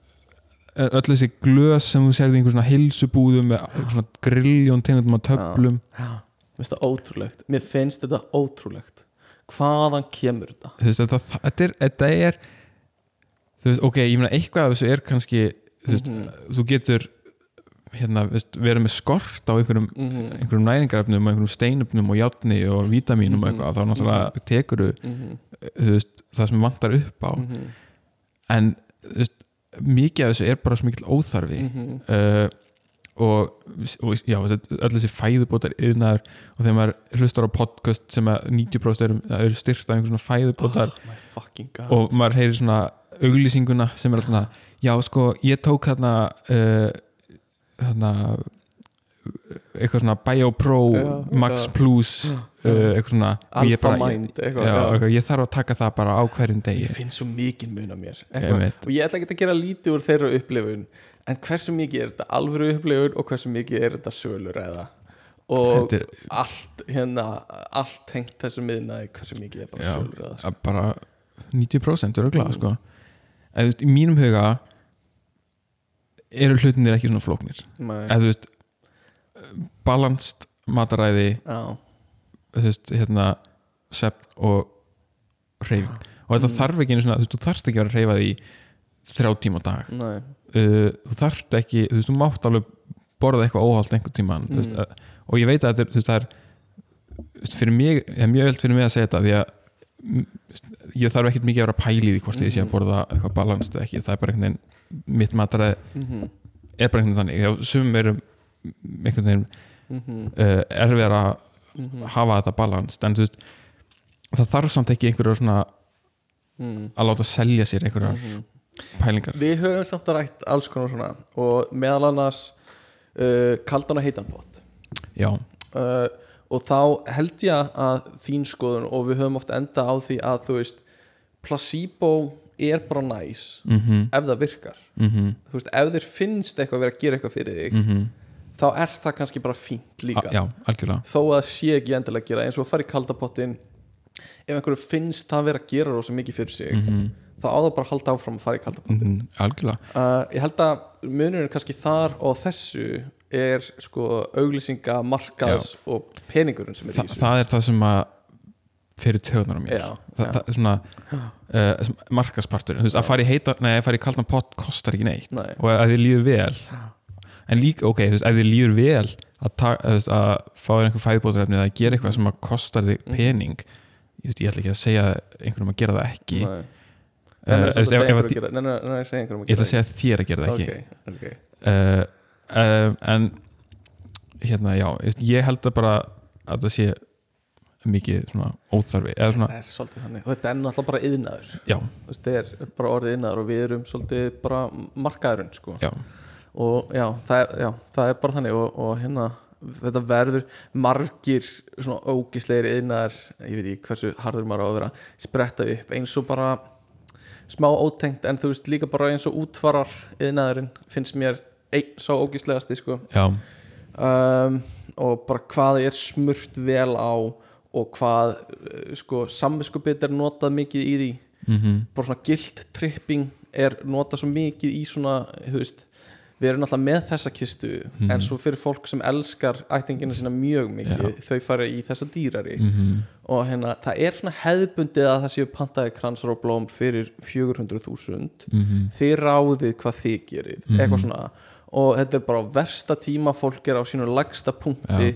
S1: öll þessi glös sem þú sérði einhver svona hilsubúðum með einhver svona grilljón tegundum af töflum.
S2: já, mér finnst það ótrúlegt. Mér finnst þetta ótrúlegt. Hvaðan kemur þetta?
S1: Þú veist, þetta, þetta er, þetta er þú veist, ok, ég meina eitthvað af þessu er kannski, þú veist,
S2: Mhm.
S1: þú getur hérna, þú veist, verið með skort á einhverjum,
S2: Mhm.
S1: einhverjum næringarefnum og einhverjum steinöfnum og játni og vítamínum og
S2: Mhm.
S1: eitthvað, þá náttúrulega tekuru
S2: Mhm.
S1: þú veist, það sem vantar upp á
S2: Mhm.
S1: en þú veist, mikið af þessu er bara svo mikill óþarfi
S2: Mhm.
S1: uh, og, og já, öll þessi fæðubótar yðnaður og þegar maður hlustar á podcast sem að 90% eru, eru styrt af einhver svona fæðubótar
S2: oh
S1: og maður heyrir svona auglýsinguna sem er alltaf svona já sko ég tók þarna uh, þarna eitthvað svona BioPro
S2: Já,
S1: Max
S2: já.
S1: Plus
S2: Já.
S1: uh, eitthvað svona og ég bara-
S2: Mind eitthvað,
S1: eitthvað, ég þarf að taka það bara á hverjum degi
S2: ég finn svo mikið mun á mér og ég ætla ekki að gera lítið úr þeirra upplifun en hversu mikið er þetta alvöru upplifun og hversu mikið er þetta söluræða og
S1: Þetta er
S2: allt hérna allt tengt þessu miðnaði hversu mikið er bara
S1: Já.
S2: söluræða sko.
S1: að bara 90% eru glæð
S2: Mm.
S1: sko. En þú veist, í mínum huga eru hlutinir ekki svona flóknir eða þú veist balanced mataræði
S2: Já.
S1: þú veist, hérna svefn og hreyfing og þetta
S2: Mm.
S1: þarf ekki einu svona, þú veist, þú þarft ekki að vera að hreyfa því þrjá tíma á dag uh, þú þarft ekki, þú veist, þú mátt alveg borða eitthvað óhált einhvern tíman mm. veist, að, og ég veit að þetta er, þú veist, það er fyrir mig, ég er mjög öll fyrir mig að segja þetta því að mm, ég þarf ekkert mikið að vera að pæla í hvort ég sé að borða eitthvað balanst eða ekki, það er bara einhvern veginn mitt mataræði
S2: Mhm.
S1: er bara einhvern veginn þannig, sumum eru einhvern veginn
S2: Mhm.
S1: uh, erfið að
S2: Mhm.
S1: hafa þetta balanst en þú veist, það þarf samt ekki einhverjar svona
S2: Mhm.
S1: að láta selja sér einhverjar
S2: Mhm.
S1: pælingar
S2: Við höfum samt að rætt alls konar svona og meðal annars uh, kaldan og heitan bót
S1: já,
S2: uh, og þá held ég að þín skoðun og við höfum oft enda á því að þú veist placebo er bara næs
S1: mhm,
S2: ef það virkar.
S1: Mhm.
S2: Þú veist, ef þér finnst eitthvað vera að gera eitthvað fyrir þig
S1: mhm.
S2: þá er það kannski bara fínt líka.
S1: Já, algjörlega.
S2: Þó að sé ekki endilega að gera eins og að fara í kaldapottin ef einhverju finnst það vera að gera rosa mikið fyrir sig
S1: mhm,
S2: þá á það bara að halda áfram að fara í kaldapottin
S1: mhm, algjörlega.
S2: Uh, ég held að munurinn kannski þar og þessu er sko auglýsinga, markaðs og peningurinn sem er
S1: Þa,
S2: í þessu.
S1: það er það sem að fyrir töðunar á mér.
S2: Já,
S1: Þa,
S2: já.
S1: það er svona uh, markaspartur, þú veist, að fara í heita nei, að fara í kaldan pott kostar ekki neitt.
S2: Nei.
S1: og að þið líður vel. En líka, ok, þú veist, ef þið líður vel að, ta, að, veist, að fá einhver fæðbóðrefni eða að gera eitthvað sem að kostar þig
S2: Mhm.
S1: pening ég, veist, ég ætla ekki að segja einhverjum að gera það ekki.
S2: Nei.
S1: uh,
S2: Nei, nei, samt
S1: veist,
S2: að segja einhverjum
S1: að
S2: að gera- nei, nei, nei, nei, segja einhverjum að
S1: ég ætla að segja þér að gera það ekki uh, en hérna, já, ég held að bara að það sé mikið svona óþarfi svona,
S2: það er svolítið þannig. Og þetta er náttúrulega bara yðnaður þetta er bara orðið yðnaður og við erum svolítið bara markaðurinn sko.
S1: já.
S2: Og já það, já, það er bara þannig. Og, og hérna þetta verður margir svona ógisleir yðnaðar ég veit ekki hversu harður maður á að vera spretta upp. Eins og bara smá ótengt en þú veist líka bara eins og útfarar yðnaðurinn finnst mér einn svo ógislegasti sko.
S1: Já,
S2: um, og bara hvað er smurt vel á og hvað uh, sko samviskupið er notað mikið í því.
S1: Mhm.
S2: Bara svona guilt tripping er notað svo mikið í svona veist, við erum alltaf með þessa kistu en svo fyrir fólk sem elskar ættingina sína mjög mikið þau fara í þessa dýrari.
S1: Mhm.
S2: Og hérna, það er svona hefðbundið að það séu pantaði kransar og blóm fyrir 400.000
S1: mhm.
S2: Þið ráðið hvað þið gerir eitthvað svona og þetta er bara versta tíma fólk er á sínu lagsta punkti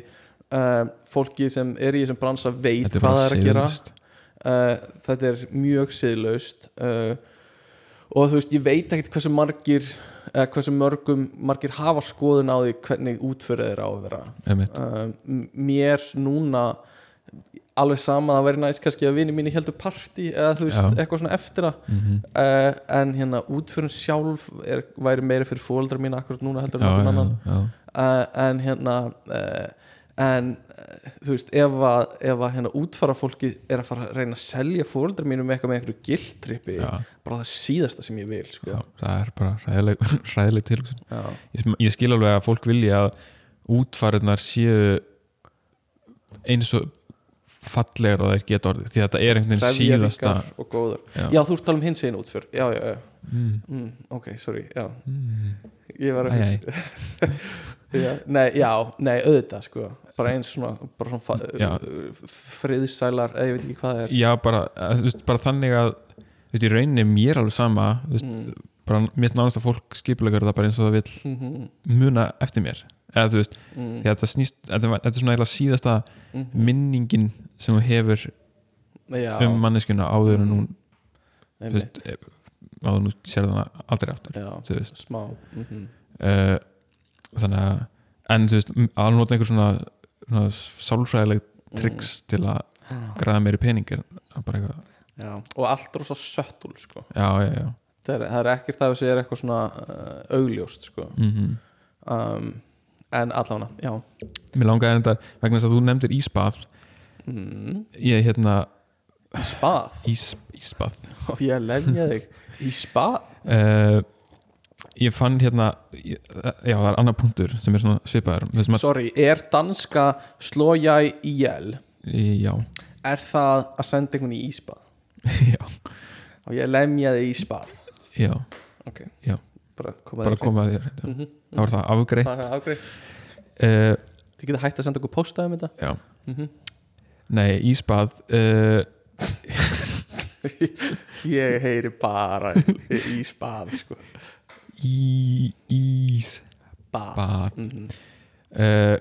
S2: uh, fólki sem er í þessum bransa veit
S1: Þetta
S2: hvað það er að gera. uh, þetta er mjög siðlaust uh, og þú veist ég veit ekkert hversu margir eða hversu mörgum margir hafa skoðun á því hvernig útförið er á að vera.
S1: Einmitt.
S2: m- mér núna alveg sama það væri næst kannski að vini mínu heldur partí eða þú veist
S1: Já.
S2: eitthvað svona eftir það
S1: Mhm.
S2: uh, en hérna útförun sjálf er, væri meira fyrir fóldra mína akkurat núna heldur en
S1: já,
S2: annan uh, en hérna uh, en þú veist ef að, ef að hérna útfara fólki er að fara að reyna að selja fóldra mínu með eitthvað með einhverju gildtrippi bara það síðasta sem ég vil sko.
S1: já, það er bara hræðileg tilhugsun
S2: Já.
S1: ég, ég skil alveg að fólk vilja að útfarirnar séu eins og fallegar og það er geta orðið því að þetta er einhvern veginn síðasta
S2: Trefjaríkar og góður
S1: Já.
S2: já, þú ert að tala um hins einu útför. Já, já, já,
S1: mm,
S2: mm, ok, sorry já,
S1: mm,
S2: ég var að já, nei, já, nei, auðvitað sko, bara eins svona, bara svona friðsælar, eða ég veit ekki hvað það er.
S1: Já, bara, þú veist, bara þannig að veist, í rauninni er mér alveg sama veist,
S2: mm.
S1: bara mitt nánast að fólk skipulegur það bara eins og það vill
S2: Mm
S1: muna eftir mér. Eða þú veist,
S2: mm.
S1: þetta snýst þetta, er svona eiginlega síðasta
S2: mm.
S1: minningin sem þú hefur
S2: já,
S1: um manneskjuna áður en hún þú
S2: einmitt,
S1: veist, eh, áður en hún sér þannig aldrei aftur
S2: já,
S1: þú veist.
S2: smá mm
S1: uh, þannig að en þú veist, að nota einhver svona, svona sálfræðileg
S2: Mm.
S1: tricks til að græða meiri pening er bara eitthvað,
S2: já, og allt er svo söttul sko.
S1: já, já, já.
S2: Það, er, það er ekkert það að segja eitthvað svona uh, augljóst sko.
S1: mm
S2: um, en allavega, já.
S1: Mér langaði þetta vegna þess að þú nefndir ísbað
S2: mm.
S1: ég hérna
S2: í spað?
S1: Ís, ísbað
S2: og ég lemja þig. Í spað?
S1: Uh, ég fann hérna ég, já, það er annar punktur sem er svona svipaður.
S2: Sorry, er danska sló ég íl
S1: já,
S2: er það að senda einhvern í íspað?
S1: Já,
S2: og ég lemja þig í spað.
S1: Já.
S2: Ok,
S1: Já.
S2: bara koma
S1: bara
S2: þér
S1: þér
S2: mm -hmm.
S1: það var það afgreitt.
S2: Það er afgreið
S1: uh,
S2: þið geta hægt að senda okkur posta um þetta?
S1: Já,
S2: mm -hmm.
S1: Nei, ísbað uh,
S2: ég heyri bara í spað sko.
S1: í, ís
S2: bað.
S1: bað.
S2: Mhm.
S1: uh,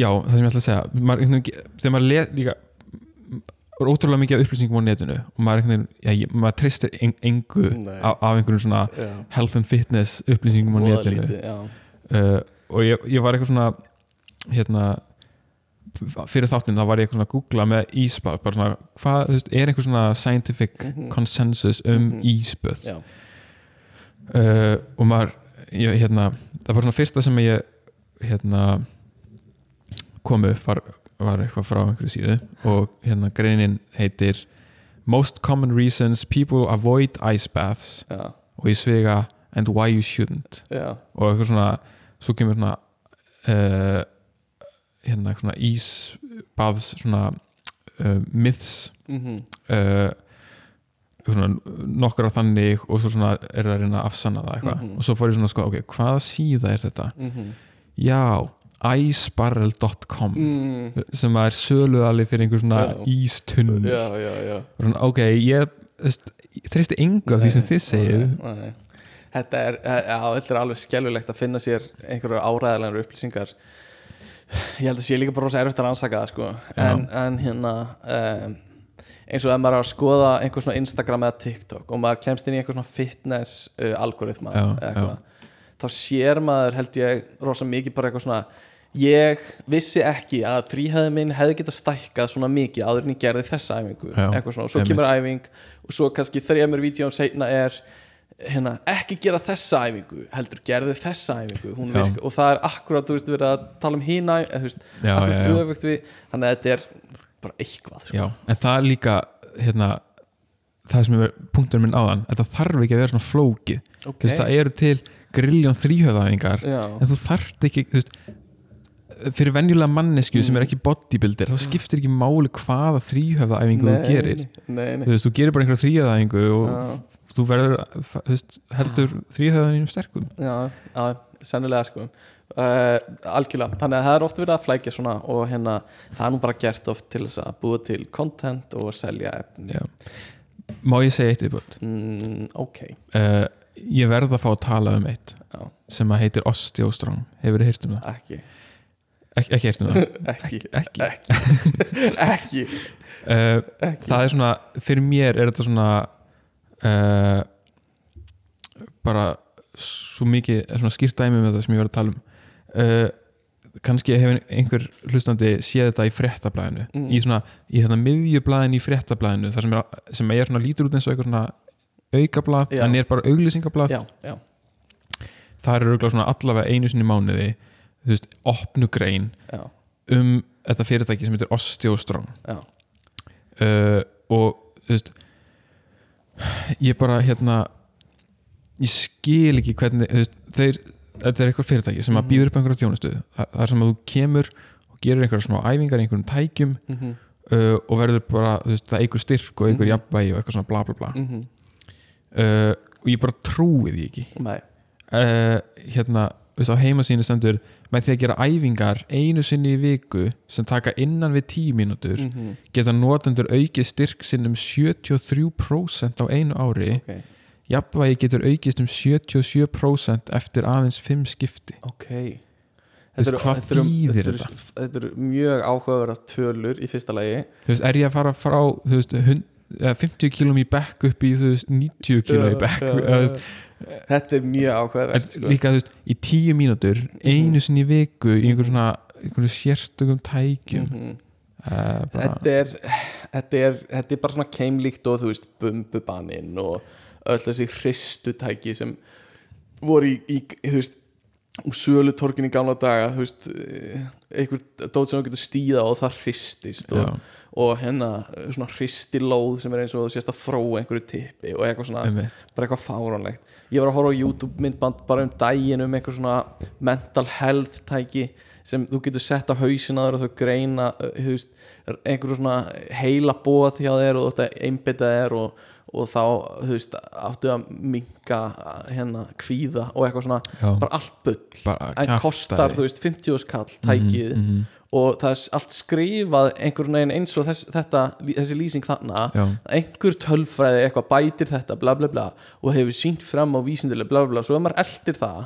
S1: já, það sem ég ætla að segja maður, þegar maður leð líka er ótrúlega mikið af upplýsingum á netinu og maður, ég- maður tristir en, engu af, af einhverjum svona
S2: Já,
S1: health and fitness upplýsingum á
S2: voða
S1: netinu.
S2: lítið,
S1: uh, og ég, ég var eitthvað svona hérna fyrir þáttinn þá var ég eitthvað svona að googla með ísbað bara svona, hvað, þú veist, er einhver svona scientific
S2: Mhm.
S1: consensus um
S2: Mhm.
S1: ísböð
S2: Já.
S1: uh, og maður ég, hérna, það var svona fyrsta sem ég hérna kom upp var, var eitthvað frá einhverju síðu og hérna greinin heitir Most common reasons people avoid ice baths
S2: Já,
S1: og ég svega and why you shouldn't
S2: já,
S1: og eitthvað svona svo kemur svona uh, hérna svona ísbaðs svona uh, myths
S2: mhm,
S1: uh, svona nokkur af þannig og svo svona er það að reyna að afsanna það eitthvað
S2: Mhm.
S1: og svo fór ég svona að sko, ok, hvaða síða er þetta?
S2: mhm
S1: Já, icebarrel.com
S2: mm,
S1: sem er söluðali fyrir einhver svona
S2: Já.
S1: ístunn
S2: Já, já, já
S1: og svona, ok, ég engu af því sem þið segið
S2: nei, nei. Þetta er, já, þetta er alveg skelfilegt að finna sér einhverjar áræðilegar upplýsingar Ég held að sé líka bara rosa erfitt að rannsaka það sko. En, en hérna um, eins og ef maður er að skoða einhver svona Instagram eða TikTok og maður kemst inn í einhver svona fitness uh, algoritma
S1: Já,
S2: eitthvað, þá sér maður held ég rosa mikið bara eitthvað svona ég vissi ekki að þrýhæði minn hefði getað stækkað svona mikið áður en ég gerði þessa æfingu
S1: Já,
S2: eitthvað svona, og svo kemur æfing og svo kannski þremur vídjum seinna er hérna, ekki gera þessa æfingu heldur gerði þessa æfingu. Virk, og það er akkurat, þú veist, verið að tala um hína akkurat öfugt við. Þannig að þetta er bara eitthvað sko.
S1: Já, en það er líka hérna, það sem er punkturinn minn áðan þetta þarf ekki að vera svona flókið.
S2: Ok,
S1: okay. það eru til grilljón þrýhöfðæfingar
S2: já,
S1: en þú þarft ekki þú veist, fyrir venjulega mannesku sem er ekki bodybuilder þá skiptir ekki máli hvaða þrýhöfðæfingu þú gerir.
S2: nei, nei,
S1: þú veist, þú gerir bara einhverja þrýhöfðæfingu og
S2: Já.
S1: Þú verður heldur þrýhöfðæningum sterkum.
S2: Já, já, sennilega sko. Uh, algjörlega, þannig að það er oft verið að flækja svona og hérna, það er nú bara gert oft til þess að búa til content og selja efni.
S1: Já. má ég segja eitt viðbútt
S2: mm, ok,
S1: uh, ég verð að fá að tala um eitt
S2: já,
S1: sem að heitir Osteostrong hefur þið heyrt um það?
S2: ekki.
S1: Ek, ekki heyrt um það?
S2: ekki,
S1: ekki.
S2: ekki. Ekki,
S1: Uh,
S2: ekki.
S1: það er svona, fyrir mér er þetta svona uh, bara svo mikið svona skýrt dæmi með það sem ég var að tala um. Uh, kannski hefur einhver hlustandi séð þetta í fréttablaðinu
S2: Mm.
S1: í svona, í þetta miðjublaðinu í fréttablaðinu þar sem er, sem er svona lítur út eins og eitthvað svona aukablað, en er bara auglýsingablað.
S2: Já, já,
S1: er auðvitað svona allavega einu sinni mánuði þú veist, opnu grein
S2: já,
S1: um þetta fyrirtæki sem heitir Osteostrong uh, og þú veist ég bara hérna ég skil ekki hvernig þeir, þetta er eitthvað fyrirtæki sem að
S2: Mhm.
S1: býður upp einhverja þjónustu. Það, er sem að þú kemur og gerir einhverja smá æfingar einhverjum tækjum
S2: mhm,
S1: uh, og verður bara, veist, það eigur styrk og eigur
S2: Mhm.
S1: jafnvægi og eitthvað svona bla bla bla.
S2: Mhm,
S1: uh, og ég bara trúi því ekki. Uh, hérna, veist, á heimasínu stendur með því að gera æfingar einu sinni í viku sem taka innan við 10 mínútur
S2: mhm,
S1: geta notendur aukið styrk sinn um 73% á einu ári.
S2: Ok.
S1: Jafnvægi getur aukist um 77% eftir aðeins 5 skipti.
S2: Ok.
S1: Þú veist, hvað
S2: þetta eru- eru- þetta? eru mjög áhugaverða tölur í fyrsta lagi.
S1: Þú veist, er ég að fara frá þú veist, hund, 50 kílum í bekk upp í þú veist, 90 kílum í bekk veist,
S2: þetta er mjög
S1: er,
S2: áhugavert sko.
S1: líka þú veist, í 10 mínútur einu sinni í viku í einhver svona einhverju sérstökum tækjum.
S2: Mhm.
S1: uh, bara,
S2: þetta er þetta er, þetta er bara svona keimlíkt og þú veist bumbubaninn og öll þessi hristutæki sem voru í, í þú veist úr sölutorkin í gamla daga þú veist eh, einhver dót sem þú getur stíða og það hristist og,
S1: já,
S2: og hérna svona hristilóð sem er eins og þú sést að fróa einhverju tippi og eitthvað svona
S1: einmitt.
S2: bara eitthvað fáránlegt ég var að horfa á YouTube myndband bara um daginn um eitthvað svona mental health tæki sem þú getur sett á hausina þér og þau greina þú veist, einhverju svona heila bóð hjá þér og þú ætti að einbytta þér og, og þá þú veist, áttu að minka hérna kvíða og eitthvað svona
S1: Já.
S2: bara allt bull
S1: Bara
S2: en
S1: kjaftæði.
S2: kostar þú veist 50 skall tækið
S1: Mhm, mhm.
S2: Og það er allt skrifað einhvern veginn eins og þess, þetta, þessi lýsing þarna
S1: Já.
S2: einhver tölfræði eitthvað bætir þetta bla bla bla og hefur sínt fram á vísindilega bla bla bla svo ef maður eldir það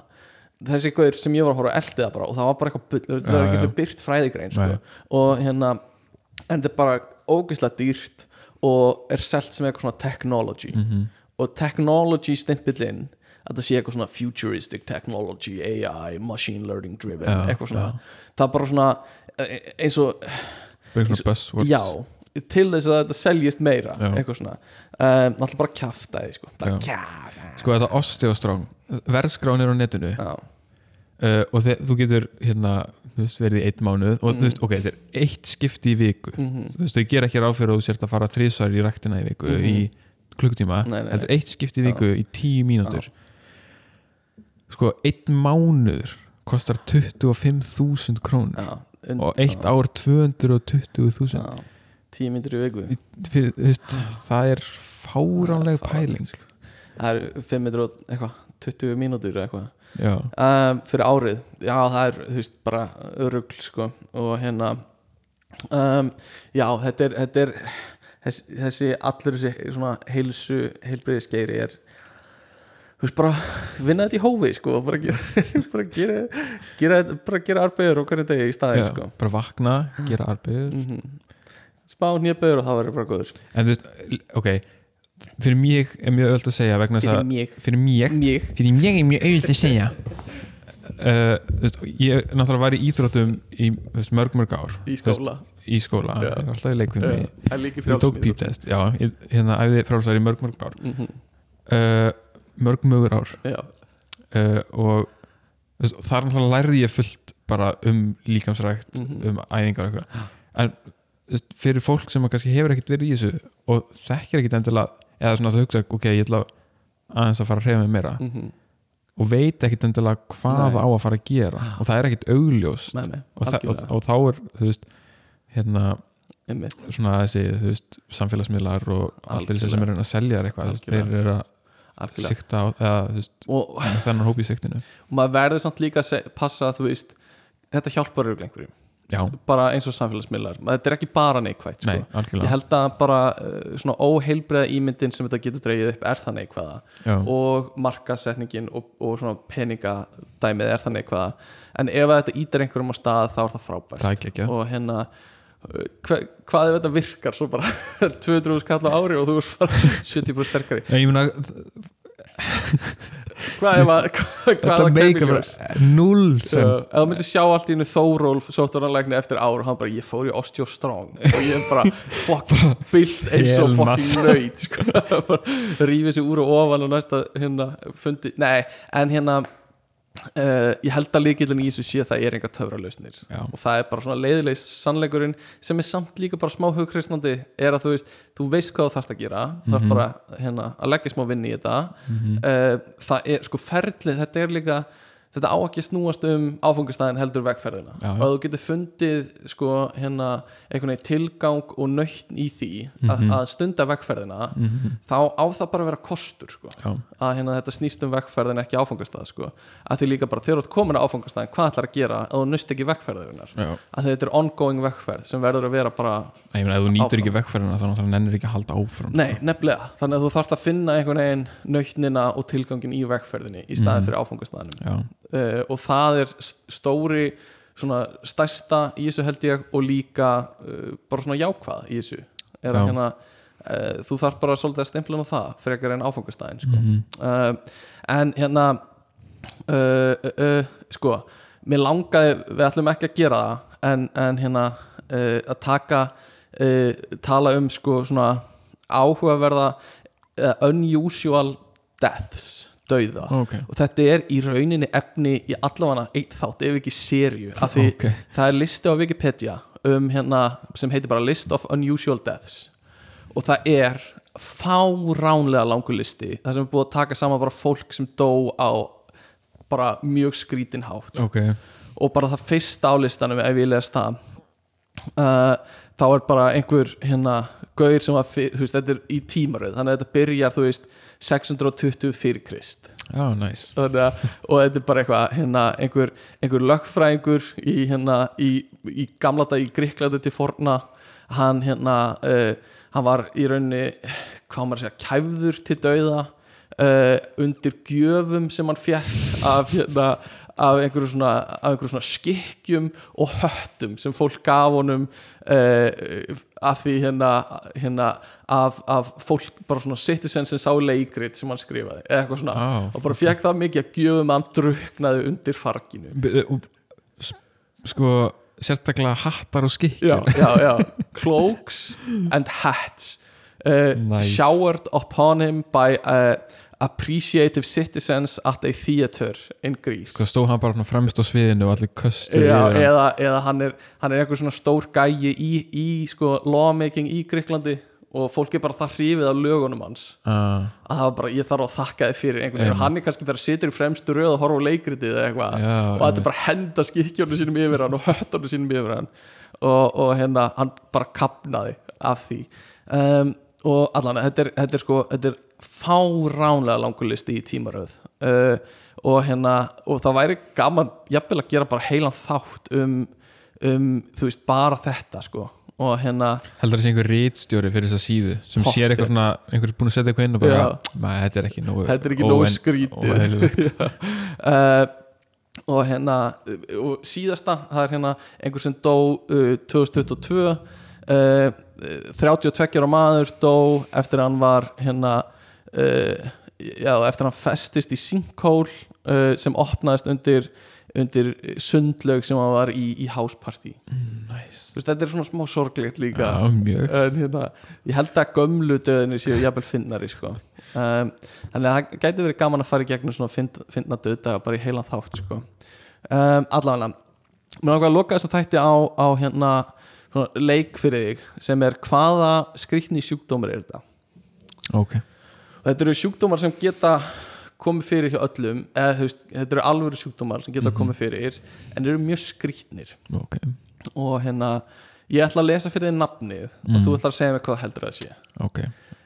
S2: þessi gaur sem ég var að horfa að eldi það bara og það var bara eitthvað bull, það var
S1: Já, já.
S2: svona byrt fræðigrein sko. Og hérna en þetta er bara ógeðslega dýrt og er selt sem eitthvað svona technology
S1: Mhm.
S2: og technology stimpillinn að það sé eitthvað svona futuristic technology AI, machine learning driven
S1: Já,
S2: eitthvað svona, það er bara svona eins og,
S1: bara svona buzzwords.
S2: Já til þess að þetta seljist meira
S1: Já.
S2: eitthvað svona, um, alltaf bara kjafta sko.
S1: Já. sko þetta osteostrong verðskránir á netinu.
S2: Já,
S1: uh, og þú getur hérna veist, verið í einn mánuð og þú veist, ok, þetta er eitt skipti í viku.
S2: Mhm.
S1: þú veist, þau gera ekki ráð fyrir að þú sért að fara þrísvar í ræktina í viku
S2: Mhm.
S1: í klukkutíma,
S2: Nei, nei,
S1: þetta er eitt skipti í viku í tíu mínútur. Sko, einn mánuður kostar 25.000 krónur.
S2: Já, und-
S1: og eitt ár 220.000
S2: já, tíu myndir í viku.
S1: Fyrir, veist, það er fáránleg pæling.
S2: sko. það er 5 myndir og eitthvað 20 mínútur eitthvað. Um, fyrir árið. Já það er veist bara örugl sko. Og hérna um, já þetta er, þetta er þessi, þessi allur þessi heilsu heilbriðiskeiri er veist bara vinna þetta í hófi sko bara gera bara gera, gera, bara gera arbegur og hverju degi í staði sko.
S1: bara vakna, gera arbeið
S2: mm spá nýjabegur og það verður bara góður.
S1: En þú veist, ok fyrir mig er mjög öll að segja
S2: fyrir mig.
S1: fyrir mig,
S2: mig.
S1: fyrir mig er mjög auðvitað að segja. Uh, þú veist, ég náttúrulega var í íþróttum í veist, mörg mörg ár.
S2: Í skóla
S1: veist, í skóla,
S2: Já.
S1: ég var alltaf í
S2: líka
S1: ég tók píptest, já, hérna æfði frálsar í mörg mörg ár.
S2: Mhm.
S1: uh, mörg mögur ár. Uh, og þú þar lærði ég fullt bara um líkamsrækt
S2: Mhm.
S1: um æfingar og eitthvað. En þú veist, fyrir fólk sem kannski hefur ekkert verið í þessu og þekkir ekkert endilega eða svona það hugsa, ok, ég ætla aðeins að fara að hreyfa mig meira
S2: mhm,
S1: og veit ekkert endilega hvað
S2: Nei.
S1: á að fara að gera og það er ekkert augljós
S2: með mig,
S1: og, og, og þá er þú veist hérna
S2: einmitt.
S1: svona þessi þú veist samfélagsmiðlar og allir þessi sem er að reyna selja eitthvað þú þeir eru að sikta á þennan hóp í siktinu
S2: og maður verður samt líka að passa að þú veist þetta hjálpar örugglega einhverjum.
S1: Já,
S2: bara eins og samfélagsmiðlar, þetta er ekki bara neikvægt sko.
S1: nei,
S2: ég held að bara uh, svona óheilbreða ímyndin sem þetta getur dreigið upp er það neikvæða.
S1: Já,
S2: og markasetningin og, og svona peningadæmið er það neikvæða. En ef þetta ítir einhverjum á stað þá er það frábært.
S1: Það
S2: og hérna hva, hvað ef þetta virkar svo bara 200 skall á ári og þú ert bara 70% sterkari
S1: ég meina,
S2: hvað ef að
S1: þetta
S2: ef það
S1: meika
S2: kemur í ljós?
S1: bara null sens
S2: ef þú myndir sjá allt í einu Þórólf sóttvarnalækni eftir ár og hann bara ég fór í Osteo Strong og ég er bara fucking bild eins og fucking nöyt sko. Rífið sér úr og ofan og næsta hérna fundi, nei en hérna uh, ég held að líkillin í þessu sé að það er enga töfralausnir.
S1: Já.
S2: og það er bara svona leiðilegs sannleikurinn sem er samt líka bara smá hugkreistnandi er að þú veist, þú veist hvað þú þarft að gera. Þú þarf bara hérna að leggja smá vinni í þetta. Uh, það er sko ferlið, þetta er líka þetta á ekki að snúast um áfangastæðin heldur vegferðina.
S1: Já.
S2: og að þú getur fundið sko hérna veginn tilgang og nöytn í því að, að stunda vegferðina þá á það bara að vera kostur sko.
S1: Já,
S2: að hérna þetta snýst um vegferðin ekki áfangastæð sko. Að því líka bara þegar þú ert komin á áfangastæðin hvað ætlar að gera að þú nöst ekki vegferðirinnar
S1: já.
S2: Að þetta er ongoing vegferð sem verður að vera bara
S1: Nei, ég meina, ef þú nýtur
S2: Áfram.
S1: ekki vekkferðina þá náttúrulega nennir ekki að halda áfram
S2: nei, nefnilega, þannig að þú þarfst að finna nöytnina og tilgangin í vegferðinni í staðin fyrir áfangastæðinum
S1: já,
S2: uh, og það er st- stóri svona stærsta í þessu held ég og líka uh, bara svona jákvað í þessu er að
S1: Já.
S2: hérna uh, þú þarf bara svolítið að stempla á það frekar en áfangastæðin sko.
S1: Mhm.
S2: uh, en hérna sko mér langaði, við ætlum ekki að gera það en, en hérna að taka tala um sko svona áhugaverða unusual deaths dauða.
S1: Ok.
S2: Og þetta er í rauninni efni í allavega eitt þátt ef ekki serju af því
S1: Ok.
S2: það er listi á Wikipedia um hérna sem heitir bara List of Unusual Deaths. Og það er fáránlega langur listi það sem er búið að taka saman bara fólk sem dó á bara mjög skrítin hátt.
S1: Ok,
S2: og bara það fyrsta á listanum ef ég les það uh, þá er bara einhver hérna gauðir sem að, þú veist, þetta er í tímaröð þannig að þetta byrjar, þú veist 620 fyrir Krist.
S1: Næs
S2: Þannig að, og þetta er bara eitthvað hérna, einhver, einhver lögfræðingur í, hérna, í, í gamla dag í Gríklandi til forna hann hérna uh, hann var í rauninni hvað maður að segja, kæfður til dauða uh, undir gjöfum sem hann fjekk af hérna af einhverju svona, svona skikkjum og höttum sem fólk gaf honum uh, af því hérna, hérna af, af fólk bara svona citizen sem sá leikrit sem hann skrifaði eða eitthvað svona.
S1: Á,
S2: og bara fekk það mikið að gjöfum hann druknaði undir farginu.
S1: S- sko, sérstaklega hattar og skikk
S2: já, já, já, cloaks and hats. Uh,
S1: Nice.
S2: showered upon him by uh, appreciative citizens at a theater in Greece.
S1: Sko stóð hann bara fremst á sviðinu og allir köstu
S2: Já, eða, eða hann er, hann er einhver svona stór gæi í, í sko, lawmaking í Gríklandi og fólk er bara það hrifið af lögunum hans.
S1: Ah,
S2: að það var bara, ég þarf að þakka þið fyrir einhvern veginn. Hann er kannski bara situr í fremstu röð og horfa á leikritið eða eitthvað. Og þetta er bara að henda skikkjónu sínum yfir hann og höttunum sínum yfir hann. Og, og hérna, hann bara kapnaði af því. Um, og allan, þetta er, þetta er sko þetta er fáránlega langur listi í tímaröð. Uh, og hérna og það væri gaman, jafnvel að gera bara heilan þátt um, um þú veist, bara þetta sko. Og hérna,
S1: heldur það sé einhver rítstjóri fyrir þessa síðu sem sér eitthvað svona, einhver er búin að setja eitthvað inn og bara. "Nei, þetta er ekki nógu
S2: þetta er ekki nógu
S1: óeðlilegt."
S2: uh, og hérna uh, og síðasta, það er hérna einhver sem dó uh, 2022 uh, 32 ára maður dó eftir að hann var hérna uh, já, eftir að hann festist í sinkhól uh, sem opnaðist undir undir sundlaug sem hann var í, í
S1: Næs.
S2: Þú veist, þetta er svona smá sorglegt líka
S1: mjög
S2: en hérna, ég held að gömlu döðinni séu jafnvel finnari sko. um, þannig að það gæti verið gaman að fara í gegnum svona finn, finna döðdaga bara í heilan þátt sko. um, allavega mér langar að loka þess að þætti á, á hérna, leik fyrir þig sem er hvaða skrýtni sjúkdómar er þetta?
S1: Ok,
S2: og þetta eru sjúkdómar sem geta komið fyrir hjá öllum eða veist, þetta eru alvöru sjúkdómar sem geta komið fyrir en eru mjög skrýtnir.
S1: Ok,
S2: og hérna ég ætla að lesa fyrir þig nafnið og þú ætlar að segja mér hvað heldur það sé.
S1: Ok.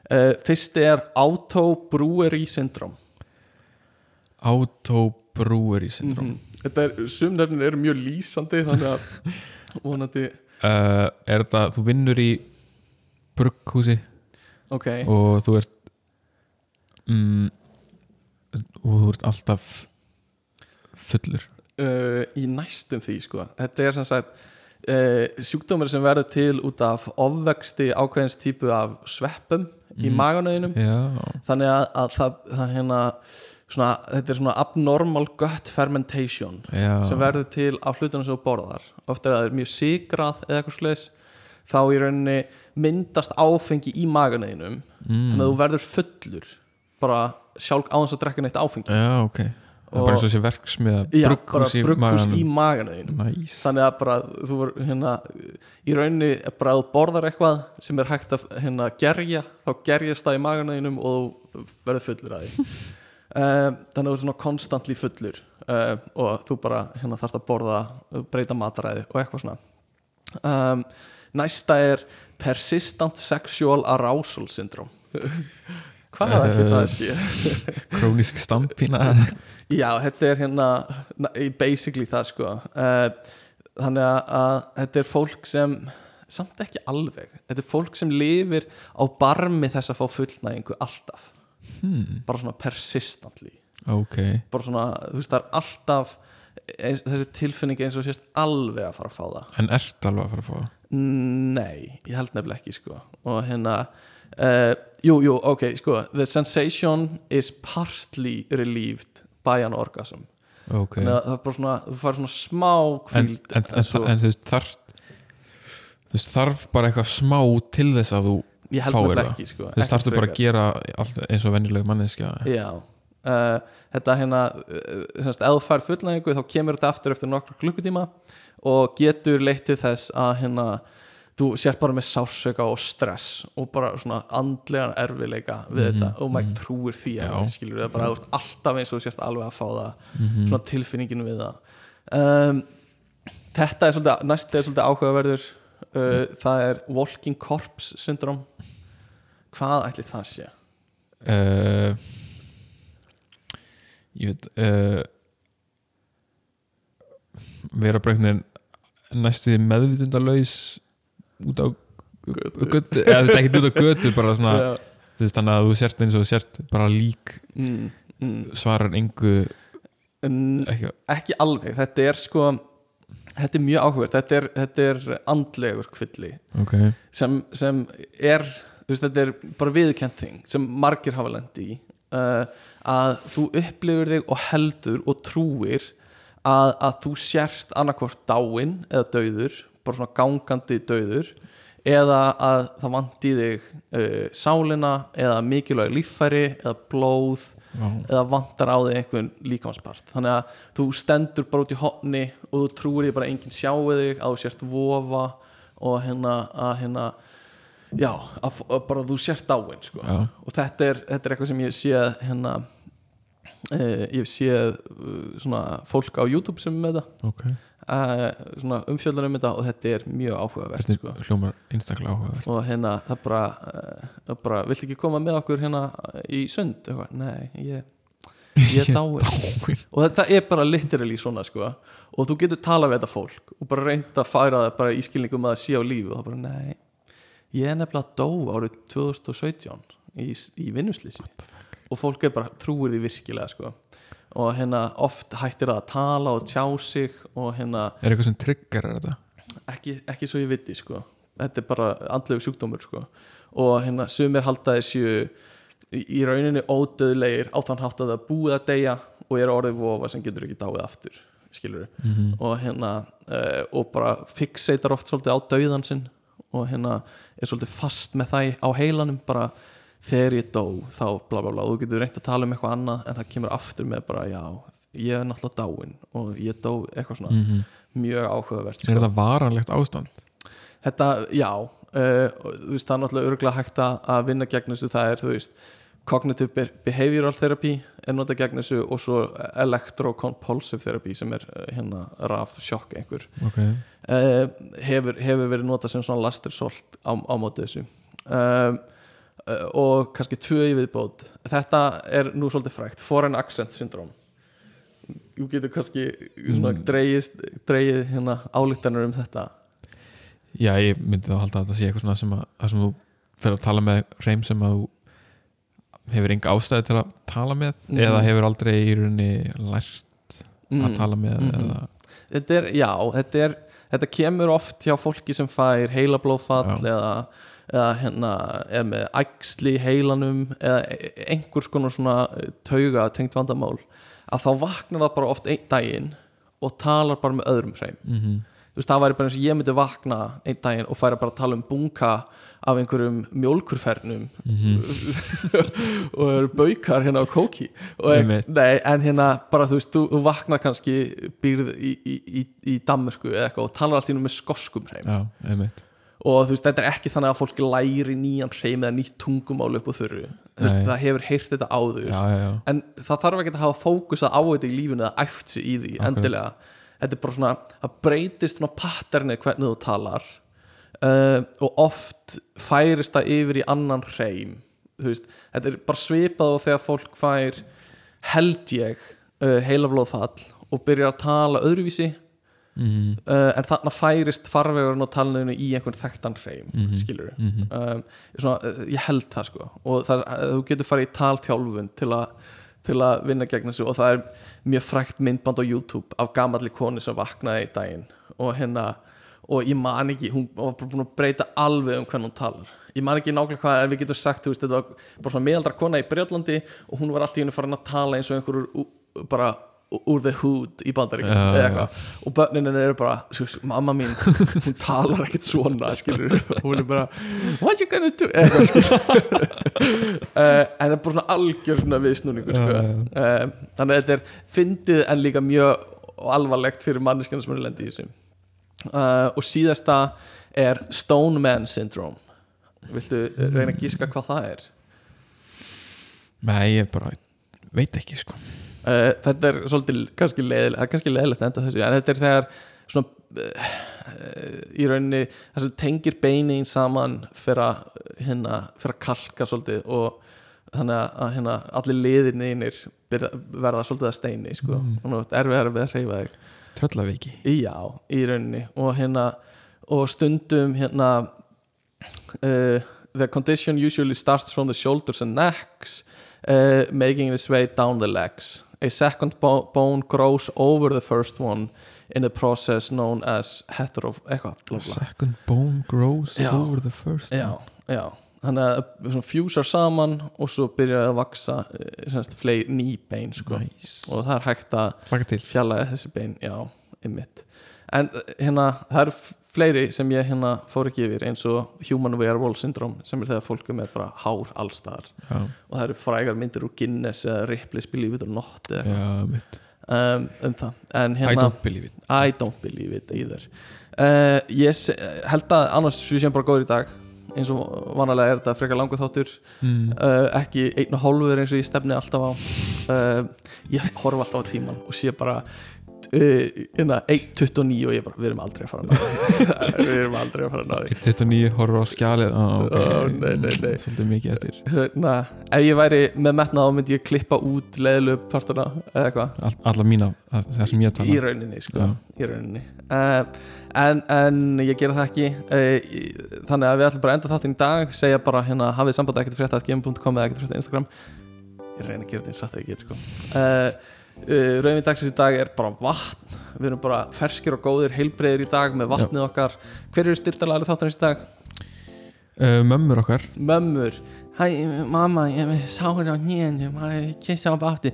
S2: Uh, fyrsti er Auto-Brewery Syndrome
S1: Autobrewery syndrom
S2: mm þetta er, sumnefnin eru mjög lýsandi þannig að vonandi
S1: uh, er þetta, þú vinnur í brugghúsi
S2: ok,
S1: og þú ert mm, og þú ert alltaf fullur.
S2: Uh, í næstum því sko, þetta er sem sagt uh, sjúkdómur sem verður til út af ofvexti ákveðins típu af sveppum í
S1: Mm.
S2: maganauðinum.
S1: Já,
S2: þannig að, að það, það hérna svona, þetta er svona abnormal gut fermentation
S1: já.
S2: sem verður til á hlutunum sem þú borðar. Ofta er það mjög sigrað eða eitthvað slags þá í rauninni myndast áfengi í maganeinum
S1: mm.
S2: þannig að þú verður fullur bara sjálf á þess að drekka neitt áfengi.
S1: Já, ok. Það er bara eins og þessi verksmiða brugghús í maganum.
S2: maganeinum
S1: næs
S2: þannig að bara þú voru hérna í rauninni bara að þú borðar eitthvað sem er hægt að hérna gerja þá gerjast það í maganeinum og þú verður fullur að því þannig að þú ert svona konstantli fullur um, og þú bara hérna þarft að borða breyta mataræði og eitthvað svona. Um, næsta er persistent sexual arousal syndrome. Hvað er það það sé?
S1: krónisk stampína.
S2: Já, þetta er hérna na- basically það sko. Uh, þannig að, að þetta er fólk sem samt ekki alveg þetta er fólk sem lifir á barmi þess að fá fullnæðingu alltaf
S1: hmm.
S2: bara svona persistently.
S1: Ok,
S2: bara svona, þú veist, það er alltaf eins, þessi tilfinning eins og sést alveg að fara að fá það.
S1: En ert alveg að fara að fá það?
S2: Nei, ég held nefnilega ekki sko. Og hérna uh, jú, jú, ok, sko the sensation is partly relieved by an orgasm.
S1: Ok,
S2: þannig að það er bara svona, þú fær svona smá
S1: en,
S2: kvíld
S1: en, en,
S2: svo,
S1: en þú veist þarf þú veist þarf bara eitthvað smá til þess að þú
S2: ég held
S1: það.
S2: ekki sko,
S1: þú veist þarftu bara að gera eins og venjuleg manneskja.
S2: Já. Uh, þetta hérna uh, fær fullnægingu þá kemur þetta aftur eftir nokkra klukkutíma og getur leitt til þess að hérna þú sér bara með sársöka og stress og bara svona andlegan erfileika við
S1: Mhm,
S2: þetta og maður trúir því
S1: Já.
S2: að skilur það bara þú ert alltaf eins og þú sérst alveg að fá það
S1: Mhm.
S2: svona tilfinningin við það. Um, þetta er svolítið næst er svolítið áhugaverður uh, það er walking corpse syndrom hvað ætli það sé?
S1: Uh, ég veit uh, vera bara einhvern veginn næstu því meðvitundalaus út á götu. eða þú veist ekki út á götu bara svona,
S2: Já.
S1: þú veist þannig að þú sért eins og þú sért bara lík.
S2: Mm, mm.
S1: svarar engu
S2: En
S1: ekki,
S2: ekki alveg, þetta er sko þetta er mjög áhugverð þetta þetta er andlegur kvilli
S1: ok,
S2: sem, sem er veist, þetta er bara viðkjönt þing sem margir hafa lendi í uh, að þú upplifir þig og heldur og trúir að, að þú sért annarkvort dáinn eða dauður, bara svona gangandi dauður eða að það vandi þig uh, sálina eða mikilvæg líffæri eða blóð. Eða vantar á þig einhvern líkamspart þannig að þú stendur bara út í hotni og þú trúir því bara enginn sjáu þig að þú sért vofa og hérna að hérna já, að, að bara þú sért dáin sko.
S1: Já.
S2: og þetta er, þetta er eitthvað sem ég séð hérna eh, ég séð uh, svona fólk á YouTube sem er með þetta
S1: ok
S2: uh, svona umfjöldan um þetta og þetta er mjög áhugavert
S1: þetta
S2: sko.
S1: hljómar einstaklega áhugaverð
S2: og hérna það bara, uh, bara vill ekki koma með okkur hérna í sund? Nei, ég ég er dáin. og þetta er bara literally svona sko. Og þú getur talað við þetta fólk og bara reynd að færa það bara í skilningum að það sé á lífi og það bara nei ég er nefnilega dó árið 2017 í, í vinnuslýsi og fólk er bara trúir því virkilega sko og hérna oft hættir það að tala og tjá sig og hérna
S1: er eitthvað sem trigger þetta?
S2: Ekki, ekki svo ég viti sko. Þetta er bara andlegu sjúkdómur sko. Og hérna sumir halda þessu í rauninni ódöðlegir á þann hátt að það er búið að deyja og er orðið vofa sem getur ekki dáið aftur skilur
S1: mm
S2: og hérna uh, og bara fixeitar oft svolítið á dauðan sinn og hérna er svolítið fast með það á heilanum bara þegar ég dó þá bla bla bla og þú getur reynt að tala um eitthvað annað en það kemur aftur með bara já ég er náttúrulega dáin og ég dó eitthvað svona
S1: -hmm.
S2: mjög áhugavert
S1: er þetta varanlegt ástand?
S2: Þetta, já uh, veist, það er náttúrulega örgulega hægt að vinna gegn þessu, það er, þú veist cognitive be- behavioral therapy er notað gegn þessu og svo electrocompulsive therapy sem er uh, hérna raf sjokk einhver.
S1: Ok,
S2: uh, hefur, hefur verið notað sem svona lastersolt á, á móti þessu. Um, og kannski tvö í viðbót þetta er nú svolítið frægt foreign accent syndrome þú getur kannski
S1: Mm.
S2: dreigið hérna álíktanur um þetta
S1: já ég myndi þá halda að þetta sé eitthvað svona sem að, að sem þú fer að tala með hreim sem að þú hefur enga ástæði til að tala með
S2: Mhm.
S1: eða hefur aldrei í rauninni lært að
S2: Mm.
S1: tala með
S2: Mhm.
S1: eða,
S2: þetta er, já, þetta er þetta kemur oft hjá fólki sem fær heilablóðfall eða, eða hérna er með æxli í heilanum eða einhvers konar svona tauga tengt vandamál að þá vaknar það bara oft einn daginn og talar bara með öðrum hreim.
S1: Mm
S2: þú veist, það væri bara eins og ég myndi vakna einn daginn og færa bara að tala um bunga af einhverjum mjólkurfernum
S1: Mhm.
S2: og eru baukar hérna á kóki.
S1: Einmitt.
S2: nei, en hérna bara þú veist, þú, vaknar kannski býrð í, í, í, í Danmörku eða eitthvað og talar allt í nú með skoskum hreim.
S1: Já, einmitt
S2: og þú veist, þetta er ekki þannig að fólk læri nýjan hreim eða nýtt tungumál upp á þurru. Veist, það hefur heyrt þetta áður.
S1: Já, já, já,
S2: en það þarf ekki að hafa fókusa á þetta í lífinu eða æft sig í því
S1: Akkurat.
S2: endilega. Þetta er bara svona, það breytist svona patterni hvernig þú talar uh, og oft færist það yfir í annan hreim. Þú veist, þetta er bara svipað og þegar fólk fær held ég uh, heilablóðfall og byrjar að tala öðruvísi
S1: mm
S2: uh, en þarna færist farvegurinn á talinu í einhvern þekktan hreim
S1: Mhm.
S2: skilur
S1: -hmm.
S2: um, svona, uh, ég held það sko og það, uh, þú getur farið í talþjálfun til að til að vinna gegn þessu og það er mjög frækt myndband á YouTube af gamalli konu sem vaknaði í daginn og hérna og ég man ekki, hún var búin að breyta alveg um hvernig hún talar ég man ekki nákvæmlega hvað en við getum sagt, þú veist, þetta var bara svona meðaldra kona í Breitlandi og hún var alltaf í henni farin að tala eins og einhverjur bara úr the hood í bandaríkjum
S1: Já,
S2: eða eitthvað. og börninin eru bara, veist, mamma mín hún talar ekkert svona, skilur hún er bara, what you gonna do? Eitthvað, skilur uh, en það er bara svona algjör svona viðsnúningur sko. Uh, þannig að þetta er fyndið en líka mjög alvarlegt fyrir manneskjana sem eru lendi í þessu. Uh, og síðasta er Stone Man Syndrome. Viltu reyna að gíska hvað það er?
S1: Nei, ég bara veit ekki sko
S2: uh, þetta er svolítið kannski leðilegt, er þessu en þetta er þegar svona uh, í rauninni það sem tengir beinin saman fyrir að hérna, fyrir að kalka svolítið og þannig að hérna, allir liðinir verða svolítið að steini sko.
S1: Mm.
S2: er erfið erfið að reyfa þig
S1: Tröllaveiki
S2: Já, í rauninni og hérna og stundum hérna uh, the condition usually starts from the shoulders and necks uh, making its way down the legs a second bo bone grows over the first one in the process known as hetero eitthvað.
S1: Second bone grows
S2: Já.
S1: over the first
S2: já, já þannig að fjúsar saman og svo byrjar að vaksa eh, ný bein sko.
S1: nice.
S2: og það er hægt að fjallaði þessi bein, já, ymmit en eh, hérna, það eru fleiri sem ég hérna fór ekki yfir eins og Human Werewolf Syndrome sem er þegar fólk er með bara hár allstaðar
S1: Já,
S2: og það eru frægar myndir úr Guinness eða Ripley's Believe It or Not um, um það. En
S1: I
S2: hérna,
S1: don't believe it.
S2: I don't believe it either. Uh, ég held að annars við séum bara góður í dag. Eins og vanalega er þetta frekar langu þáttur.
S1: Mm.
S2: uh, ekki einn og hálfur eins og ég stefni alltaf á. Uh, ég horf alltaf á tíman og sé bara 1.29 og ég bara, við erum aldrei að fara að ná við erum aldrei að fara að ná því.
S1: 29 horfur á skjalið. Ah. Svolítið mikið eftir.
S2: Hérna, ef ég væri með metnað þá myndi ég klippa út leðilu partana eða eitthvað.
S1: All, Alla mína, það sem ég
S2: í
S1: tala
S2: rauninni sko, í rauninni. Uh, en, en ég gera það ekki. Uh, í- þannig að við ætlum bara að enda þáttinn í dag segja bara hérna hafið samband ekkert frétta gm.com eða ekkert frétta Instagram. Ég reyna að gera þetta eins að ég get sko. Uh, uh, rauðin dagsins í dag er bara vatn. Við erum bara ferskir og góðir heilbreyðir í dag með vatnið okkar. Hver eru styrtalega þáttarins í dag?
S1: uh, Mömmur okkar.
S2: Mömmur. Hæ mamma ég er sáir á nýjandi maður kissa á bátti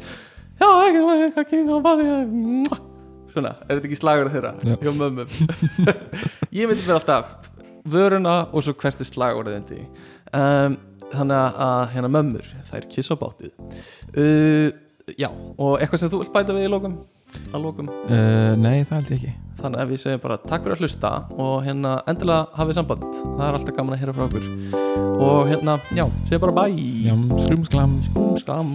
S2: já ekki maður kissa á bátti svona er þetta ekki slagur þeirra?
S1: Já.
S2: hjá mömmum. Ég myndi vera alltaf vöruna og svo hvert er slagur þeirra um, þannig að- að hérna mömmur þær kissa á báttið uh, já, og eitthvað sem þú vilt bæta við í lókum að lókum
S1: uh, eh, nei, það held ég ekki.
S2: Þannig að við segjum bara takk fyrir að hlusta og hérna endilega hafið samband. Það er alltaf gaman að heyra frá okkur og hérna, já, segjum bara bæ
S1: skrumsklam
S2: skrumsklam